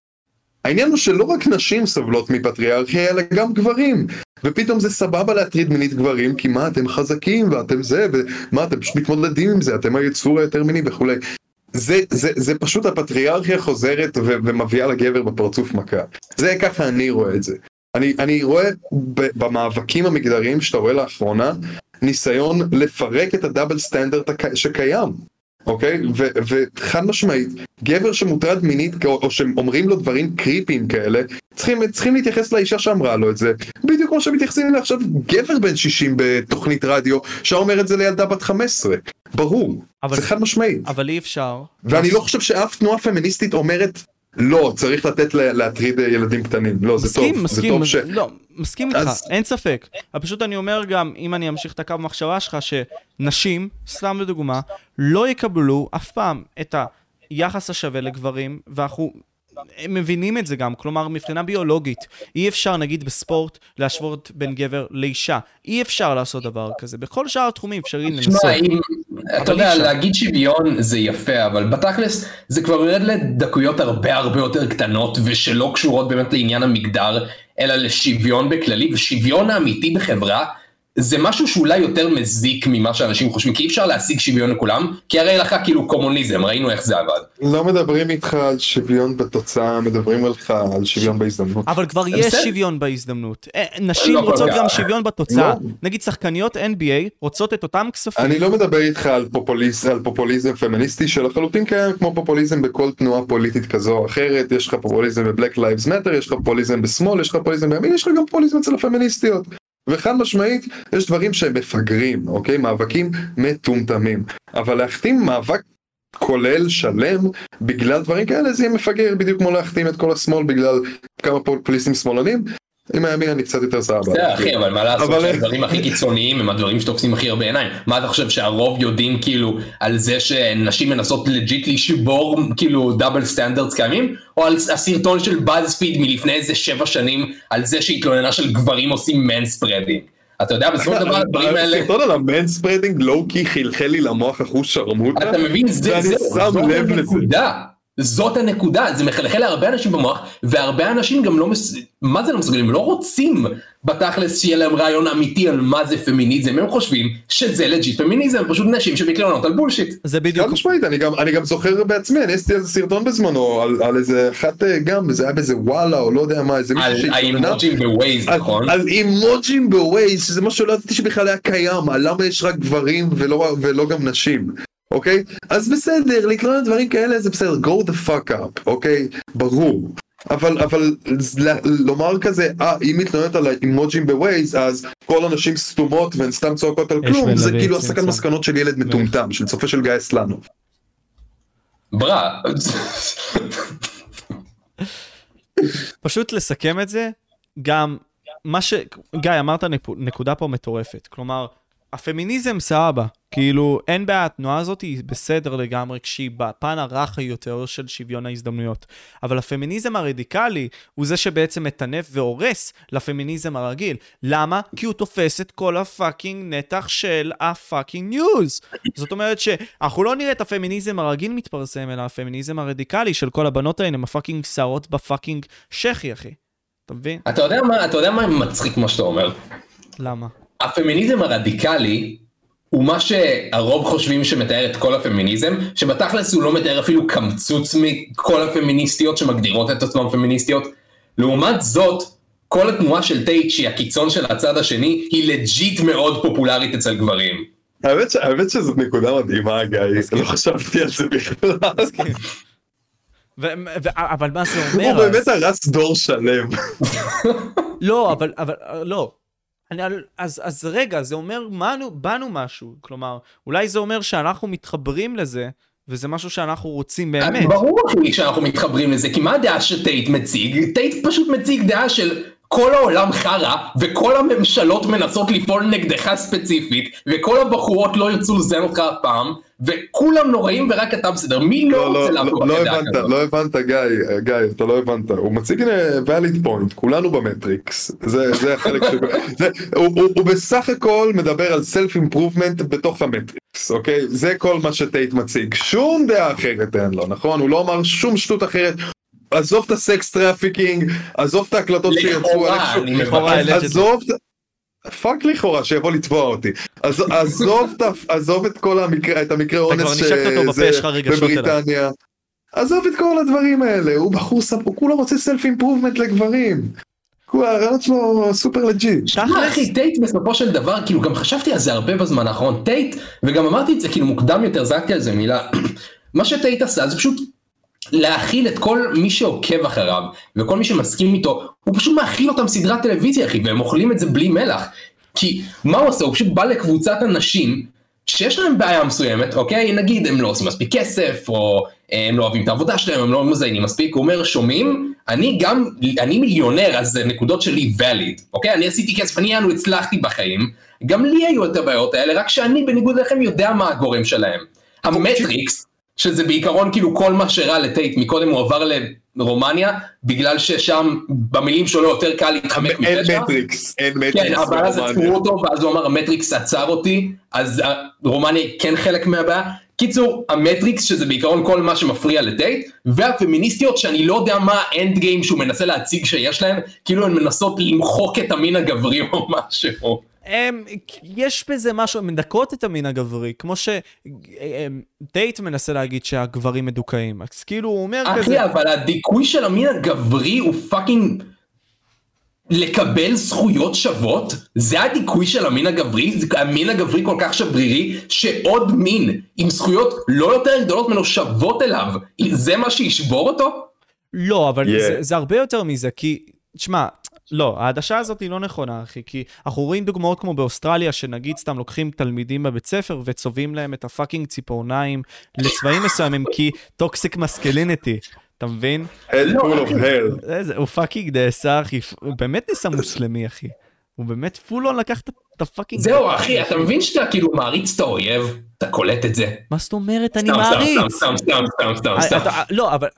העניין הוא שלא רק נשים סובלות מפטריארכיה, אלא גם גברים. ופתאום זה סבבה להטריד מינית גברים, כי מה, אתם חזקים ואתם זה, ומה, אתם פשוט מתמודדים עם זה, אתם היצור היותר מיני וכולי. זה, זה, זה פשוט הפטריארכיה חוזרת ו- ומביאה לגבר בפרצוף מכה. זה ככה אני רואה את זה. אני, אני רואה במאבקים המגדריים שאתה רואה לאחרונה, ניסיון לפרק את הדאבל סטנדרט שקיים. אוקיי? וחד משמעית, גבר שמוטרד מינית או שאומרים לו דברים קריפיים כאלה, צריכים, צריכים להתייחס לאישה שאמרה לו את זה, בדיוק כמו שמתייחסים אליי עכשיו גבר בן 60 בתוכנית רדיו, שאומר את זה לילדה בת 15. ברור, אבל, זה חד משמעית. אבל אי אפשר. ואני. לא חושב שאף תנועה פמיניסטית אומרת לא, צריך לתת להטריד ילדים קטנים. לא, זה מסכים, טוב. מסכים, זה טוב ש... לא, מסכים איתך, אז... אין ספק. פשוט אני אומר גם, אם אני אמשיך את הקו המחשבה שלך, שנשים, סתם לדוגמה, לא יקבלו אף פעם את היחס השווה לגברים, ואנחנו הם מבינים את זה גם, כלומר מבחינה ביולוגית, אי אפשר נגיד בספורט להשוות בין גבר לאישה, אי אפשר לעשות דבר כזה, בכל שאר התחומים אפשרי לנסות. תשמע, אם, אתה יודע, להגיד שוויון זה יפה, אבל בתכלס זה כבר יורד לדקויות הרבה הרבה יותר קטנות ושלא קשורות באמת לעניין המגדר, אלא לשוויון בכללי, ושוויון האמיתי בחברה זה משהו שאולי יותר מזיק ממה שאנשים חושבים, כי אי אפשר להשיג שוויון לכולם, כי הרי לך כאילו קומוניזם, ראינו איך זה עבד. לא מדברים איתך על שוויון בתוצאה, מדברים עליך על שוויון בהזדמנות. אבל כבר יש שוויון בהזדמנות. אה, נשים לא רוצות גם שוויון בתוצאה. לא. נגיד שחקניות NBA רוצות את אותם כספים. אני לא מדבר איתך על פופוליזם פמיניסטי שלחלוטין קיים כמו פופוליזם בכל תנועה פוליטית כזו או אחרת, יש לך פופוליזם ב-Black Lives Matter, יש לך פופוליזם בשמאל, יש לך פופוליזם בימין, יש לך גם פופוליזם אצל הפמיניסטיות. וחד משמעית יש דברים שהם מפגרים, אוקיי? מאבקים מטומטמים. אבל להכתים מאבק כולל שלם בגלל דברים כאלה זה יהיה מפגר בדיוק כמו להכתים את כל השמאל בגלל כמה פופוליסטים שמאלנים עם הימין אני קצת יותר סבבה. בסדר אחי אבל מה לעשות שהדברים הכי קיצוניים הם הדברים שתופסים הכי הרבה עיניים. מה אתה חושב שהרוב יודעים כאילו על זה שנשים מנסות legit לשבור כאילו double standards קיימים? או על הסרטון של באז מלפני איזה שבע שנים על זה שהתלוננה של גברים עושים manspreading. אתה יודע בסופו של דבר הדברים האלה... הסרטון על ה manspreading low key חלחל לי למוח אחוז שרמוטה. אתה מבין? זה, זה, זאת הנקודה. זאת הנקודה, זה מחלחל להרבה אנשים במוח, והרבה אנשים גם לא, מס... מה זה לא מסוגלים, לא רוצים בתכלס שיהיה להם רעיון אמיתי על מה זה פמיניזם, הם חושבים שזה legit פמיניזם, פשוט נשים שמתלוננות על bullshit. זה בדיוק. חד משמעית, אני גם, אני גם זוכר בעצמי, אני עשיתי איזה סרטון בזמנו, על, על איזה אחת אה, גם, זה היה באיזה וואלה, או לא יודע מה, איזה מישהו שהתלוננה. על האימוג'ים בווייז, נכון? על אימוג'ים בווייז, שזה משהו שלא ידעתי שבכלל היה קיים, על למה יש רק גברים ולא, ולא גם נשים. אוקיי? אז בסדר, להתלונן על דברים כאלה זה בסדר, grow the fuck up, אוקיי? ברור. אבל אבל לומר כזה אה אם מתלוננת על האימוג'ים בווייז אז כל הנשים סתומות והן סתם צועקות על כלום זה כאילו הסקת מסקנות של ילד מטומטם של צופה של גיא סלאנוב. ברה. פשוט לסכם את זה, גם מה ש... גיא, אמרת נקודה פה מטורפת. כלומר, הפמיניזם סבבה, כאילו אין בעיה, התנועה הזאת היא בסדר לגמרי כשהיא בפן הרך יותר של שוויון ההזדמנויות. אבל הפמיניזם הרדיקלי הוא זה שבעצם מטנף והורס לפמיניזם הרגיל. למה? כי הוא תופס את כל ה fucking נתח של ה fucking news. זאת אומרת שאנחנו לא נראה את הפמיניזם הרגיל מתפרסם, אלא הפמיניזם הרדיקלי של כל הבנות האלה עם ה fucking שערות ב fucking שחי, אחי. אתה מבין? אתה יודע מה, אתה יודע מה מצחיק כמו שאתה אומר? למה? הפמיניזם הרדיקלי הוא מה שהרוב חושבים שמתאר את כל הפמיניזם, שבתכלס הוא לא מתאר אפילו קמצוץ מכל הפמיניסטיות שמגדירות את עצמן פמיניסטיות. לעומת זאת, כל התנועה של טייט שהיא הקיצון של הצד השני, היא legit מאוד פופולרית אצל גברים. האמת, האמת שזאת נקודה מדהימה גיא, לא חשבתי על זה בכלל. אבל מה זה אומר? הוא באמת הרס דור שלם. לא, אבל, אבל, לא, אני, אז, אז רגע, זה אומר עלינו, בנו משהו. כלומר, אולי זה אומר שאנחנו מתחברים לזה, וזה משהו שאנחנו רוצים באמת. ברור לי שאנחנו מתחברים לזה, כי מה הדעה שטייט מציג? טייט פשוט מציג דעה של כל העולם חרא, וכל הממשלות מנסות לפעול נגדך ספציפית, וכל הבחורות לא ירצו לזיין אותך אף פעם, וכולם נוראים ורק אתה בסדר, מי לא, לא רוצה לעבור לא, לא הבנת, לא הבנת גיא, גיא, אתה לא הבנת, הוא מציג valid point, כולנו במטריקס, זה, זה החלק ש... זה, הוא, הוא, הוא בסך הכל מדבר על self improvement בתוך המטריקס, אוקיי? זה כל מה שטייט מציג, שום דעה אחרת אין לו, נכון? הוא לא אמר שום שטות אחרת, עזוב את ה sex trafficking, עזוב את ההקלטות שיצאו, עזוב, fuck לכאורה שיבוא לתבוע אותי. עזוב את כל המקרה, את המקרה אונס בבריטניה. עזוב את כל הדברים האלה, הוא בחור ספ... הוא כולה רוצה self improvement לגברים. הרעיונות שלו super legit. שמע אחי טייט בסופו של דבר כאילו גם חשבתי על זה הרבה בזמן האחרון טייט וגם אמרתי את זה כאילו מוקדם יותר זרקתי על זה מילה מה שטייט עשה זה פשוט להכיל את כל מי שעוקב אחריו וכל מי שמסכים איתו הוא פשוט מאכיל אותם סדרת טלוויזיה אחי והם אוכלים את זה בלי מלח. כי מה הוא עושה? הוא פשוט בא לקבוצת אנשים שיש להם בעיה מסוימת אוקיי? נגיד הם לא עושים מספיק כסף או אה, הם לא אוהבים את העבודה שלהם הם לא מזיינים מספיק. הוא אומר שומעים? אני גם אני מיליונר אז נקודות שלי valid אוקיי? אני עשיתי כסף אני אנו הצלחתי בחיים. גם לי היו את הבעיות האלה רק שאני בניגוד לכם יודע מה הגורם שלהם. המטריקס שזה בעיקרון כאילו כל מה שרע לטייט, מקודם הוא עבר לרומניה, בגלל ששם במילים שלו יותר קל להתחמק מפשע. אין מטריקס, אין מטריקס כן, אבל אז עצרו אותו, ואז הוא אמר המטריקס עצר אותי, אז רומניה כן חלק מהבעיה. קיצור, המטריקס, שזה בעיקרון כל מה שמפריע לטייט, והפמיניסטיות שאני לא יודע מה ה end game שהוא מנסה להציג שיש להם, כאילו הן מנסות למחוק את המין הגברי או משהו. הם, יש בזה משהו, הם מדכאות את המין הגברי, כמו שטייט מנסה להגיד שהגברים מדוכאים, אז כאילו הוא אומר כזה... אחי, אבל הדיכוי של המין הגברי הוא fucking... לקבל זכויות שוות? זה הדיכוי של המין הגברי? המין הגברי כל כך שברירי, שעוד מין עם זכויות לא יותר גדולות ממנו שוות אליו, זה מה שישבור אותו? לא, אבל yeah. זה, זה הרבה יותר מזה, כי, תשמע, לא, העדשה הזאת היא לא נכונה, אחי, כי אנחנו רואים דוגמאות כמו באוסטרליה, שנגיד סתם לוקחים תלמידים בבית ספר וצובעים להם את ה fucking ציפורניים לצבעים מסוימים, כי toxic masculinity. אתה מבין? hell. הוא fucking נעשה, אחי, הוא באמת נעשה מוסלמי, אחי. הוא באמת full on לקח את ה fucking... זהו, אחי, אתה מבין שאתה כאילו מעריץ את האויב? אתה קולט את זה? מה זאת אומרת? אני מעריץ. סתם, סתם, סתם, סתם, סתם. לא, אבל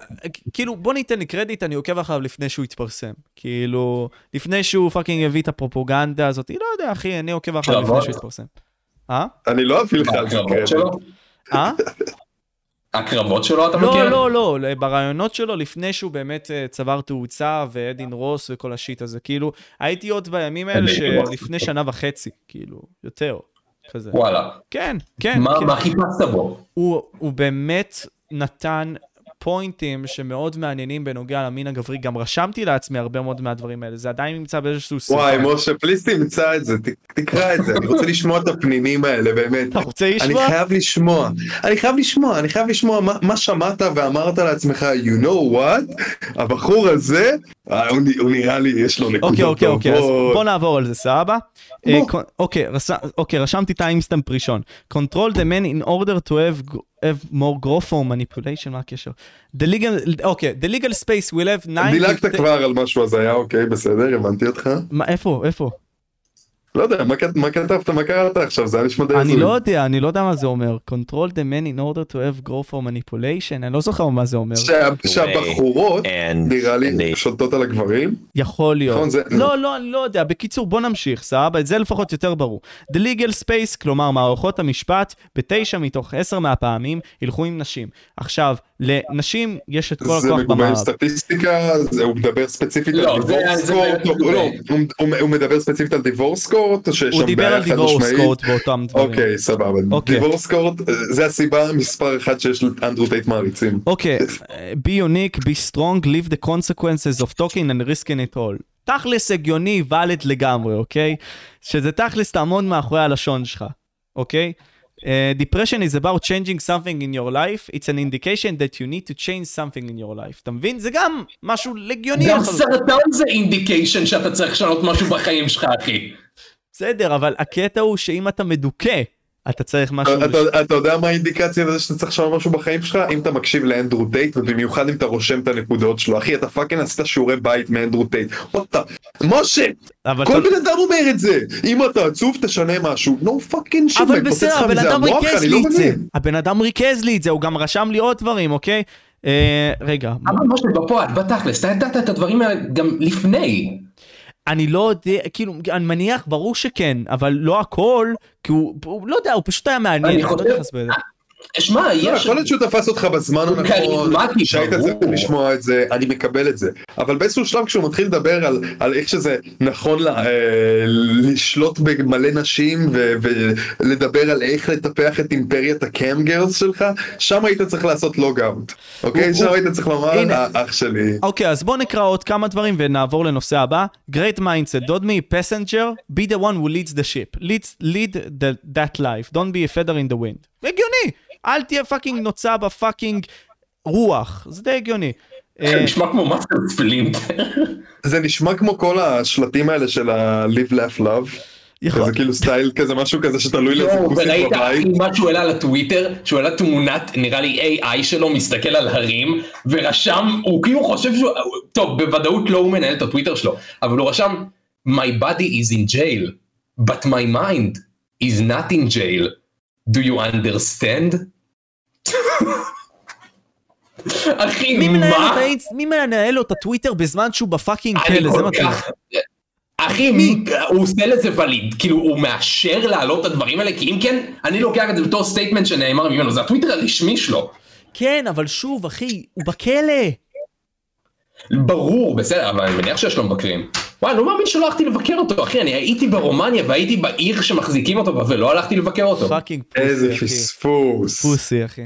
כאילו, בוא ניתן לי קרדיט, אני עוקב אחריו לפני שהוא התפרסם. כאילו, לפני שהוא fucking הביא את הפרופוגנדה הזאת, לא יודע, אחי, אני עוקב אחריו לפני שהוא התפרסם. אה? אני לא אביא לך על זה. אה? הקרבות שלו אתה לא, מכיר? לא, לא, לא, ברעיונות שלו לפני שהוא באמת uh, צבר תאוצה ואדין רוס וכל ה shit הזה, כאילו, הייתי עוד בימים האלה שלפני שנה וחצי, כאילו, יותר, כזה. וואלה. כן, כן. מה, כן. מה חיפשת בו? הוא, הוא באמת נתן פוינטים שמאוד מעניינים בנוגע למין הגברי, גם רשמתי לעצמי הרבה מאוד מהדברים האלה, זה עדיין נמצא באיזשהו סרטון. וואי, משה, please תמצא את זה, תקרא את זה, אני רוצה לשמוע את הפנינים האלה, באמת. אתה רוצה לשמוע? אני חייב לשמוע, אני חייב לשמוע, אני חייב לשמוע מה, מה שמעת ואמרת לעצמך, you know what, הבחור הזה, אה, הוא, הוא נראה לי, יש לו נקודות אוקיי, אוקיי, אוקיי, אז בוא נעבור על זה, סבבה? אוקיי, אוקיי, רשמתי timestamp ראשון. Control the man in order to have have more growth or manipulation, מה הקשר? The legal, אוקיי, the legal space will have nine... דילגת כבר על משהו הזיה, אוקיי, בסדר, הבנתי אותך. מה, איפה, איפה? לא יודע, מה, מה כתבת, מה קראת עכשיו? זה היה נשמע די הזוי. אני לא יודע, אני לא יודע מה זה אומר. Control the man in order to have growth or manipulation, אני לא זוכר מה זה אומר. שה, שהבחורות, נראה לי, שולטות על הגברים? יכול להיות. נכון, זה... לא, לא, אני לא יודע. בקיצור, בוא נמשיך, סבבה? את זה לפחות יותר ברור. The legal space, כלומר מערכות המשפט, בתשע מתוך עשר מהפעמים, ילכו עם נשים. עכשיו, לנשים יש את כל הכוח במערב. זה מגובה עם סטטיסטיקה, הוא מדבר ספציפית על divorce court, לא, הוא מדבר ספציפית על divorce court, הוא דיבר על divorce court באותם דברים. אוקיי, סבבה. Divorce court, זה הסיבה מספר אחד שיש לאנדרו טייט מעריצים. אוקיי, be unique, be strong, live the consequences of talking and risking it all. תכלס הגיוני, valid לגמרי, אוקיי? שזה תכלס תעמוד מאחורי הלשון שלך, אוקיי? Uh, depression is about changing something in your life, it's an indication that you need to change something in your life. אתה מבין? זה גם משהו הגיוני. גם סרטן זה indication שאתה צריך לשנות משהו בחיים שלך, אחי. בסדר, אבל הקטע הוא שאם אתה מדוכא, אתה צריך משהו... אתה, אתה יודע מה האינדיקציה לזה שאתה צריך לשנות משהו בחיים שלך? אם אתה מקשיב לאנדרו טייט, ובמיוחד אם אתה רושם את הנקודות שלו. אחי, אתה fucking עשית שיעורי בית מאנדרו טייט. what the, משה! כל בן אדם אומר את זה! אם אתה עצוב תשנה משהו. No fucking shit, אבל בסדר, הבן אדם ריכז לי את זה. הבן אדם ריכז לי את זה, הוא גם רשם לי עוד דברים, אוקיי? אה, רגע. אבל משה, בפועל, בתכלס, אתה ידעת את הדברים האלה גם לפני. אני לא יודע, כאילו, אני מניח, ברור שכן, אבל לא הכל, כי הוא, הוא לא יודע, הוא פשוט היה מעניין. אני חושב, שמע, יש... יכול להיות שהוא תפס אותך בזמן הנכון, שהיית צריך לשמוע את זה, אני מקבל את זה. אבל באיזשהו שלב כשהוא מתחיל לדבר על, על איך שזה נכון לה, אה, לשלוט במלא נשים ו, ולדבר על איך לטפח את אימפריית הקאם גרס שלך, שם היית צריך לעשות לוג אאוט. אוקיי? שם היית צריך לומר, אח שלי. אוקיי, אז בוא נקרא עוד כמה דברים ונעבור לנושא הבא. Great mindset, don't be a passenger, be the one who leads the ship. lead, lead the, that life, don't be a feather in the wind. הגיוני. אל תהיה fucking נוצה ב fucking רוח, זה די הגיוני. זה אה, נשמע כמו מאסטר ספלינטר. זה נשמע כמו כל השלטים האלה של ה-live laugh love. זה כאילו סטייל כזה משהו כזה שתלוי לאיזה כוסית בבית. וראית מה שהוא העלה לטוויטר, שהוא העלה תמונת נראה לי AI שלו מסתכל על הרים ורשם, הוא כאילו חושב שהוא, טוב בוודאות לא הוא מנהל את הטוויטר שלו, אבל הוא רשם My body is in jail, but my mind is not in jail. Do you understand? אחי, מה? מי מנהל לו את הטוויטר בזמן שהוא ב fucking כלא? זה מתאים. אחי, מי, הוא עושה לזה validate, כאילו הוא מאשר להעלות את הדברים האלה, כי אם כן, אני לוקח את זה בתור statement שנאמר ממנו, זה הטוויטר הרשמי שלו. כן, אבל שוב, אחי, הוא בכלא. ברור, בסדר, אבל אני מניח שיש לו מבקרים. וואי, אני לא מאמין שלא הלכתי לבקר אותו, אחי, אני הייתי ברומניה והייתי בעיר שמחזיקים אותו ולא הלכתי לבקר אותו. Fucking pussy, אחי. איזה פספוס. פוסי, אחי.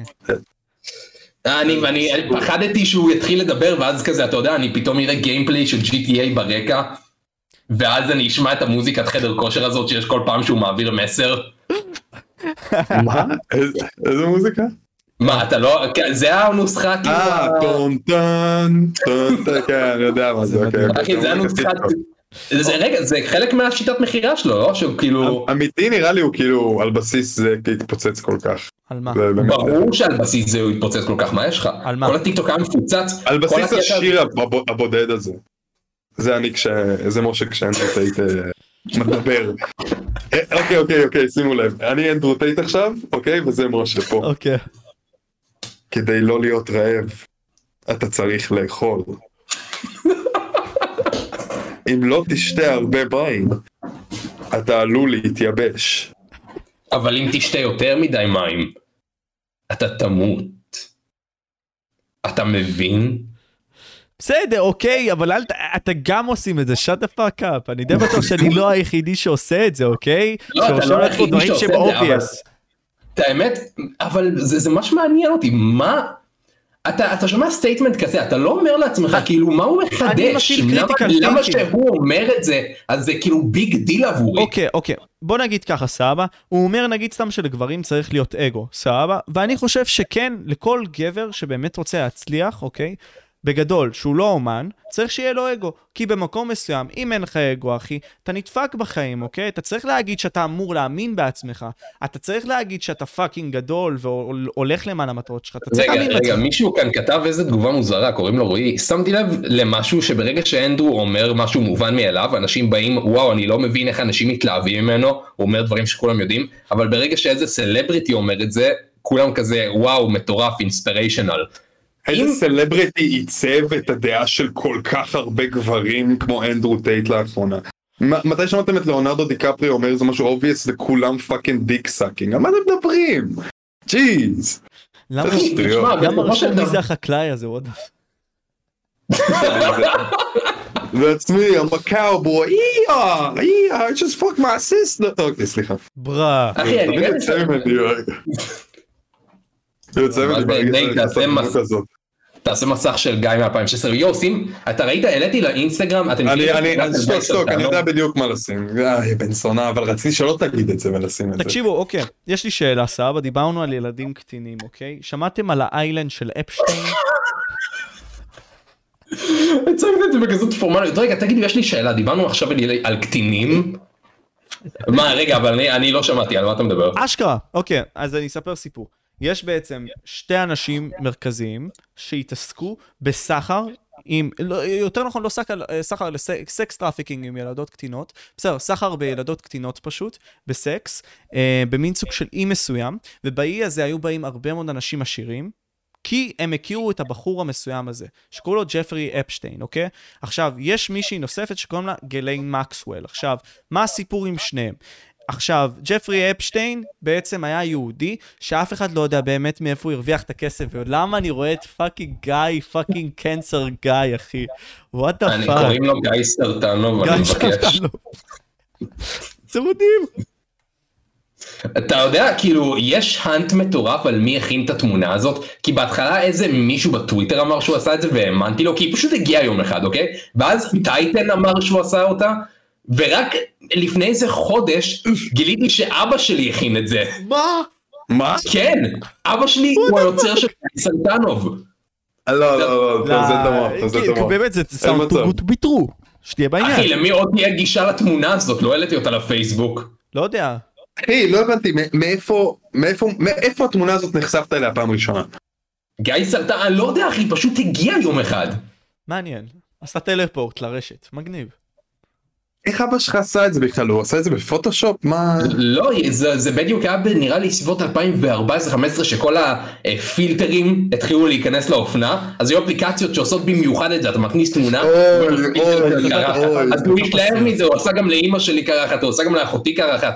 אני, ואני פחדתי שהוא יתחיל לדבר ואז כזה, אתה יודע, אני פתאום אראה gameplay של GTA ברקע, ואז אני אשמע את המוזיקת חדר כושר הזאת שיש כל פעם שהוא מעביר מסר. מה? איזה מוזיקה? מה אתה לא זה הנוסחה כאילו אה טון טון טון טון כן אני יודע מה זה אוקיי. אחי זה הנוסחה זה רגע זה חלק מהשיטת מכירה שלו לא שהוא כאילו אמיתי נראה לי הוא כאילו על בסיס זה התפוצץ כל כך. על מה? ברור שעל בסיס זה הוא התפוצץ כל כך מה יש לך? על מה? כל הטיקטוק היה מפוצץ. על בסיס השיר הבודד הזה. זה אני כש... זה משה כשאנדרו טייט מדבר. אוקיי אוקיי אוקיי שימו לב אני אנדרו טייט עכשיו אוקיי וזה משה פה. אוקיי. כדי לא להיות רעב, אתה צריך לאכול. אם לא תשתה הרבה מים, אתה עלול להתייבש. אבל אם תשתה יותר מדי מים, אתה תמות. אתה מבין? בסדר, אוקיי, אבל אל ת... אתה גם עושים את זה, shut the fuck up. אני די בטוח שאני לא היחידי שעושה את זה, אוקיי? לא, אתה לא היחידי שעושה את זה, אבל... את האמת, אבל זה, זה ממש מעניין אותי, מה... אתה, אתה שומע statement כזה, אתה לא אומר לעצמך כאילו מה הוא מחדש, למה, למה שהוא אומר את זה, אז זה כאילו big deal עבורי. אוקיי, אוקיי, בוא נגיד ככה, סבבה, הוא אומר נגיד סתם שלגברים צריך להיות אגו, סבבה, ואני חושב שכן, לכל גבר שבאמת רוצה להצליח, אוקיי, בגדול, שהוא לא אומן, צריך שיהיה לו אגו. כי במקום מסוים, אם אין לך אגו, אחי, אתה נדפק בחיים, אוקיי? אתה צריך להגיד שאתה אמור להאמין בעצמך. אתה צריך להגיד שאתה fucking גדול והולך למען המטרות שלך. אתה צריך להאמין בעצמך. רגע, רגע, מישהו כאן כתב איזה תגובה מוזרה, קוראים לו רועי. שמתי לב למשהו שברגע שאנדרו אומר משהו מובן מאליו, אנשים באים, וואו, אני לא מבין איך אנשים מתלהבים ממנו, הוא אומר דברים שכולם יודעים, אבל ברגע שאיזה celebrity אומר את זה, כולם כזה, וואו, מטורף, inspirational. איזה אם... celebrity עיצב את הדעה של כל כך הרבה גברים כמו אנדרו טייט לאחרונה? מתי שמעתם את ליאונרדו דיקפריו אומר איזה משהו obvious וכולם fucking dick sucking? על מה אתם מדברים? Jeez. למה רשום מי זה החקלאי הזה? עוד? That's me, I'm a cowboy, yeah, yeah, I just fuck my sister. אוקיי, סליחה. Bruh. אחי, אני באמת... יוצא ממני, יוצא ממני, תעשה מסך של גיא מ-2016, יואו שים, אתה ראית, העליתי לאינסטגרם, אתם אני, אני, שטוק, שטוק, אני יודע בדיוק מה לשים, אה, בן זונה, אבל רציתי שלא תגיד את זה ולשים את זה. תקשיבו, אוקיי, יש לי שאלה, סבבה, דיברנו על ילדים קטינים, אוקיי? שמעתם על האיילנד של אפשטיין? הצגת את זה בכזאת פורמליות, רגע תגידי יש לי שאלה, דיברנו עכשיו על קטינים? מה רגע אבל אני לא שמעתי על מה אתה מדבר. אשכרה, אוקיי, אז אני אספר סיפור. יש בעצם שתי אנשים מרכזיים שהתעסקו בסחר עם, לא, יותר נכון לא סחר, סחר ל sex trafficking עם ילדות קטינות, בסדר, סחר בילדות קטינות פשוט, בסקס, אה, במין סוג של אי מסוים, ובאי הזה היו באים הרבה מאוד אנשים עשירים, כי הם הכירו את הבחור המסוים הזה, שקוראים לו ג'פרי אפשטיין, אוקיי? עכשיו, יש מישהי נוספת שקוראים לה גיליין מקסוול. עכשיו, מה הסיפור עם שניהם? עכשיו, ג'פרי אפשטיין בעצם היה יהודי שאף אחד לא יודע באמת מאיפה הוא הרוויח את הכסף, ולמה אני רואה את fucking גיא, fucking cancer גיא, אחי? What the fuck. אני קוראים לו גיא סרטנוב, אני מבקש. זה מדהים. אתה יודע, כאילו, יש hunt מטורף על מי הכין את התמונה הזאת, כי בהתחלה איזה מישהו בטוויטר אמר שהוא עשה את זה והאמנתי לו, כי היא פשוט הגיעה יום אחד, אוקיי? ואז טייטן אמר שהוא עשה אותה, ורק לפני איזה חודש גיליתי שאבא שלי הכין את זה. מה? מה? כן, אבא שלי הוא היוצר של סנטנוב. לא, לא, לא, זה דמות, זה דמות. באמת, זה סאונד גוט ביטרו. שתהיה בעניין. אחי, למי עוד תהיה גישה לתמונה הזאת? לא העליתי אותה לפייסבוק. לא יודע. אחי, לא הבנתי, מאיפה, התמונה הזאת נחשפת אליה פעם ראשונה? גיא סרטן, אני לא יודע אחי, פשוט הגיע יום אחד. מעניין. עשה טלפורט לרשת, מגניב. איך אבא שלך עשה את זה בכלל? הוא עשה את זה בפוטושופ? מה... לא, זה, זה בדיוק היה נראה לי סביבות 2014-2015 שכל הפילטרים התחילו להיכנס לאופנה, אז היו אפליקציות שעושות במיוחד את זה, אתה מכניס תמונה, אז הוא התלהב מזה, הוא עשה גם לאימא שלי קרחת, הוא עשה גם לאחותי קרחת,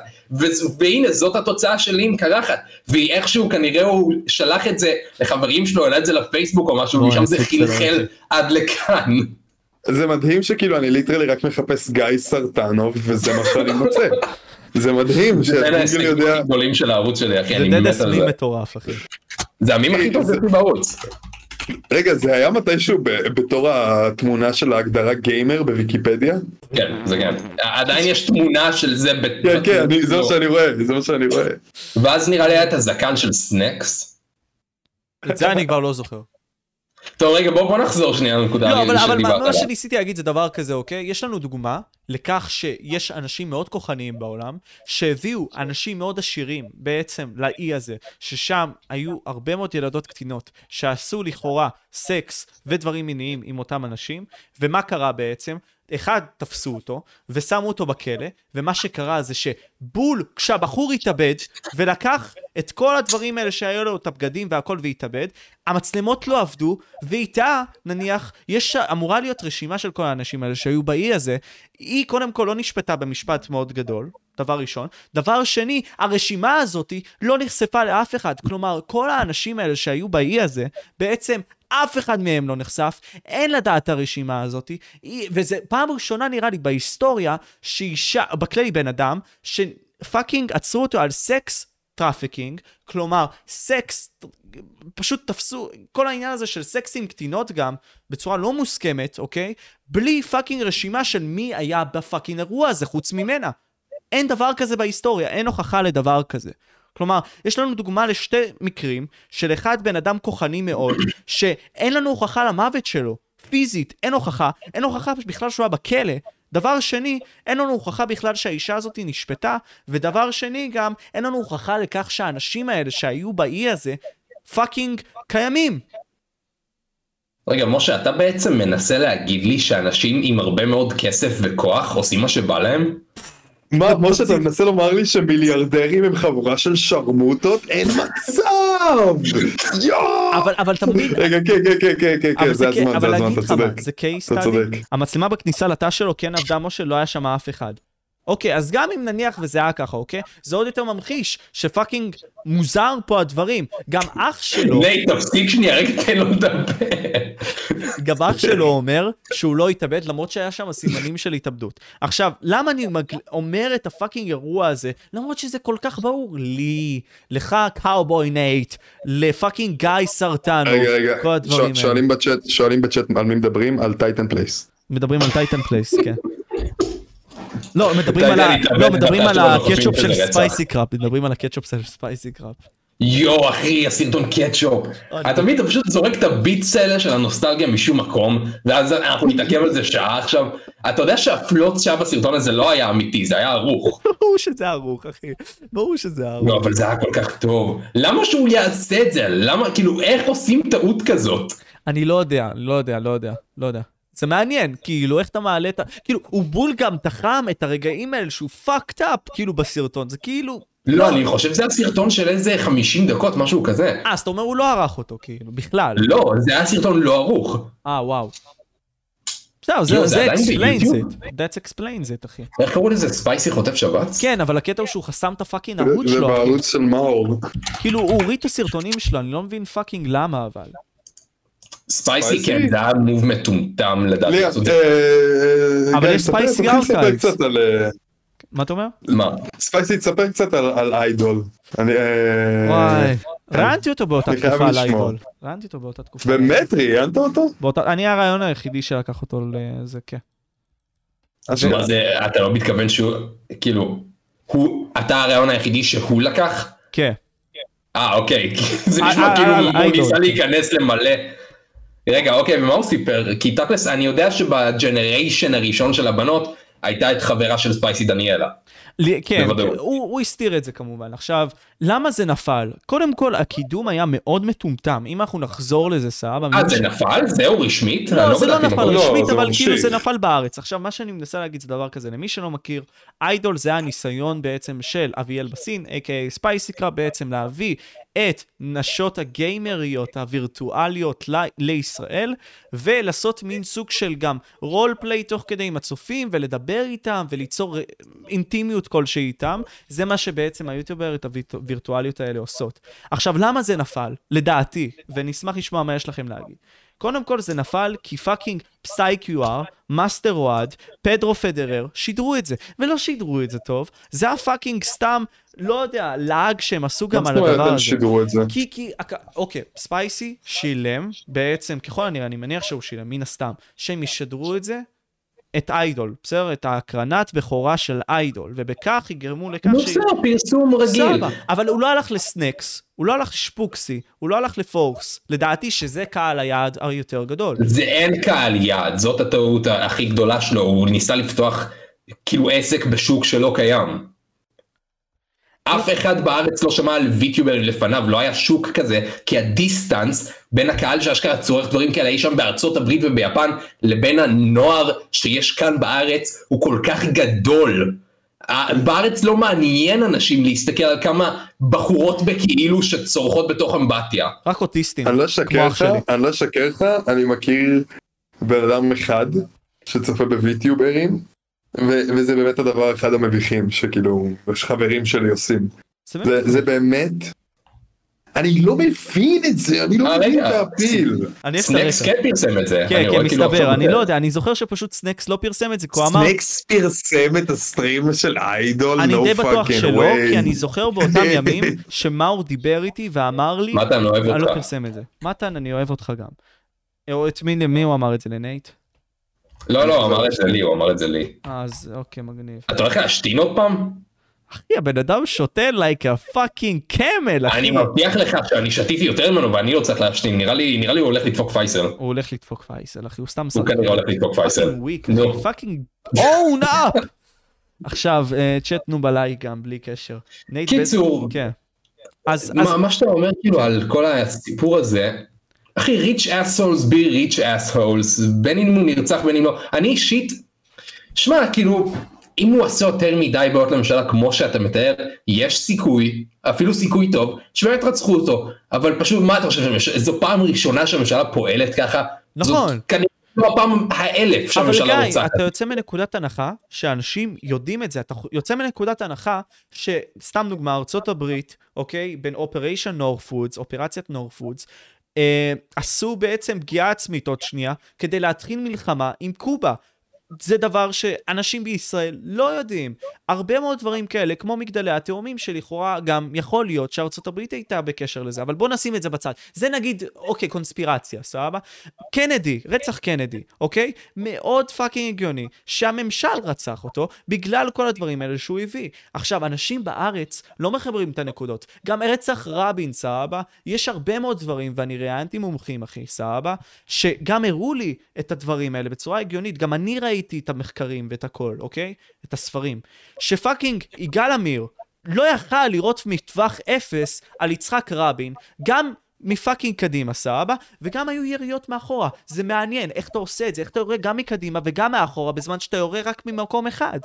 והנה זאת התוצאה שלי עם קרחת, ואיכשהו כנראה הוא שלח את זה לחברים שלו, העלה את זה לפייסבוק או משהו, ושם זה חלחל עד לכאן. זה מדהים שכאילו אני ליטרלי רק מחפש גיא סרטנוב וזה מה שאני מוצא. זה מדהים שגוגל יודע... זה הגדולים של הערוץ שלי אחי, אני מת על זה. זה מטורף אחי. זה המים הכי טוב בערוץ. רגע זה היה מתישהו בתור התמונה של ההגדרה גיימר בוויקיפדיה? כן זה כן. עדיין יש תמונה של זה. כן כן זה מה שאני רואה זה מה שאני רואה. ואז נראה לי היה את הזקן של סנקס. את זה אני כבר לא זוכר. טוב רגע בוא, בוא נחזור שנייה לנקודה לא, אבל, אבל מה, מה שניסיתי להגיד זה דבר כזה אוקיי? יש לנו דוגמה לכך שיש אנשים מאוד כוחניים בעולם שהביאו אנשים מאוד עשירים בעצם לאי הזה ששם היו הרבה מאוד ילדות קטינות שעשו לכאורה סקס ודברים מיניים עם אותם אנשים ומה קרה בעצם אחד, תפסו אותו, ושמו אותו בכלא, ומה שקרה זה שבול, כשהבחור התאבד, ולקח את כל הדברים האלה שהיו לו, את הבגדים והכל והתאבד, המצלמות לא עבדו, ואיתה, נניח, יש, אמורה להיות רשימה של כל האנשים האלה שהיו באי הזה, היא קודם כל לא נשפטה במשפט מאוד גדול, דבר ראשון. דבר שני, הרשימה הזאת לא נחשפה לאף אחד. כלומר, כל האנשים האלה שהיו באי הזה, בעצם אף אחד מהם לא נחשף, אין לדעת הרשימה הזאת, וזה פעם ראשונה נראה לי בהיסטוריה שאישה, בכללי בן אדם, ש fucking עצרו אותו על sex trafficking, כלומר סקס, פשוט תפסו, כל העניין הזה של סקס עם קטינות גם, בצורה לא מוסכמת, אוקיי? בלי fucking רשימה של מי היה ב fucking אירוע הזה חוץ ממנה. אין דבר כזה בהיסטוריה, אין הוכחה לדבר כזה. כלומר, יש לנו דוגמה לשתי מקרים של אחד בן אדם כוחני מאוד, שאין לנו הוכחה למוות שלו, פיזית, אין הוכחה, אין הוכחה בכלל שהוא היה בכלא. דבר שני, אין לנו הוכחה בכלל שהאישה הזאת נשפטה, ודבר שני גם, אין לנו הוכחה לכך שהאנשים האלה שהיו באי הזה, fucking קיימים. רגע, משה, אתה בעצם מנסה להגיד לי שאנשים עם הרבה מאוד כסף וכוח עושים מה שבא להם? מה, משה, אתה מנסה לומר לי שמיליארדרים הם חבורה של שרמוטות? אין מצב! יואו! אבל, אבל תמיד... רגע, כן, כן, כן, כן, כן, כן, זה הזמן, זה הזמן, אתה צודק. זה case אתה study. צודק. המצלמה בכניסה לתא שלו כן עבדה, משה, לא היה שם אף אחד. אוקיי, אז גם אם נניח וזה היה ככה, אוקיי? זה עוד יותר ממחיש ש fucking מוזר פה הדברים. גם אח שלו, נייט, תפסיק שנייה, רגע, תן לו לדבר. גם אח שלו אומר שהוא לא התאבד, למרות שהיה שם סימנים של התאבדות. עכשיו, למה אני מג... אומר את ה fucking אירוע הזה? למרות שזה כל כך ברור לי, לך קאובוי נייט, לפאקינג גיא סרטנו, כל הדברים האלה. שואלים בצ'אט על מי מדברים? על טייטן פלייס. מדברים על טייטן פלייס, כן. לא, מדברים על לא, הקטשופ של. ספייסי קראפ, מדברים על הקטשופ של ספייסי קראפ. יואו אחי הסרטון קטשופ. אתה תמיד אתה פשוט זורק את ה bits האלה של הנוסטלגיה משום מקום ואז אנחנו נתעכב על זה שעה עכשיו. אתה יודע שהפלוץ שהיה בסרטון הזה לא היה אמיתי זה היה ערוך. ברור שזה ערוך, אחי. ברור שזה ערוך. לא אבל זה היה כל כך טוב. למה שהוא יעשה את זה? למה כאילו איך עושים טעות כזאת? אני לא יודע, לא יודע, לא יודע, לא יודע. זה מעניין, כאילו, איך אתה מעלה את ה... כאילו, הוא בול גם תחם את הרגעים האלה שהוא fucked up, כאילו, בסרטון. זה כאילו... לא אני חושב שזה היה סרטון של איזה 50 דקות משהו כזה. אה, אז אתה אומר הוא לא ערך אותו, כאילו, בכלל. לא זה היה סרטון לא ערוך. אה, וואו. בסדר, זה זה זה explains it. That explains it, אחי. איך קראו לזה ספייסי חוטף שבץ? כן, אבל הקטע הוא שהוא חסם את ה fucking ערוץ זה שלו, אחי. בערוץ של מאור. כאילו, הוא הוריד את הסרטונים שלו, אני לא מבין fucking למה, אבל. ספייסי? כן זה היה מוב מטומטם לדעתי. זה. אה, אבל יש ספייסי גם. קצת. אה, מה אתה אומר? מה? ספייסי, תספר קצת על- איידול. אני... אה, וואי. ראיינתי אותו באותה תקופה על. איידול. ראיינתי אותו באותה תקופה. באמת ראיינת אותו? אני הרעיון היחידי שלקח אותו לזה, כן. מה זה, אתה לא מתכוון שהוא, כאילו, הוא, אתה הרעיון היחידי שהוא לקח? כן. אה, אוקיי, זה אה, נשמע אה, כאילו אה, הוא. ניסה להיכנס למלא. רגע, אוקיי, ומה הוא סיפר? כי תכלס, אני יודע שבג'נריישן הראשון של הבנות, הייתה את חברה של ספייסי דניאלה. כן, בוודאות. הוא הוא הסתיר את זה כמובן. עכשיו, למה זה נפל? קודם כל, הקידום היה מאוד מטומטם. אם אנחנו נחזור לזה, סבבה. אה, זה ש- נפל? זהו רשמית? אני לא, זה לא נפל. לא, רשמית, אבל. כאילו זה נפל בארץ. עכשיו, מה שאני מנסה להגיד זה דבר כזה, למי שלא מכיר, איידול זה הניסיון בעצם של אביאל בסין, a.k.a ספייסיקה, בעצם להביא את נשות הגיימריות הווירטואליות ל- לישראל, ולעשות מין סוג של גם role play תוך כדי עם הצופים, ולדבר איתם, וליצור אה, אינטימיות כלשהי איתם. זה מה שבעצם היוטיובריות הווירטואליות האלה עושות. עכשיו, למה זה נפל? לדעתי, ונשמח לשמוע מה יש לכם להגיד. קודם כל זה נפל כי fucking פסי-QR, מאסטר אוהד, פדרו פדרר, שידרו את זה. ולא שידרו את זה טוב, זה היה fucking סתם, לא יודע, לעג שהם עשו גם על הדבר הזה. שידרו את זה? כי, כי, אוקיי, ספייסי שילם, בעצם, ככל הנראה, אני מניח שהוא שילם, מן הסתם, שהם ישדרו את זה, את איידול, בסדר? את ההקרנת בכורה של איידול, ובכך יגרמו לכך ש... בסדר, פרסום רגיל. סבבה, אבל הוא לא הלך לסנקס, הוא לא הלך לשפוקסי, הוא לא הלך לפורקס. לדעתי שזה קהל היעד היותר גדול. זה אין קהל יעד, זאת הטעות הכי גדולה שלו, הוא ניסה לפתוח כאילו עסק בשוק שלא קיים. אף אחד בארץ לא שמע על ויטיוברים לפניו, לא היה שוק כזה, כי הדיסטנס בין הקהל שאשכרה צורך דברים כאלה אי שם בארצות הברית וביפן, לבין הנוער שיש כאן בארץ, הוא כל כך גדול. בארץ לא מעניין אנשים להסתכל על כמה בחורות בכאילו שצורכות בתוך אמבטיה. רק אוטיסטים, אני לא אשקר לך. אני לא אשקר לך, אני מכיר בן אדם אחד שצופה בוויטיוברים, ו- וזה באמת הדבר אחד המביכים שכאילו, חברים שלי עושים. זה באמת- זה, באמת, אני לא מבין את זה, אני לא אה, מבין את. אני אעשה סנקס. כן פרסם את זה. כן, אני כן, כאילו מסתבר, אני. לא יודע, אני זוכר שפשוט סנקס לא פרסם את זה, כי הוא אמר, סנקס פרסם את ה stream של איידול, אני די בטוח שלא. כי אני זוכר באותם ימים שמאור דיבר איתי ואמר לי, מתן אוהב אני לא אותך. פרסם את זה. מתן, אני אוהב אותך גם. או את מי, למי הוא אמר את זה? לנייט? לא, לא, הוא אמר את זה לי, הוא אמר את זה לי. אה, אז אוקיי, מגניב. אתה הולך להשתין עוד פעם? אחי, הבן אדם שותה like a fucking camel, אחי. אני מבטיח לך שאני שתיתי יותר ממנו ואני לא צריך להשתין, נראה לי, נראה לי הוא הולך לדפוק פייסל. הוא הולך לדפוק פייסל, אחי, הוא סתם הוא כנראה הולך לדפוק פייסל. נו. fucking און אפ! עכשיו, אה, צ'אט נו בליי גם, בלי קשר. קיצור. כן. אז... מה שאתה אומר כאילו על כל הסיפור הזה, אחי, ריץ' אסהולס בי ריץ' אסהולס, בין אם הוא נרצח בין אם לא, אני אישית, שמע, כאילו, אם הוא עושה יותר מדי בעיות לממשלה כמו שאתה מתאר, יש סיכוי, אפילו סיכוי טוב, שבאמת רצחו אותו, אבל פשוט מה אתה חושב, זו פעם ראשונה שהממשלה פועלת ככה? נכון. זאת כנראה לא הפעם האלף שהממשלה רוצה. אבל גיא, אתה יוצא מנקודת הנחה שאנשים יודעים את זה, אתה יוצא מנקודת הנחה שסתם דוגמה, ארצות הברית, אוקיי, בין Operation Northwoods, אופרציית Northwoods, אה, עשו בעצם פגיעה עצמית עוד שנייה, כדי להתחיל מלחמה עם קובה. זה דבר שאנשים בישראל לא יודעים. הרבה מאוד דברים כאלה, כמו מגדלי התאומים, שלכאורה גם יכול להיות שארצות הברית הייתה בקשר לזה, אבל בוא נשים את זה בצד. זה נגיד, אוקיי, קונספירציה, סבבה? קנדי, רצח קנדי, אוקיי? מאוד fucking הגיוני שהממשל רצח אותו בגלל כל הדברים האלה שהוא הביא. עכשיו, אנשים בארץ לא מחברים את הנקודות. גם רצח רבין, סבבה? יש הרבה מאוד דברים, ואני ראיינתי מומחים, אחי, סבבה? שגם הראו לי את הדברים האלה בצורה הגיונית. גם אני ראיתי את המחקרים ואת הכל, אוקיי? את הספרים. ש fucking יגאל עמיר לא יכל לראות מטווח אפס על יצחק רבין, גם מפאקינג קדימה, סבבה? וגם היו יריות מאחורה. זה מעניין, איך אתה עושה את זה, איך אתה יורה גם מקדימה וגם מאחורה, בזמן שאתה יורה רק ממקום אחד.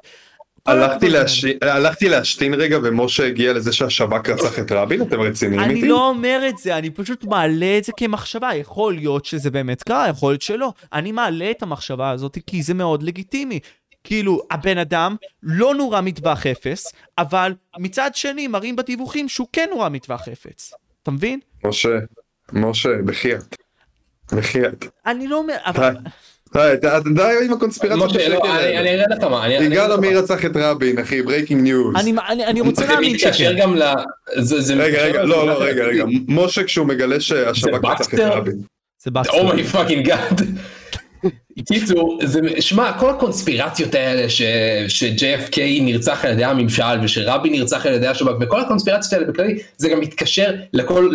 הלכתי, להש... הלכתי להשתין רגע ומשה הגיע לזה שהשב"כ רצח את רבין אתם רציניים איתי? אני לא אומר את זה אני פשוט מעלה את זה כמחשבה יכול להיות שזה באמת קרה יכול להיות שלא אני מעלה את המחשבה הזאת כי זה מאוד לגיטימי כאילו, הבן אדם לא נורה מטווח אפס, אבל מצד שני מראים בדיווחים שהוא כן נורה מטווח אפס. אתה מבין? משה, משה, בחייאת. בחייאת. אני לא אומר... די, די עם הקונספירציה משה, לא, אני אראה לך מה. יגאל עמיר רצח את רבין, אחי, breaking news. אני רוצה להאמין שכן. זה מתקשר גם ל... רגע, רגע, לא, לא, רגע, רגע. משה כשהוא מגלה שהשב"כ רצח את רבין. זה באקסטר. oh my fucking God. קיצור, שמע, כל הקונספירציות האלה ש-JFK נרצח על ידי הממשל ושרבין נרצח על ידי השב"כ וכל הקונספירציות האלה בכללי, זה גם מתקשר לכל,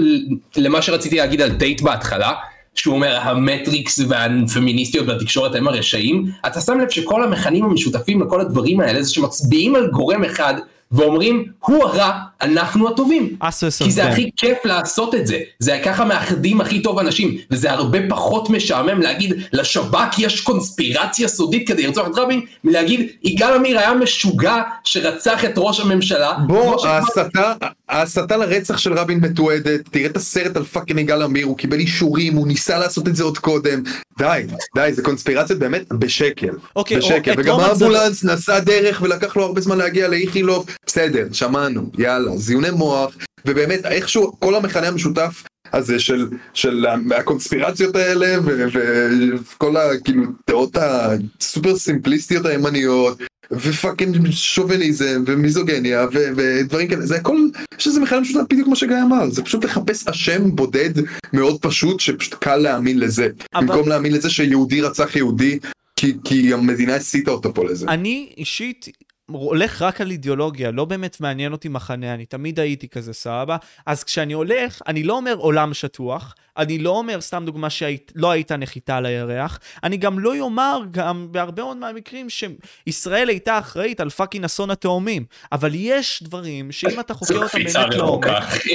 למה שרציתי להגיד על דייט בהתחלה, שהוא אומר המטריקס והפמיניסטיות והתקשורת הם הרשעים, אתה שם לב שכל המכנים המשותפים לכל הדברים האלה זה שמצביעים על גורם אחד ואומרים הוא הרע, אנחנו הטובים. כי זה הכי כיף לעשות את זה, זה ככה מאחדים הכי טוב אנשים, וזה הרבה פחות משעמם להגיד לשב"כ יש קונספירציה סודית כדי לרצוח את רבין, מלהגיד יגאל עמיר היה משוגע שרצח את ראש הממשלה. בוא, ההסתה, ההסתה לרצח של רבין מתועדת, תראה את הסרט על fucking יגאל עמיר, הוא קיבל אישורים, הוא ניסה לעשות את זה עוד קודם, די, די, זה קונספירציות באמת בשקל, אוקיי, בשקל, וגם האמבולנס נסע דרך ולקח לו הרבה זמן להגיע לאיכילוב, בסדר, שמענו, יאללה, זיוני מוח, ובאמת איכשהו כל המכנה המשותף הזה של, של הקונספירציות האלה וכל כאילו דעות הסופר סימפליסטיות הימניות ופאקינג שוביניזם ומיזוגניה ודברים כאלה. זה הכל יש איזה מכנה משותף בדיוק כמו שגיא אמר. זה פשוט לחפש אשם בודד מאוד פשוט שפשוט קל להאמין לזה. אבל... במקום להאמין לזה שיהודי רצח יהודי כי, כי המדינה הסיטה אותו פה לזה. אני אישית הולך רק על אידיאולוגיה, לא באמת מעניין אותי מחנה, אני תמיד הייתי כזה, סבבה? אז כשאני הולך, אני לא אומר עולם שטוח, אני לא אומר, סתם דוגמה, שלא הייתה נחיתה על הירח, אני גם לא אומר, גם בהרבה מאוד מהמקרים, שישראל הייתה אחראית על fucking אסון התאומים. אבל יש דברים שאם אתה חוקר אותם באמת לעומק,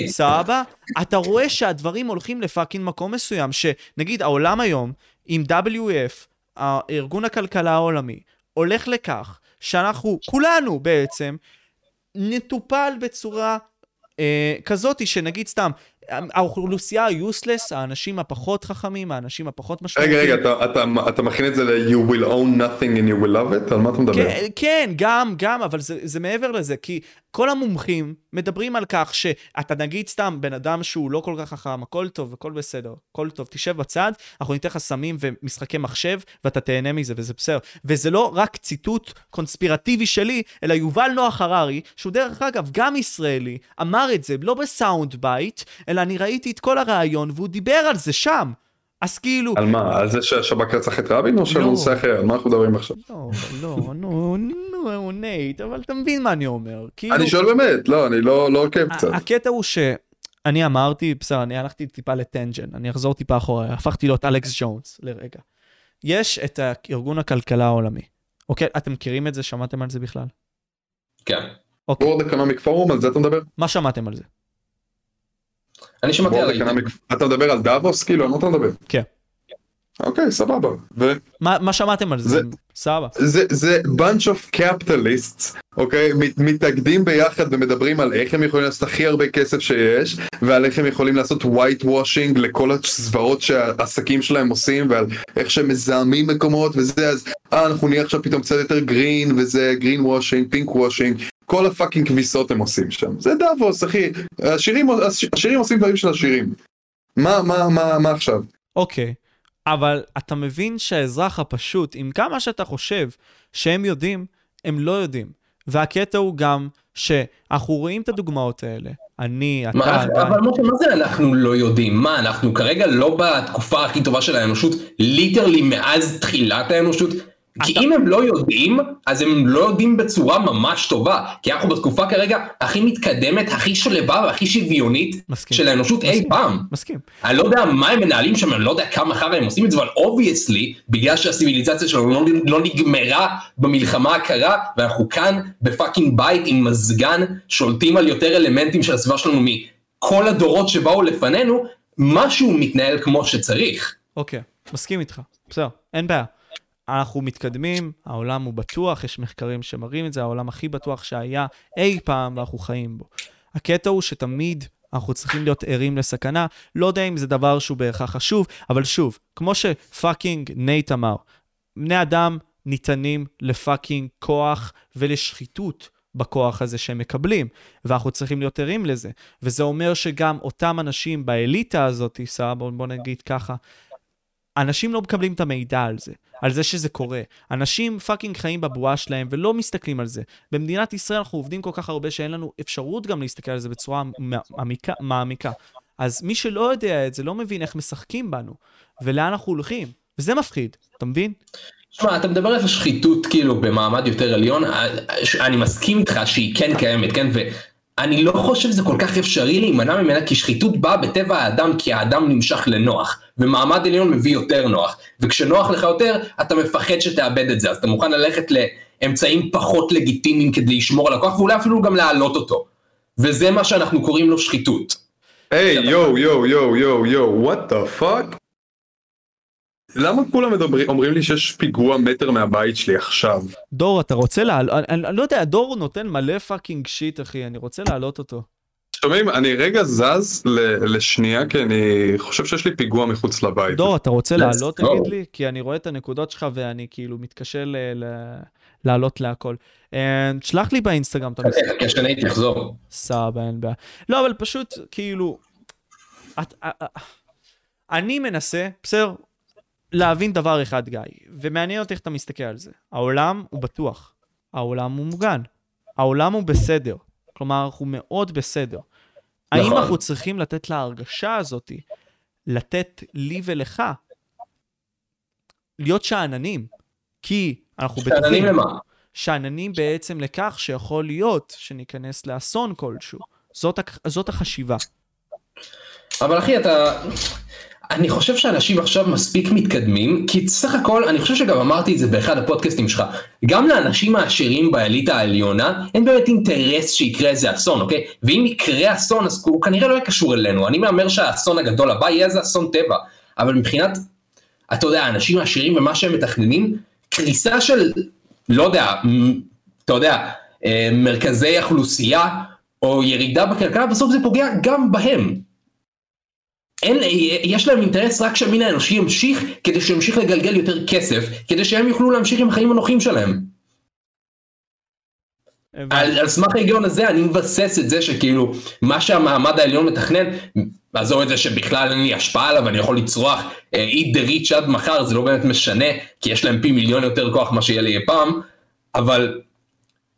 סבבה? אתה רואה שהדברים הולכים ל fucking מקום מסוים, שנגיד העולם היום, עם WEF, ארגון הכלכלה העולמי, הולך לכך שאנחנו, כולנו בעצם, נטופל בצורה אה, כזאתי שנגיד סתם, האוכלוסייה ה-useless, האנשים הפחות חכמים, האנשים הפחות משמעותיים. רגע, רגע, אתה, אתה, אתה מתכוון את זה ל- you will own nothing and you will love it? על מה אתה מדבר? כן, כן גם, גם, אבל זה, זה מעבר לזה, כי כל המומחים מדברים על כך שאתה נגיד סתם בן אדם שהוא לא כל כך חכם, הכל טוב, הכל בסדר, הכל טוב, תשב בצד, אנחנו ניתן לך סמים ומשחקי מחשב, ואתה תהנה מזה, וזה בסדר. וזה לא רק ציטוט קונספירטיבי שלי, אלא יובל נוח הררי, שהוא דרך אגב גם ישראלי, אמר את זה, לא ב sound bite, אלא אני ראיתי את כל הריאיון, והוא דיבר על זה שם. אז כאילו... על מה? על זה שהשב"כ רצח את רבין או שעל לא. נושא אחר? על מה אנחנו מדברים עכשיו? לא, לא, נו, נו, נייט, אבל אתה מבין מה אני אומר. כאילו, אני שואל באמת, לא, אני לא לא עוקב קצת. הקטע הוא שאני אמרתי, בסדר, אני הלכתי טיפה ל tangent, אני אחזור טיפה אחורה, הפכתי להיות אלכס ג'ונס לרגע. יש את ארגון הכלכלה העולמי, אוקיי? אתם מכירים את זה? שמעתם על זה בכלל? כן. אוקיי, World Economic Forum, על זה אתה מדבר? מה שמעתם על זה? אני שמעתי על... Economic... אתה מדבר על דאבוס? כאילו, על מה אתה מדבר? כן. אוקיי, סבבה. ו... מה מה שמעתם על זה? זה- סבבה. זה, זה bunch of capitalists, אוקיי? מת- מתאגדים ביחד ומדברים על איך הם יכולים לעשות הכי הרבה כסף שיש, ועל איך הם יכולים לעשות white washing לכל הזוועות שהעסקים שלהם עושים, ועל איך שהם מזהמים מקומות וזה, אז אה, אנחנו נהיה עכשיו פתאום קצת יותר green, וזה green washing, pink washing, כל ה fucking כביסות הם עושים שם. זה דאבוס, אחי. העשירים, העשירים עושים דברים של עשירים. מה, מה, מה, מה עכשיו? אוקיי, אבל אתה מבין שהאזרח הפשוט, עם כמה שאתה חושב שהם יודעים, הם לא יודעים. והקטע הוא גם שאנחנו רואים את הדוגמאות האלה. אני, אתה, מה, אתה, אבל משה, מה זה אנחנו לא יודעים? מה, אנחנו כרגע לא בתקופה הכי טובה של האנושות, literally מאז תחילת האנושות? כי אתה- אם הם לא יודעים, אז הם לא יודעים בצורה ממש טובה. כי אנחנו בתקופה כרגע הכי מתקדמת, הכי שלווה והכי שוויונית מסכים. של האנושות אי מסכים. פעם. מסכים. אני לא יודע מה הם מנהלים שם, אני לא יודע כמה חרא הם עושים את זה, אבל obviously, בגלל שהסיביליזציה שלנו לא, לא נגמרה במלחמה הקרה, ואנחנו כאן ב fucking בית עם מזגן, שולטים על יותר אלמנטים של הסביבה שלנו מכל הדורות שבאו לפנינו, משהו מתנהל כמו שצריך. אוקיי, מסכים איתך. בסדר, אין בעיה. אנחנו מתקדמים, העולם הוא בטוח, יש מחקרים שמראים את זה, העולם הכי בטוח שהיה אי פעם ואנחנו חיים בו. הקטע הוא שתמיד אנחנו צריכים להיות ערים לסכנה, לא יודע אם זה דבר שהוא בהכרח חשוב, אבל שוב, כמו ש fucking נייט אמר, בני אדם ניתנים ל fucking כוח ולשחיתות בכוח הזה שהם מקבלים, ואנחנו צריכים להיות ערים לזה. וזה אומר שגם אותם אנשים באליטה הזאת, בוא, בוא נגיד ככה, אנשים לא מקבלים את המידע על זה, על זה שזה קורה. אנשים פאקינג חיים בבועה שלהם ולא מסתכלים על זה. במדינת ישראל אנחנו עובדים כל כך הרבה שאין לנו אפשרות גם להסתכל על זה בצורה מעמיקה. מעמיקה. אז מי שלא יודע את זה לא מבין איך משחקים בנו, ולאן אנחנו הולכים. וזה מפחיד, אתה מבין? שמע, אתה מדבר על השחיתות כאילו במעמד יותר עליון, אני מסכים איתך שהיא כן קיימת, כן? ואני לא חושב שזה כל כך אפשרי להימנע ממנה, כי שחיתות באה בטבע האדם, כי האדם נמשך לנוח, ומעמד עליון מביא יותר נוח, וכשנוח לך יותר, אתה מפחד שתאבד את זה, אז אתה מוכן ללכת לאמצעים פחות לגיטימיים כדי לשמור על הכוח, ואולי אפילו גם להעלות אותו. וזה מה שאנחנו קוראים לו שחיתות. היי, יואו, יואו, יואו, יואו, יואו, what the fuck? למה כולם מדברים, אומרים לי שיש פיגוע מטר מהבית שלי עכשיו? דור, אתה רוצה לעלות, אני, אני לא יודע, דור נותן מלא fucking shit, אחי, אני רוצה להעלות אותו. שומעים, אני רגע זז ל- לשנייה, כי אני חושב שיש לי פיגוע מחוץ לבית. דור, אתה רוצה לעלות, go. תגיד לי? כי אני רואה את הנקודות שלך ואני כאילו מתקשה לעלות להכל. אה, תשלח לי באינסטגרם את המספר. חכה שאני תחזור. סבבה, אין בעיה. לא, אבל פשוט, כאילו, אה, אה, אני מנסה, בסדר, להבין דבר אחד, גיא, ומעניין אותי איך אתה מסתכל על זה. העולם הוא בטוח, העולם הוא מוגן, העולם הוא בסדר. כלומר, אנחנו מאוד בסדר. האם נכון. אנחנו צריכים לתת להרגשה הזאת, לתת לי ולך, להיות שאננים? כי אנחנו בטוחים... שאננים למה? שאננים בעצם לכך שיכול להיות שניכנס לאסון כלשהו. זאת, זאת החשיבה. אבל אחי אתה, אני חושב שאנשים עכשיו מספיק מתקדמים, כי סך הכל, אני חושב שגם אמרתי את זה באחד הפודקאסטים שלך, גם לאנשים העשירים באליטה העליונה, אין באמת אינטרס שיקרה איזה אסון, אוקיי? ואם יקרה אסון, אז הוא כנראה לא יהיה קשור אלינו, אני מהמר שהאסון הגדול הבא יהיה איזה אסון טבע, אבל מבחינת, אתה יודע, האנשים העשירים ומה שהם מתכננים, קריסה של, לא יודע, אתה יודע, אה, מרכזי אוכלוסייה, או ירידה בכלכלה, בסוף זה פוגע גם בהם. אין, יש להם אינטרס רק שהמין האנושי ימשיך, כדי שימשיך לגלגל יותר כסף, כדי שהם יוכלו להמשיך עם החיים הנוחים שלהם. על, על סמך ההיגיון הזה אני מבסס את זה שכאילו מה שהמעמד העליון מתכנן, עזוב את זה שבכלל אין לי השפעה עליו אני יכול לצרוח אה, eat the rich עד מחר זה לא באמת משנה כי יש להם פי מיליון יותר כוח מה שיהיה לי אי פעם, אבל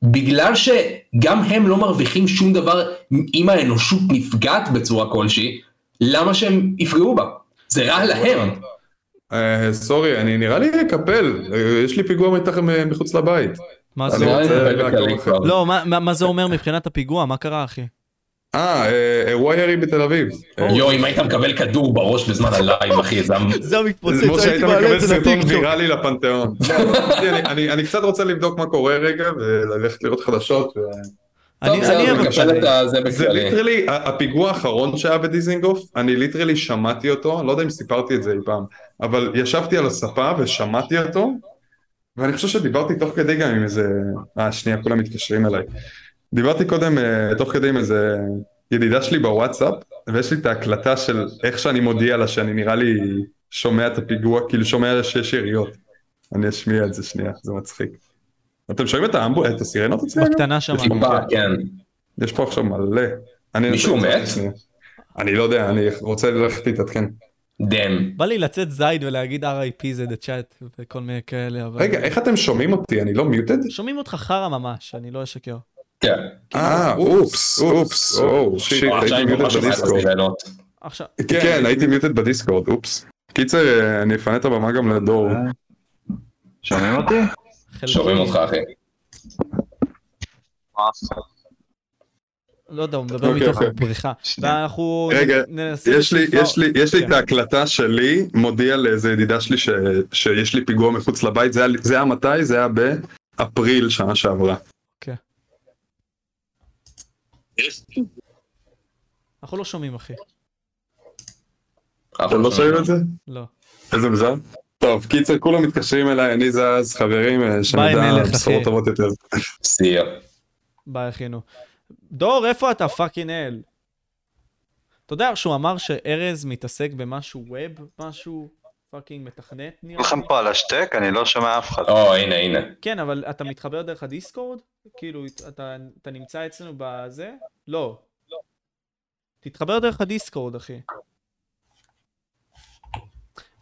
בגלל שגם הם לא מרוויחים שום דבר אם האנושות נפגעת בצורה כלשהי, למה שהם יפגעו בה? זה רע להם. אה, sorry, אני נראה לי אקפל, אה, יש לי פיגוע מתחת מחוץ לבית. מה זה אומר? לא, מה- זה אומר מבחינת הפיגוע? מה קרה, אחי? אה, אה, אירוע ירי בתל אביב. אה, יואו, אם היית מקבל כדור בראש בזמן הלייב, אחי, זה... היה- זה כמו שהיית מקבל סרטון ויראלי לפנתיאון. לא, אני קצת רוצה לבדוק מה קורה רגע וללכת לראות חדשות. אני נקבל את זה. literally, הפיגוע האחרון שהיה בדיזינגוף, אני literally שמעתי אותו, לא יודע אם סיפרתי את זה אי פעם, אבל ישבתי על הספה ושמעתי אותו, ואני חושב שדיברתי תוך כדי גם עם איזה... אה, שנייה, כולם מתקשרים אליי. דיברתי קודם אה, תוך כדי עם איזה ידידה שלי בוואטסאפ, ויש לי את ההקלטה של איך שאני מודיע לה שאני נראה לי שומע את הפיגוע, כאילו שומע שיש יריות. אני אשמיע את זה שנייה, זה מצחיק. אתם שומעים את האמבו... את הסירנות? אגב? בקטנה שם. כן. יש פה עכשיו מלא. אני מישהו מת? אני לא יודע, אני רוצה ללכת להתעדכן. דן. בא לי לצאת זייד ולהגיד RIP זה דה צ'אט וכל מיני כאלה, אבל... רגע, איך אתם שומעים אותי? אני לא מיוטד? שומעים אותך חרא ממש, אני לא אשקר. כן. אה, אופס, אופס, או, שיט, הייתי אני מיוטד בדיסקורד. כן, הייתי מיוטד בדיסקורד, אופס. קיצר, אה, אני אפנה את הבמה גם לדור. שומעים אותי? חלקי- שומעים אותך, אחי. לא יודע, הוא מדבר אוקיי, מתוך אוקיי. הבריכה. ואנחנו רגע, ננסה... יש לי, לשמוע- יש לי, יש לי כן. את ההקלטה שלי, מודיע לאיזה ידידה שלי ש- שיש לי פיגוע מחוץ לבית, זה היה- זה היה מתי? זה היה באפריל שנה שעברה. אנחנו לא שומעים, אחי. אתם לא שומעים את זה? לא. איזה מזל. טוב, קיצר, כולם מתקשרים אליי, אני זז, חברים, אה, שנדע. בשורות טובות יותר. סיר. ביי, אחינו. דור, איפה אתה? פאקינג אל. אתה יודע שהוא אמר שארז מתעסק במשהו ווב? משהו פאקינג מתכנת נראה לי? פה על הסטאק? אני לא שומע אף אחד. או, הנה, הנה. כן, אבל אתה מתחבר דרך הדיסקורד? כאילו, אתה, אתה נמצא אצלנו בזה? לא. תתחבר דרך הדיסקורד, אחי.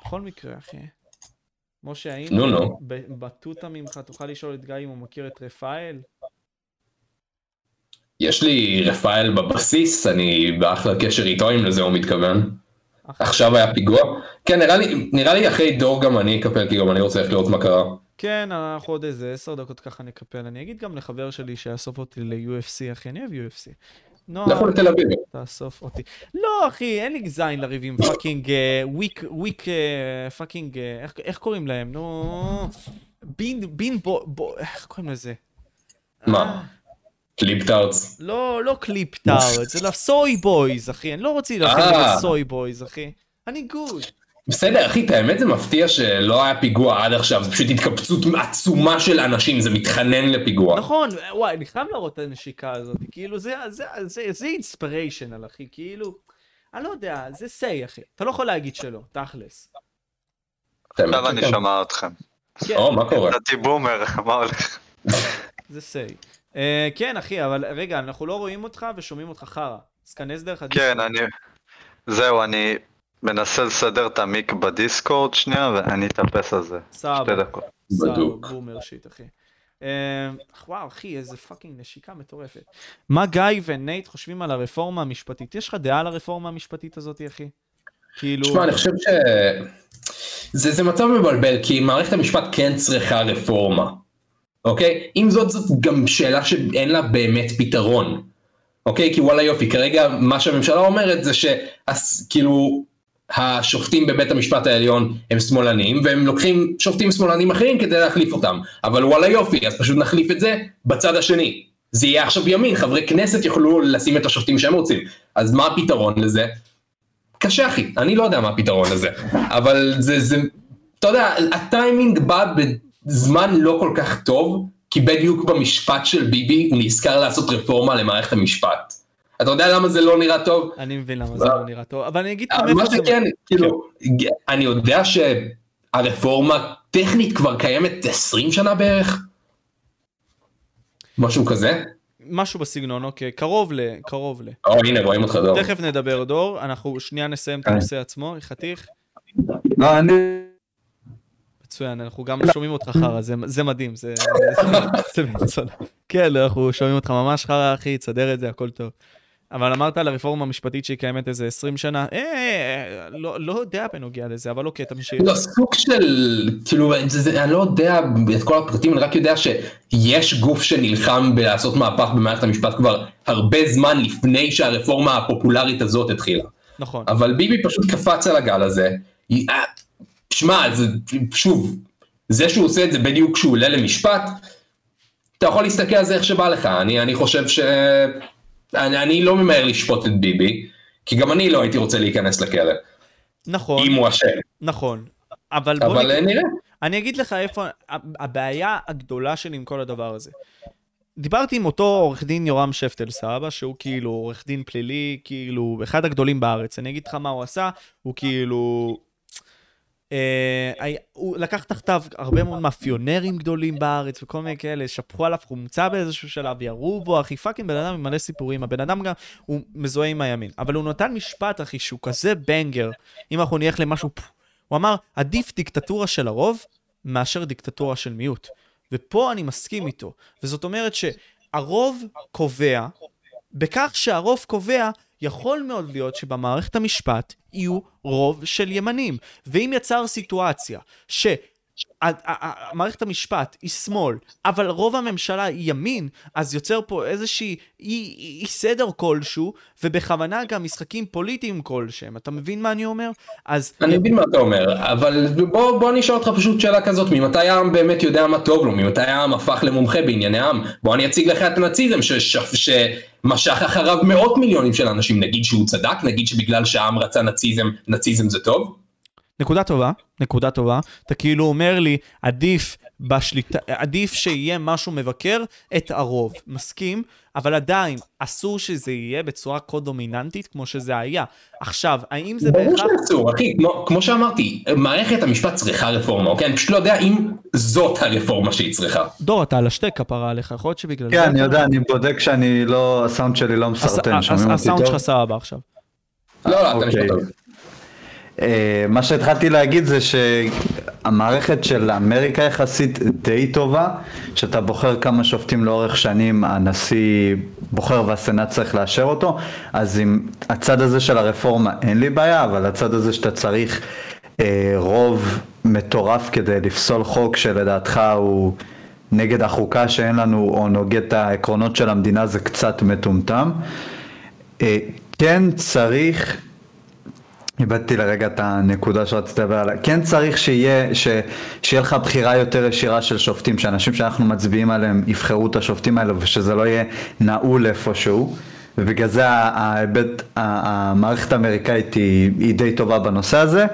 בכל מקרה, אחי. משה, האם נו, נו. ב- בטוטה ממך תוכל לשאול את גיא אם הוא מכיר את רפאל? יש לי רפאל בבסיס, אני באחלה קשר איתו, אם לזה הוא מתכוון. עכשיו היה פיגוע. כן, נראה לי, נראה לי אחרי דור גם אני אקפל, כי גם אני רוצה ללכת לראות מה קרה. כן, אנחנו עוד איזה עשר דקות ככה נקפל. אני אגיד גם לחבר שלי שיאסוף אותי ל-UFC, אחי, אני אוהב UFC. נועה, לכו לתל אביב. תאסוף אותי. לא, אחי, אין לי זין לריב עם fucking וויק, וויק, fucking, אה, איך- קוראים להם? נו... בין, בין בו, בו, איך קוראים לזה? מה? קליפטארטס. לא, לא קליפ טארט, זה ל soy boys, אחי. אני לא רוצה להילחם אה. ל soy boys, אחי. אני גוד. בסדר, אחי, את האמת זה מפתיע שלא היה פיגוע עד עכשיו, זה פשוט התקבצות עצומה של אנשים, זה מתחנן לפיגוע. נכון, וואי, אני חייב להראות את הנשיקה הזאת, כאילו, זה, זה, זה, זה אינספיריישנל, אחי, כאילו, אני לא יודע, זה סיי, אחי. אתה לא יכול להגיד שלא, תכלס. עכשיו אני שכן. שומע אתכם. כן, או, מה קורה? נתתי בומר, מה הולך? זה סיי. Uh, כן, אחי, אבל רגע, אנחנו לא רואים אותך ושומעים אותך חרא. אז כנס דרך הדיסקורד. כן, אני... זהו, אני מנסה לסדר את המיק בדיסקורד שנייה, ואני אתאפס על זה. שתי דקות. סבבה, בדוק. Boomer shit, אחי. אה, וואו, אחי, איזה fucking נשיקה מטורפת. מה גיא ונייט חושבים על הרפורמה המשפטית? יש לך דעה על הרפורמה המשפטית הזאת, אחי? כאילו... תשמע, אני חושב ש... זה, זה מצב מבלבל, כי מערכת המשפט כן צריכה רפורמה, אוקיי? עם זאת, זאת גם שאלה שאין לה באמת פתרון, אוקיי? כי וואלה יופי, כרגע מה שהממשלה אומרת זה שכאילו השופטים בבית המשפט העליון הם שמאלנים, והם לוקחים שופטים שמאלנים אחרים כדי להחליף אותם, אבל וואלה יופי, אז פשוט נחליף את זה בצד השני. זה יהיה עכשיו ימין, חברי כנסת יוכלו לשים את השופטים שהם רוצים. אז מה הפתרון לזה? קשה אחי, אני לא יודע מה הפתרון לזה, אבל זה, זה, אתה יודע, הטיימינג בא בזמן לא כל כך טוב, כי בדיוק במשפט של ביבי הוא נזכר לעשות רפורמה למערכת המשפט. אתה יודע למה זה לא נראה טוב? אני מבין למה זה לא נראה טוב, אבל אני אגיד לך מה. שכן, כאילו, אני יודע שהרפורמה טכנית כבר קיימת 20 שנה בערך? משהו כזה? משהו בסגנון, אוקיי, קרוב ל... קרוב ל... או הנה רואים אותך דור. תכף נדבר, דור, אנחנו שנייה נסיים את הנושא עצמו, חתיך. לא, אני... מצוין, אנחנו גם שומעים אותך חרא, זה, זה מדהים, זה... זה מצוין. כן, אנחנו שומעים אותך ממש חרא, אחי, תסדר את זה, הכל טוב. אבל אמרת על הרפורמה המשפטית שהיא קיימת איזה 20 שנה, אה, אה, לא, לא יודע בנוגע לזה, אבל אוקיי, תמשיך. לא, סוג של, כאילו, זה, זה, אני לא יודע את כל הפרטים, אני רק יודע שיש גוף שנלחם בלעשות מהפך במערכת המשפט כבר הרבה זמן לפני שהרפורמה הפופולרית הזאת התחילה. נכון. אבל ביבי פשוט קפץ על הגל הזה. אה, שמע, שוב, זה שהוא עושה את זה בדיוק כשהוא עולה למשפט, אתה יכול להסתכל על זה איך שבא לך, אני, אני חושב ש... אני, אני לא ממהר לשפוט את ביבי, כי גם אני לא הייתי רוצה להיכנס לכלא. נכון. אם הוא אשם. נכון. אבל בוא אבל נגיד, נראה. אני אגיד לך איפה, הבעיה הגדולה שלי עם כל הדבר הזה. דיברתי עם אותו עורך דין יורם שפטל סבא, שהוא כאילו עורך דין פלילי, כאילו אחד הגדולים בארץ. אני אגיד לך מה הוא עשה, הוא כאילו הוא לקח תחתיו הרבה מאוד מאפיונרים גדולים בארץ וכל מיני כאלה, שפכו עליו חומצה באיזשהו שלב, ירו בו, אחי fucking בן אדם עם מלא סיפורים, הבן אדם גם, הוא מזוהה עם הימין. אבל הוא נתן משפט, אחי, שהוא כזה בנגר, אם אנחנו נלך למשהו, הוא אמר, עדיף דיקטטורה של הרוב מאשר דיקטטורה של מיעוט. ופה אני מסכים איתו. וזאת אומרת שהרוב קובע, בכך שהרוב קובע, יכול מאוד להיות שבמערכת המשפט יהיו רוב של ימנים. ואם יצר סיטואציה ש... מערכת המשפט היא שמאל, אבל רוב הממשלה היא ימין, אז יוצר פה איזושהי אי, סדר כלשהו, ובכוונה גם משחקים פוליטיים כלשהם. אתה מבין מה אני אומר? אז... אני מבין מה אתה אומר, אבל בוא, בוא אני אשאל אותך פשוט שאלה כזאת, ממתי העם באמת יודע מה טוב לו? ממתי העם הפך למומחה בענייני העם? בוא אני אציג לך את הנאציזם שמשך אחריו מאות מיליונים של אנשים, נגיד שהוא צדק, נגיד שבגלל שהעם רצה נאציזם, נאציזם זה טוב? נקודה טובה, נקודה טובה. אתה כאילו אומר לי, עדיף בשליטה, עדיף שיהיה משהו מבקר את הרוב. מסכים, אבל עדיין, אסור שזה יהיה בצורה כה דומיננטית כמו שזה היה. עכשיו, האם זה בהכרח... ברור שאסור, אחי, כמו, כמו שאמרתי, מערכת המשפט צריכה רפורמה, אוקיי? אני פשוט לא יודע אם זאת הרפורמה שהיא צריכה. דור, אתה על השתי כפרה עליך, יכול להיות שבגלל כן, זה... כן, אני יודע, אני בודק שאני לא, הסאונד שלי לא מסרטן, שומעים אותי טוב? הסאונד שלך סבבה עכשיו. לא, לא, אתה נשמע טוב. אה, מה שהתחלתי להגיד זה שהמערכת של אמריקה יחסית די טובה, שאתה בוחר כמה שופטים לאורך שנים, הנשיא בוחר והסנאט צריך לאשר אותו, אז עם הצד הזה של הרפורמה אין לי בעיה, אבל הצד הזה שאתה צריך אה, רוב מטורף כדי לפסול חוק שלדעתך הוא נגד החוקה שאין לנו, או נוגד את העקרונות של המדינה, זה קצת מטומטם. אה, כן צריך איבדתי לרגע את הנקודה שרציתי לדבר עליה. כן צריך שיהיה, ש, שיהיה לך בחירה יותר ישירה של שופטים, שאנשים שאנחנו מצביעים עליהם יבחרו את השופטים האלה ושזה לא יהיה נעול איפשהו. ובגלל זה ההיבט, המערכת האמריקאית היא, היא די טובה בנושא הזה.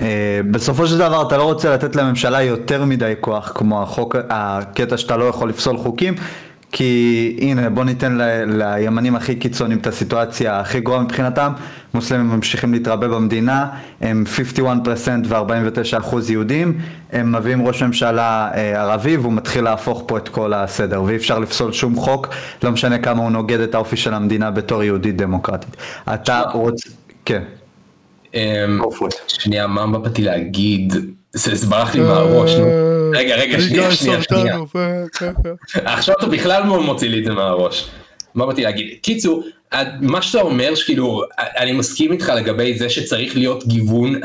אה, בסופו של דבר אתה לא רוצה לתת לממשלה יותר מדי כוח, כמו החוק, הקטע שאתה לא יכול לפסול חוקים, כי הנה בוא ניתן ל, לימנים הכי קיצוניים את הסיטואציה הכי גרועה מבחינתם, מוסלמים ממשיכים להתרבה במדינה, הם 51% ו-49% יהודים, הם מביאים ראש ממשלה אה, ערבי והוא מתחיל להפוך פה את כל הסדר ואי אפשר לפסול שום חוק, לא משנה כמה הוא נוגד את האופי של המדינה בתור יהודית דמוקרטית. אתה רוצה, כן. אמ, שנייה, מה באתי להגיד? זה ברח לי מהראש, נו. רגע, רגע, שנייה, שנייה, שנייה. עכשיו אתה בכלל מוציא לי את זה מהראש. מה באתי להגיד? קיצור, מה שאתה אומר, שכאילו, אני מסכים איתך לגבי זה שצריך להיות גיוון,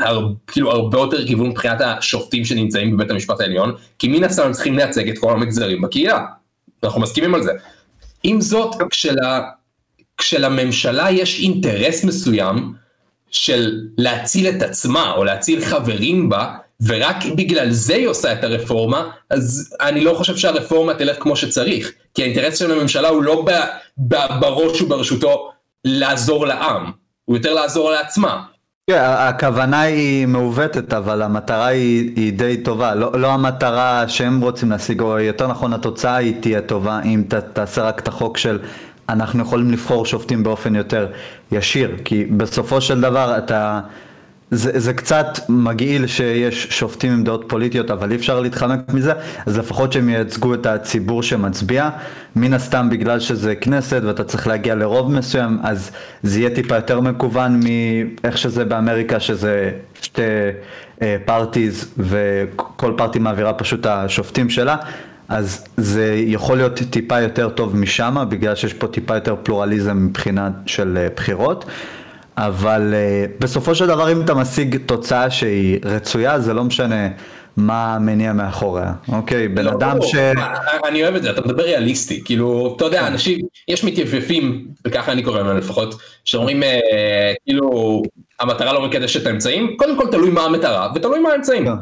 כאילו הרבה יותר גיוון מבחינת השופטים שנמצאים בבית המשפט העליון, כי מן הסתם הם צריכים לייצג את כל המגזרים בקהילה. אנחנו מסכימים על זה. עם זאת, כשלממשלה יש אינטרס מסוים של להציל את עצמה או להציל חברים בה, ורק בגלל זה היא עושה את הרפורמה, אז אני לא חושב שהרפורמה תלך כמו שצריך, כי האינטרס של הממשלה הוא לא ב, ב, בראש וברשותו לעזור לעם, הוא יותר לעזור לעצמה. כן, הכוונה היא מעוותת, אבל המטרה היא, היא די טובה. לא, לא המטרה שהם רוצים להשיג, או יותר נכון, התוצאה היא תהיה טובה אם ת, תעשה רק את החוק של אנחנו יכולים לבחור שופטים באופן יותר ישיר, כי בסופו של דבר אתה... זה, זה קצת מגעיל שיש שופטים עם דעות פוליטיות, אבל אי אפשר להתחמק מזה, אז לפחות שהם ייצגו את הציבור שמצביע. מן הסתם בגלל שזה כנסת ואתה צריך להגיע לרוב מסוים, אז זה יהיה טיפה יותר מקוון מאיך שזה באמריקה, שזה שתי פארטיז, וכל פארטי מעבירה פשוט השופטים שלה. אז זה יכול להיות טיפה יותר טוב משם, בגלל שיש פה טיפה יותר פלורליזם מבחינה של אה, בחירות. אבל uh, בסופו של דבר אם אתה משיג תוצאה שהיא רצויה, זה לא משנה מה המניע מאחוריה, אוקיי? בן לא, אדם ש... אני אוהב את זה, אתה מדבר ריאליסטי, כאילו, אתה יודע, אנשים, יש מתייפפים, וככה אני קורא להם לפחות, שאומרים, אה, כאילו, המטרה לא מקדשת את האמצעים, קודם כל תלוי מה המטרה, ותלוי מה האמצעים. כן.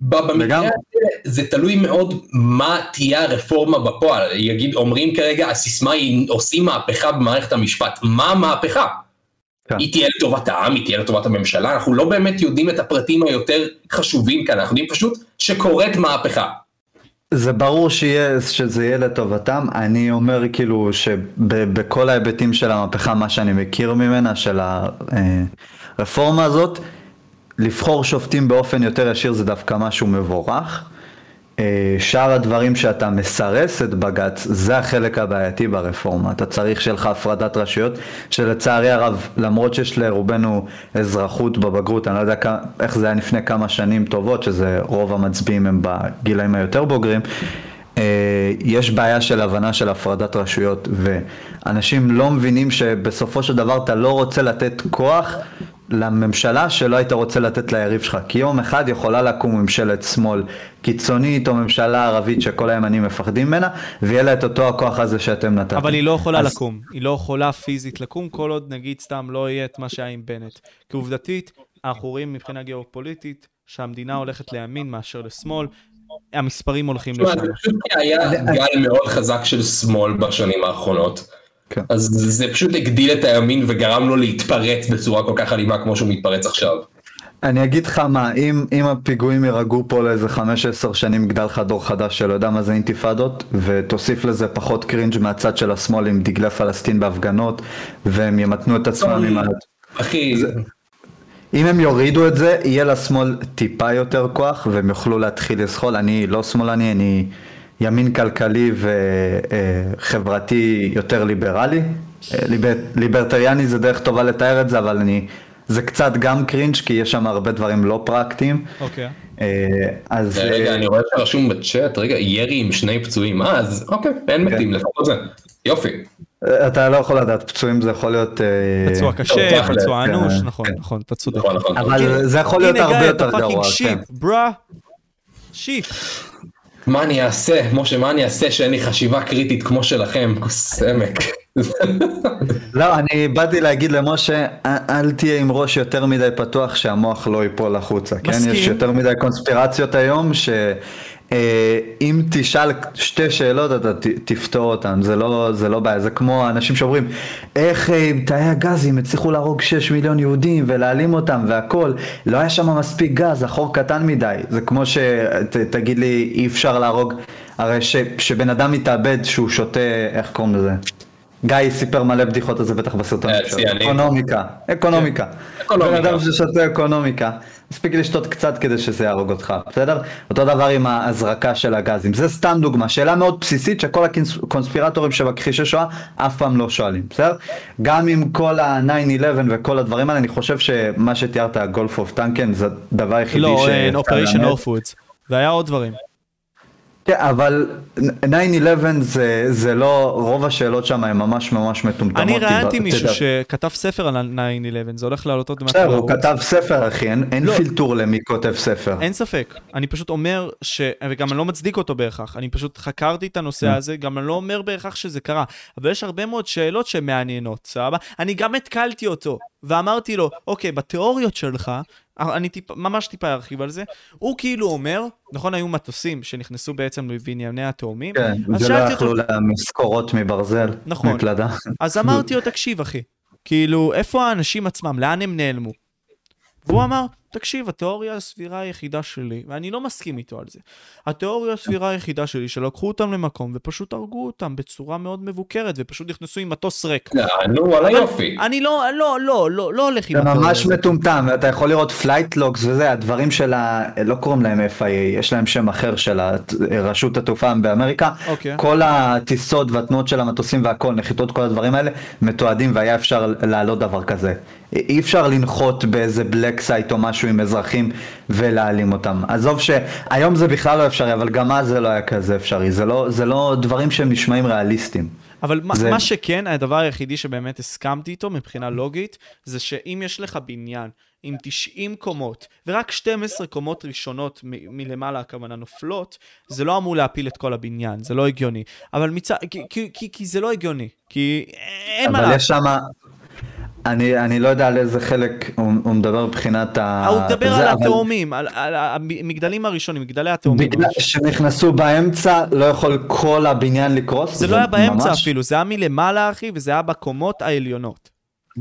במקרה הזה זה תלוי מאוד מה תהיה הרפורמה בפועל, יגיד, אומרים כרגע הסיסמה היא עושים מהפכה במערכת המשפט, מה המהפכה? היא תהיה לטובת העם, היא תהיה לטובת הממשלה, אנחנו לא באמת יודעים את הפרטים היותר חשובים כאן, אנחנו יודעים פשוט שקורית מהפכה. זה ברור שיהיה, שזה יהיה לטובתם, אני אומר כאילו שבכל ההיבטים של המהפכה, מה שאני מכיר ממנה, של הרפורמה הזאת, לבחור שופטים באופן יותר ישיר זה דווקא משהו מבורך. אה, שאר הדברים שאתה מסרס את בג"ץ, זה החלק הבעייתי ברפורמה. אתה צריך שיהיה לך הפרדת רשויות, שלצערי הרב, למרות שיש לרובנו אזרחות בבגרות, אני לא יודע כמה, איך זה היה לפני כמה שנים טובות, שזה רוב המצביעים הם בגילאים היותר בוגרים, אה, יש בעיה של הבנה של הפרדת רשויות, ואנשים לא מבינים שבסופו של דבר אתה לא רוצה לתת כוח לממשלה שלא היית רוצה לתת ליריב שלך. כי יום אחד יכולה לקום ממשלת שמאל קיצונית או ממשלה ערבית שכל הימנים מפחדים ממנה, ויהיה לה את אותו הכוח הזה שאתם נתתם. אבל היא לא יכולה אז... לקום. היא לא יכולה פיזית לקום, כל עוד נגיד סתם לא יהיה את מה שהיה עם בנט. כי עובדתית, אנחנו רואים מבחינה גיאופוליטית שהמדינה הולכת לימין מאשר לשמאל. המספרים הולכים לשם. זה פשוט היה גל מאוד חזק של שמאל בשנים האחרונות. כן. אז זה פשוט הגדיל את הימין וגרם לו להתפרץ בצורה כל כך אלימה כמו שהוא מתפרץ עכשיו. אני אגיד לך מה, אם, אם הפיגועים יירגעו פה לאיזה 5-10 שנים גדל לך דור חדש שלא יודע מה זה אינתיפאדות ותוסיף לזה פחות cringe מהצד של השמאל עם דגלי פלסטין בהפגנות והם ימתנו את עצמם עם ה... אחי... זה... אם הם יורידו את זה, יהיה לשמאל טיפה יותר כוח והם יוכלו להתחיל לזחול. אני לא שמאלני, אני ימין כלכלי וחברתי יותר ליברלי. ליבר, ליברטריאני זה דרך טובה לתאר את זה, אבל אני, זה קצת גם cringe כי יש שם הרבה דברים לא פרקטיים. אוקיי. אה, אז... רגע, אה, אני רואה שרשום בצ'אט, רגע, ירי עם שני פצועים, אה, אז אוקיי, אין כן. מתים, לפחות זה. יופי. אה, אתה לא יכול לדעת, פצועים זה יכול להיות... פצוע קשה, פצוע אנוש, נכון, כן. נכון, אתה צודק. נכון, נכון. אבל זה יכול להיות הרבה יותר גרוע. הנה גיא, אתה fucking sheep, bruh. sheep. מה אני אעשה, משה, מה אני אעשה שאין לי חשיבה קריטית כמו שלכם, כוס עמק. לא, אני באתי להגיד למשה, אל תהיה עם ראש יותר מדי פתוח שהמוח לא ייפול החוצה, כן? יש יותר מדי קונספירציות היום, ש... אה, אם תשאל שתי שאלות אתה תפתור אותן, זה לא, זה לא בעיה, זה כמו אנשים שאומרים איך אה, עם תאי הגזים הצליחו להרוג 6 מיליון יהודים ולהעלים אותם והכל, לא היה שם מספיק גז, החור קטן מדי, זה כמו שתגיד לי אי אפשר להרוג, הרי ש, שבן אדם מתאבד שהוא שותה, איך קוראים לזה? גיא סיפר מלא בדיחות על זה בטח בסרטון אה, שלו. אקונומיקה, אקונומיקה. בן אדם ששותה אקונומיקה, מספיק לשתות קצת כדי שזה יהרוג אותך, בסדר? אותו דבר עם ההזרקה של הגזים. זה סתם דוגמה, שאלה מאוד בסיסית שכל הקונספירטורים שמכחישי שואה אף פעם לא שואלים, בסדר? גם עם כל ה-9-11 וכל הדברים האלה, אני חושב שמה שתיארת, Gulf of Tonkin, זה הדבר היחידי לא, ש... לא, Operation Northwoods. והיה עוד דברים. כן, אבל 9-11 זה, זה לא, רוב השאלות שם הן ממש ממש מטומטמות. אני ראיינתי מישהו שכתב ספר על 9-11, זה הולך לעלות עוד מעט. בסדר, הוא כתב ספר אחי, אין, אין לא, פילטור למי כותב ספר. אין ספק, אני פשוט אומר ש... וגם אני לא מצדיק אותו בהכרח, אני פשוט חקרתי את הנושא mm. הזה, גם אני לא אומר בהכרח שזה קרה, אבל יש הרבה מאוד שאלות שמעניינות, סבבה? אני גם התקלתי אותו, ואמרתי לו, אוקיי, בתיאוריות שלך, אני טיפ, ממש טיפה ארחיב על זה. הוא כאילו אומר, נכון, היו מטוסים שנכנסו בעצם לבנייני התאומים. כן, זה לא יכלו להם משכורות מברזל, נכון. מקלדה. אז אמרתי לו, תקשיב אחי, כאילו, איפה האנשים עצמם, לאן הם נעלמו? והוא אמר, תקשיב, התיאוריה הסבירה היחידה שלי, ואני לא מסכים איתו על זה, התיאוריה הסבירה היחידה שלי, שלקחו אותם למקום ופשוט הרגו אותם בצורה מאוד מבוקרת, ופשוט נכנסו עם מטוס ריק. נו, על היופי. אני לא, לא, לא, לא, לא הולך עם התיאוריה הזאת. זה ממש מטומטם, אתה יכול לראות flight logs וזה, הדברים של ה... לא קוראים להם FIA, יש להם שם אחר של רשות התעופה באמריקה. אוקיי. כל הטיסות והתנועות של המטוסים והכל, נחיתות, כל הדברים האלה, מתועדים והיה אפשר להעלות דבר כזה. אי אפשר לנחות באיזה black site או משהו משהו עם אזרחים ולהעלים אותם. עזוב שהיום זה בכלל לא אפשרי, אבל גם אז זה לא היה כזה אפשרי, זה לא, זה לא דברים שהם נשמעים ריאליסטיים. אבל זה-. מה שכן, הדבר היחידי שבאמת הסכמתי איתו מבחינה לוגית, זה שאם יש לך בניין עם 90 קומות, ורק 12 קומות ראשונות מ- מלמעלה הכוונה נופלות, זה לא אמור להפיל את כל הבניין, זה לא הגיוני. אבל מצד... כי, כי, כי, כי זה לא הגיוני, כי אין מה אבל לעשות. יש שם, אני, אני לא יודע על איזה חלק הוא, הוא מדבר מבחינת ה... הוא מדבר זה, על אבל התאומים, על, על המגדלים הראשונים, מגדלי התאומים. בגלל שנכנסו באמצע, לא יכול כל הבניין לקרוס. זה לא היה באמצע ממש- אפילו, זה היה מלמעלה, אחי, וזה היה בקומות העליונות.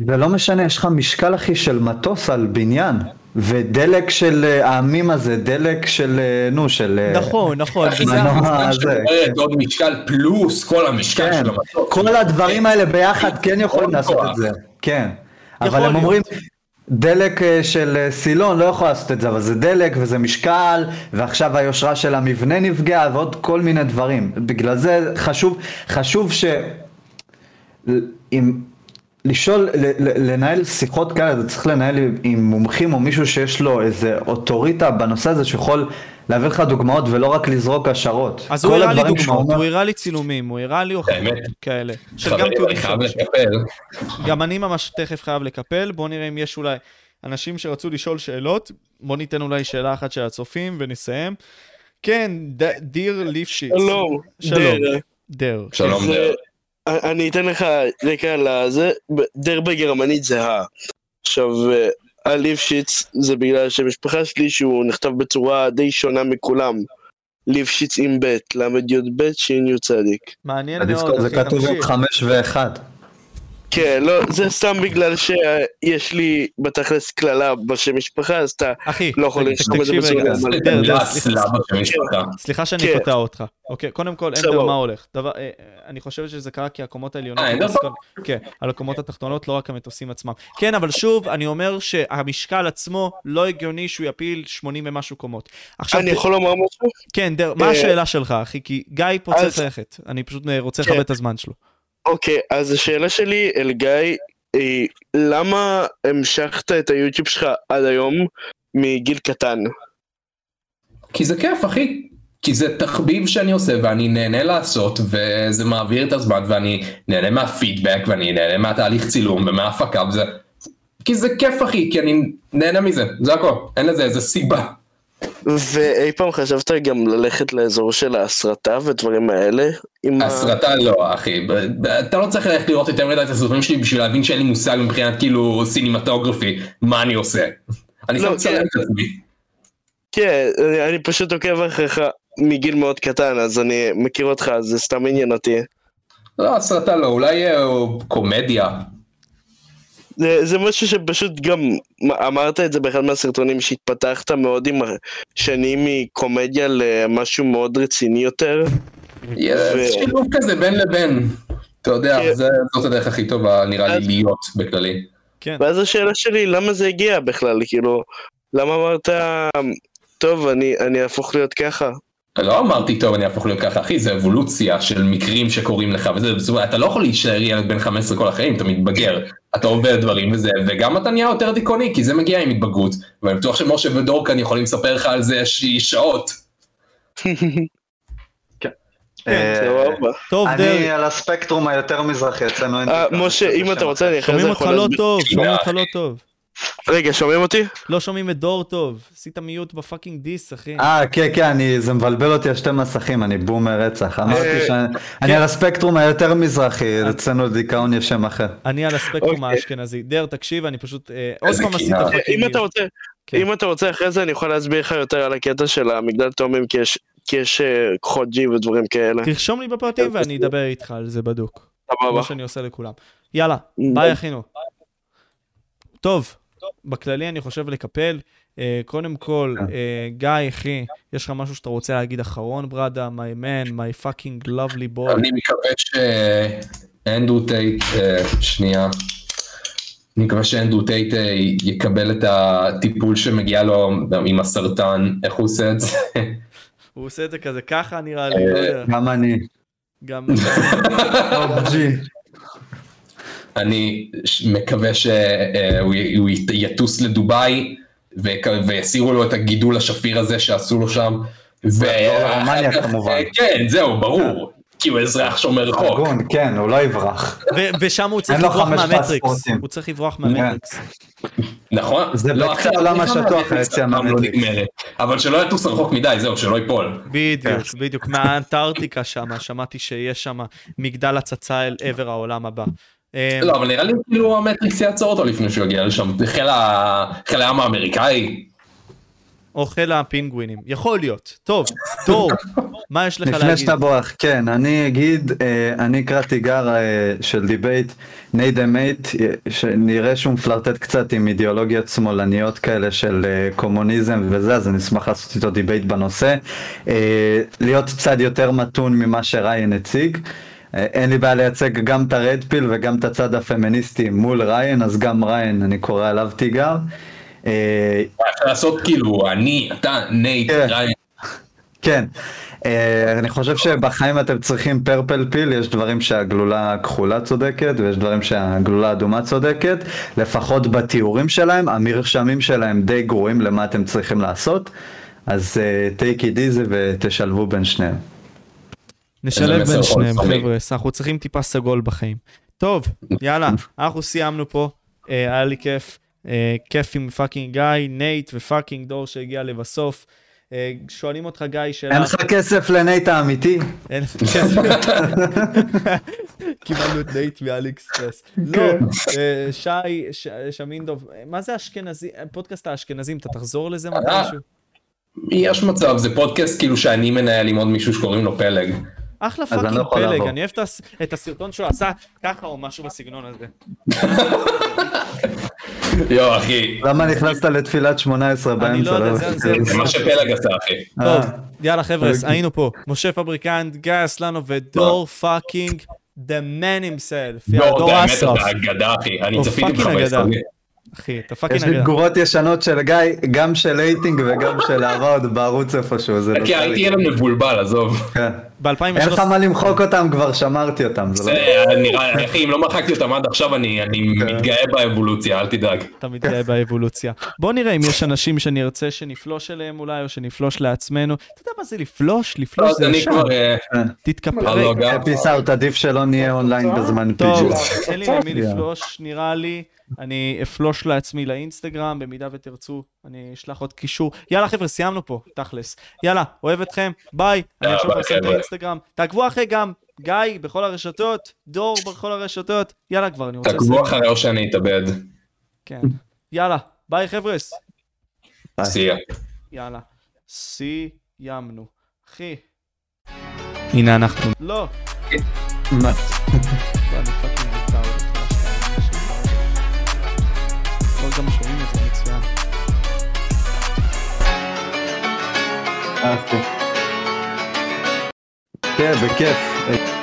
זה לא משנה, יש לך משקל אחי של מטוס על בניין. ודלק של אה, העמים הזה, דלק של, אה, נו, של... אה, נכון, נכון. מנוע המשקל זה. שמדברת עוד משקל פלוס כל המשקל כן, של המטוס. כל הדברים האלה ביחד כן יכולים לעשות. את זה, כן. אבל הם להיות. אומרים, דלק אה, של אה, סילון לא יכול לעשות את זה, אבל זה דלק וזה משקל, ועכשיו היושרה של המבנה נפגעה ועוד כל מיני דברים. בגלל זה חשוב, חשוב ש... אם... לשאול, לנהל שיחות כאלה, זה צריך לנהל עם מומחים או מישהו שיש לו איזה אוטוריטה בנושא הזה שיכול להביא לך דוגמאות ולא רק לזרוק השערות. אז הוא הראה לי דוגמאות, הוא הראה לי צילומים, הוא הראה לי הוכחות האמת. כאלה. של גם תיעודים לקפל. גם אני ממש תכף חייב לקפל, בואו נראה אם יש אולי אנשים שרצו לשאול שאלות, בואו ניתן אולי שאלה אחת של הצופים ונסיים. כן, ד- דיר ליפשיץ. שלום. שלום. דר. שלום דר. אני אתן לך רקע לזה, דר בגרמנית זה ה. עכשיו, הליפשיץ זה בגלל שהמשפחה שלי שהוא נכתב בצורה די שונה מכולם. ליפשיץ עם ב', ל"י"ב ש"י צדיק. מעניין מאוד, בדיסקורד זה אחי, כתוב עם תמשיך. חמש ואחד. כן, לא, זה סתם בגלל שיש לי בתכלס קללה בשם משפחה, אז אתה לא יכול לרשום את זה בצורה סליחה, שאני כן. קוטע אותך. אוקיי, קודם כל, אנדר, סבבה. מה הולך? דבר, אה, אני חושב שזה קרה כי הקומות העליונות... אה, אנדר מתעסקות- כן, על הקומות התחתונות, לא רק המטוסים עצמם. כן, אבל שוב, אני אומר שהמשקל עצמו לא הגיוני שהוא יפיל 80 ומשהו קומות. אני יכול לומר משהו? כן, מה אה, השאלה שלך, אחי? כי גיא פה צריך ללכת. אני פשוט אה, רוצה כן. לכבד את הזמן שלו. אוקיי, אז השאלה שלי אל גיא, היא, למה המשכת את היוטיוב שלך עד היום מגיל קטן? כי זה כיף אחי. כי זה תחביב שאני עושה ואני נהנה לעשות וזה מעביר את הזמן ואני נהנה מהפידבק ואני נהנה מהתהליך צילום ומההפקה וזה כי זה כיף אחי כי אני נהנה מזה זה הכל אין לזה איזה סיבה. ואי פעם חשבת גם ללכת לאזור של ההסרטה ודברים האלה? עם ה- הסרטה לא אחי אתה לא צריך ללכת לראות יותר מדי את הסרטונים שלי בשביל להבין שאין לי מושג מבחינת כאילו סינמטוגרפי מה אני עושה. אני לא, סתם מצלם כן. את עצמי. כן, אני- פשוט עוקב אחריך מגיל מאוד קטן, אז אני מכיר אותך, זה סתם עניין אותי. לא הסרטה לא אולי אה, קומדיה זה, זה משהו שפשוט גם אמרת את זה באחד מהסרטונים שהתפתחת מאוד עם השנים מקומדיה למשהו מאוד רציני יותר. זה שילוב כזה בין לבין. אתה יודע, כן. זה- זאת הדרך הכי טובה נראה לי אז- להיות בכללי. כן. ואז השאלה שלי, למה זה הגיע בכלל? כאילו, למה אמרת, טוב, אני, אני אהפוך להיות ככה? לא אמרתי טוב אני אהפוך להיות ככה אחי זה אבולוציה של מקרים שקורים לך וזה אומרת, אתה לא יכול להישאר ילד בן 15 כל החיים אתה מתבגר אתה עובר דברים וזה וגם אתה נהיה יותר דיכאוני כי זה מגיע עם התבגרות ואני בטוח שמשה ודור כאן יכולים לספר לך על זה ש- שעות. אה, סבבה. טוב, אני על הספקטרום היותר מזרחי, אצלנו אין... אה, משה, אם אתה רוצה. אני אחרי שומעים זה אותך יכול לא להסביר. טוב, שומעים אותך לא טוב. רגע, שומעים אותי? לא שומעים את דור טוב. עשית mute ב fucking דיס, אחי. אה, כן, כן, אני, זה מבלבל אותי על שתי מסכים, אני בומר רצח. אמרתי אה, שאני כן. אני על הספקטרום היותר מזרחי, אצלנו דיכאון יש שם אחר. אני על הספקטרום אוקיי. האשכנזי. דר, תקשיב, אני פשוט... אה, עוד פעם עשית קנאה. fucking אם mute. אתה רוצה, כן. אם אתה רוצה אחרי זה אני יכול להסביר לך יותר על הקטע של המגדל תאומים כי יש- כי יש אה, כוחות G ודברים כאלה. תרשום לי בפרטים ואני אדבר איתך על זה בדוק. סבבה. כמו שאני עושה לכולם. יאללה, ביי אחינו. טוב, בכללי אני חושב לקפל. אה, קודם כל, אה, גיא, אחי, יש לך משהו שאתה רוצה להגיד אחרון, brother? My man, my fucking lovely boy. אני מקווה שאנדרו טייט, אה, שנייה, אני מקווה שאנדרו טייט יקבל את הטיפול שמגיע לו עם הסרטן, איך הוא עושה את זה? הוא עושה את זה כזה ככה, נראה לי, לא. גם אני. גם... אני מקווה שהוא י- יטוס לדובאי והסירו לו את הגידול השפיר הזה שעשו לו שם. ו- לרומניה, כמובן. כן, זהו, ברור. כי הוא אזרח שומר חוק. הגון, כן, הוא לא יברח. ושם הוא צריך לברוח מהמטריקס. הוא צריך לברוח מהמטריקס. נכון? זה לא, בקצה העולם לא השטוח, היציאה לא מהמטריקס. אבל שלא יטוס רחוק מדי, זהו, שלא ייפול. בדיוק, בדיוק. מהאנטארקטיקה שם, שמעתי שיש שם מגדל הצצה אל עבר העולם הבא. אה, לא, אבל נראה לי כאילו המטריקס יעצור אותו לפני שהוא יגיע לשם. חיל הים האמריקאי. או חיל הפינגווינים. יכול להיות. טוב, טוב. מה יש לך לפני להגיד? שאתה בורח, כן, אני אגיד, אה, אני אקרא תיגר אה, של debate, נייט דה מייט, שנראה שהוא מפלרטט קצת עם אידיאולוגיות שמאלניות כאלה של אה, קומוניזם וזה, אז אני אשמח לעשות איתו debate בנושא. אה, להיות צד יותר מתון ממה שריין הציג. אין לי בעיה לייצג גם את ה red pill וגם את הצד הפמיניסטי מול ריין, אז גם ריין, אני קורא עליו תיגר. אה, אפשר לעשות כאילו, אני, אתה, נייט, כן. ריין. כן, אה, אני חושב שבחיים אתם צריכים purple pill, יש דברים שהגלולה הכחולה צודקת ויש דברים שהגלולה האדומה צודקת, לפחות בתיאורים שלהם, המרשמים שלהם די גרועים למה אתם צריכים לעשות, אז אה, take it easy ותשלבו בין שניהם. נשלב בין שניהם. חבר'ה, אנחנו צריכים טיפה סגול בחיים. טוב, יאללה, אנחנו סיימנו פה, אה, היה לי כיף. אה, כיף עם fucking גיא, נייט ו fucking דור שהגיע לבסוף. אה, שואלים אותך גיא שאלה... אין לך כסף לנייט האמיתי? אין כסף. קיבלנו את נייט מאליקספרס. לא, אה, שי, ש- שמינדוב, מה זה אשכנזי, פודקאסט האשכנזים, אתה תחזור לזה מתישהו? יש מצב, זה פודקאסט כאילו שאני מנהל עם עוד מישהו שקוראים לו פלג. אחלה אני לא fucking יכול פלג, לבוא. אני אוהב את הס- את הסרטון שהוא עשה ככה או משהו בסגנון הזה. יואו אחי, למה נכנסת לתפילת 18 אני באמצע? לא יודע, לא זה- מה שפלג עשה אחי. טוב, אה, יאללה חבר'ה, אוקיי. היינו פה. משה פבריקנט, גיא אסלנו ודור פאקינג the man himself. לא, דור באמת אסרף. אתה אגדה אחי, אני צפיתי בך. ביסודי. אחי, אתה יש fucking לי אגדה. תגובות ישנות של גיא, גם של אייטינג וגם של עוד בערוץ איפשהו, זה לא כי הייתי. ילד מבולבל, עזוב. כן. ב-2013 אין לך מה למחוק אותם, כבר שמרתי אותם. זה לא- נראה, אחי, אם לא מחקתי אותם עד עכשיו, אני אני כן. מתגאה באבולוציה, אל תדאג. אתה מתגאה באבולוציה. בוא נראה אם יש אנשים שנרצה שנפלוש אליהם אולי, או שנפלוש לעצמנו. אתה יודע מה זה לפלוש? לא, לפלוש אז זה אני ישר. כבר... אה, תתקפל. לא, לא, גם. peace out, עדיף שלא נהיה אונליין בזמן טוב, פיג'וס. אין לי למי לפלוש, נראה לי. אני אפלוש לעצמי לאינסטגרם, במידה ותרצו, אני אשלח עוד קישור. יאללה חבר'ה, סיימנו פה, תכלס. יאללה, אוהב אתכם, ביי. אני עכשיו מפרסם את. האינסטגרם. תעקבו אחרי גם גיא בכל הרשתות, דור בכל הרשתות. יאללה כבר, אני רוצה תעקבו אחרי או שאני אתאבד. כן. יאללה, ביי חבר'ס. סייע. יאללה. סיימנו. אחי. הנה אנחנו. לא. מה? אהבתי. כן, בכיף.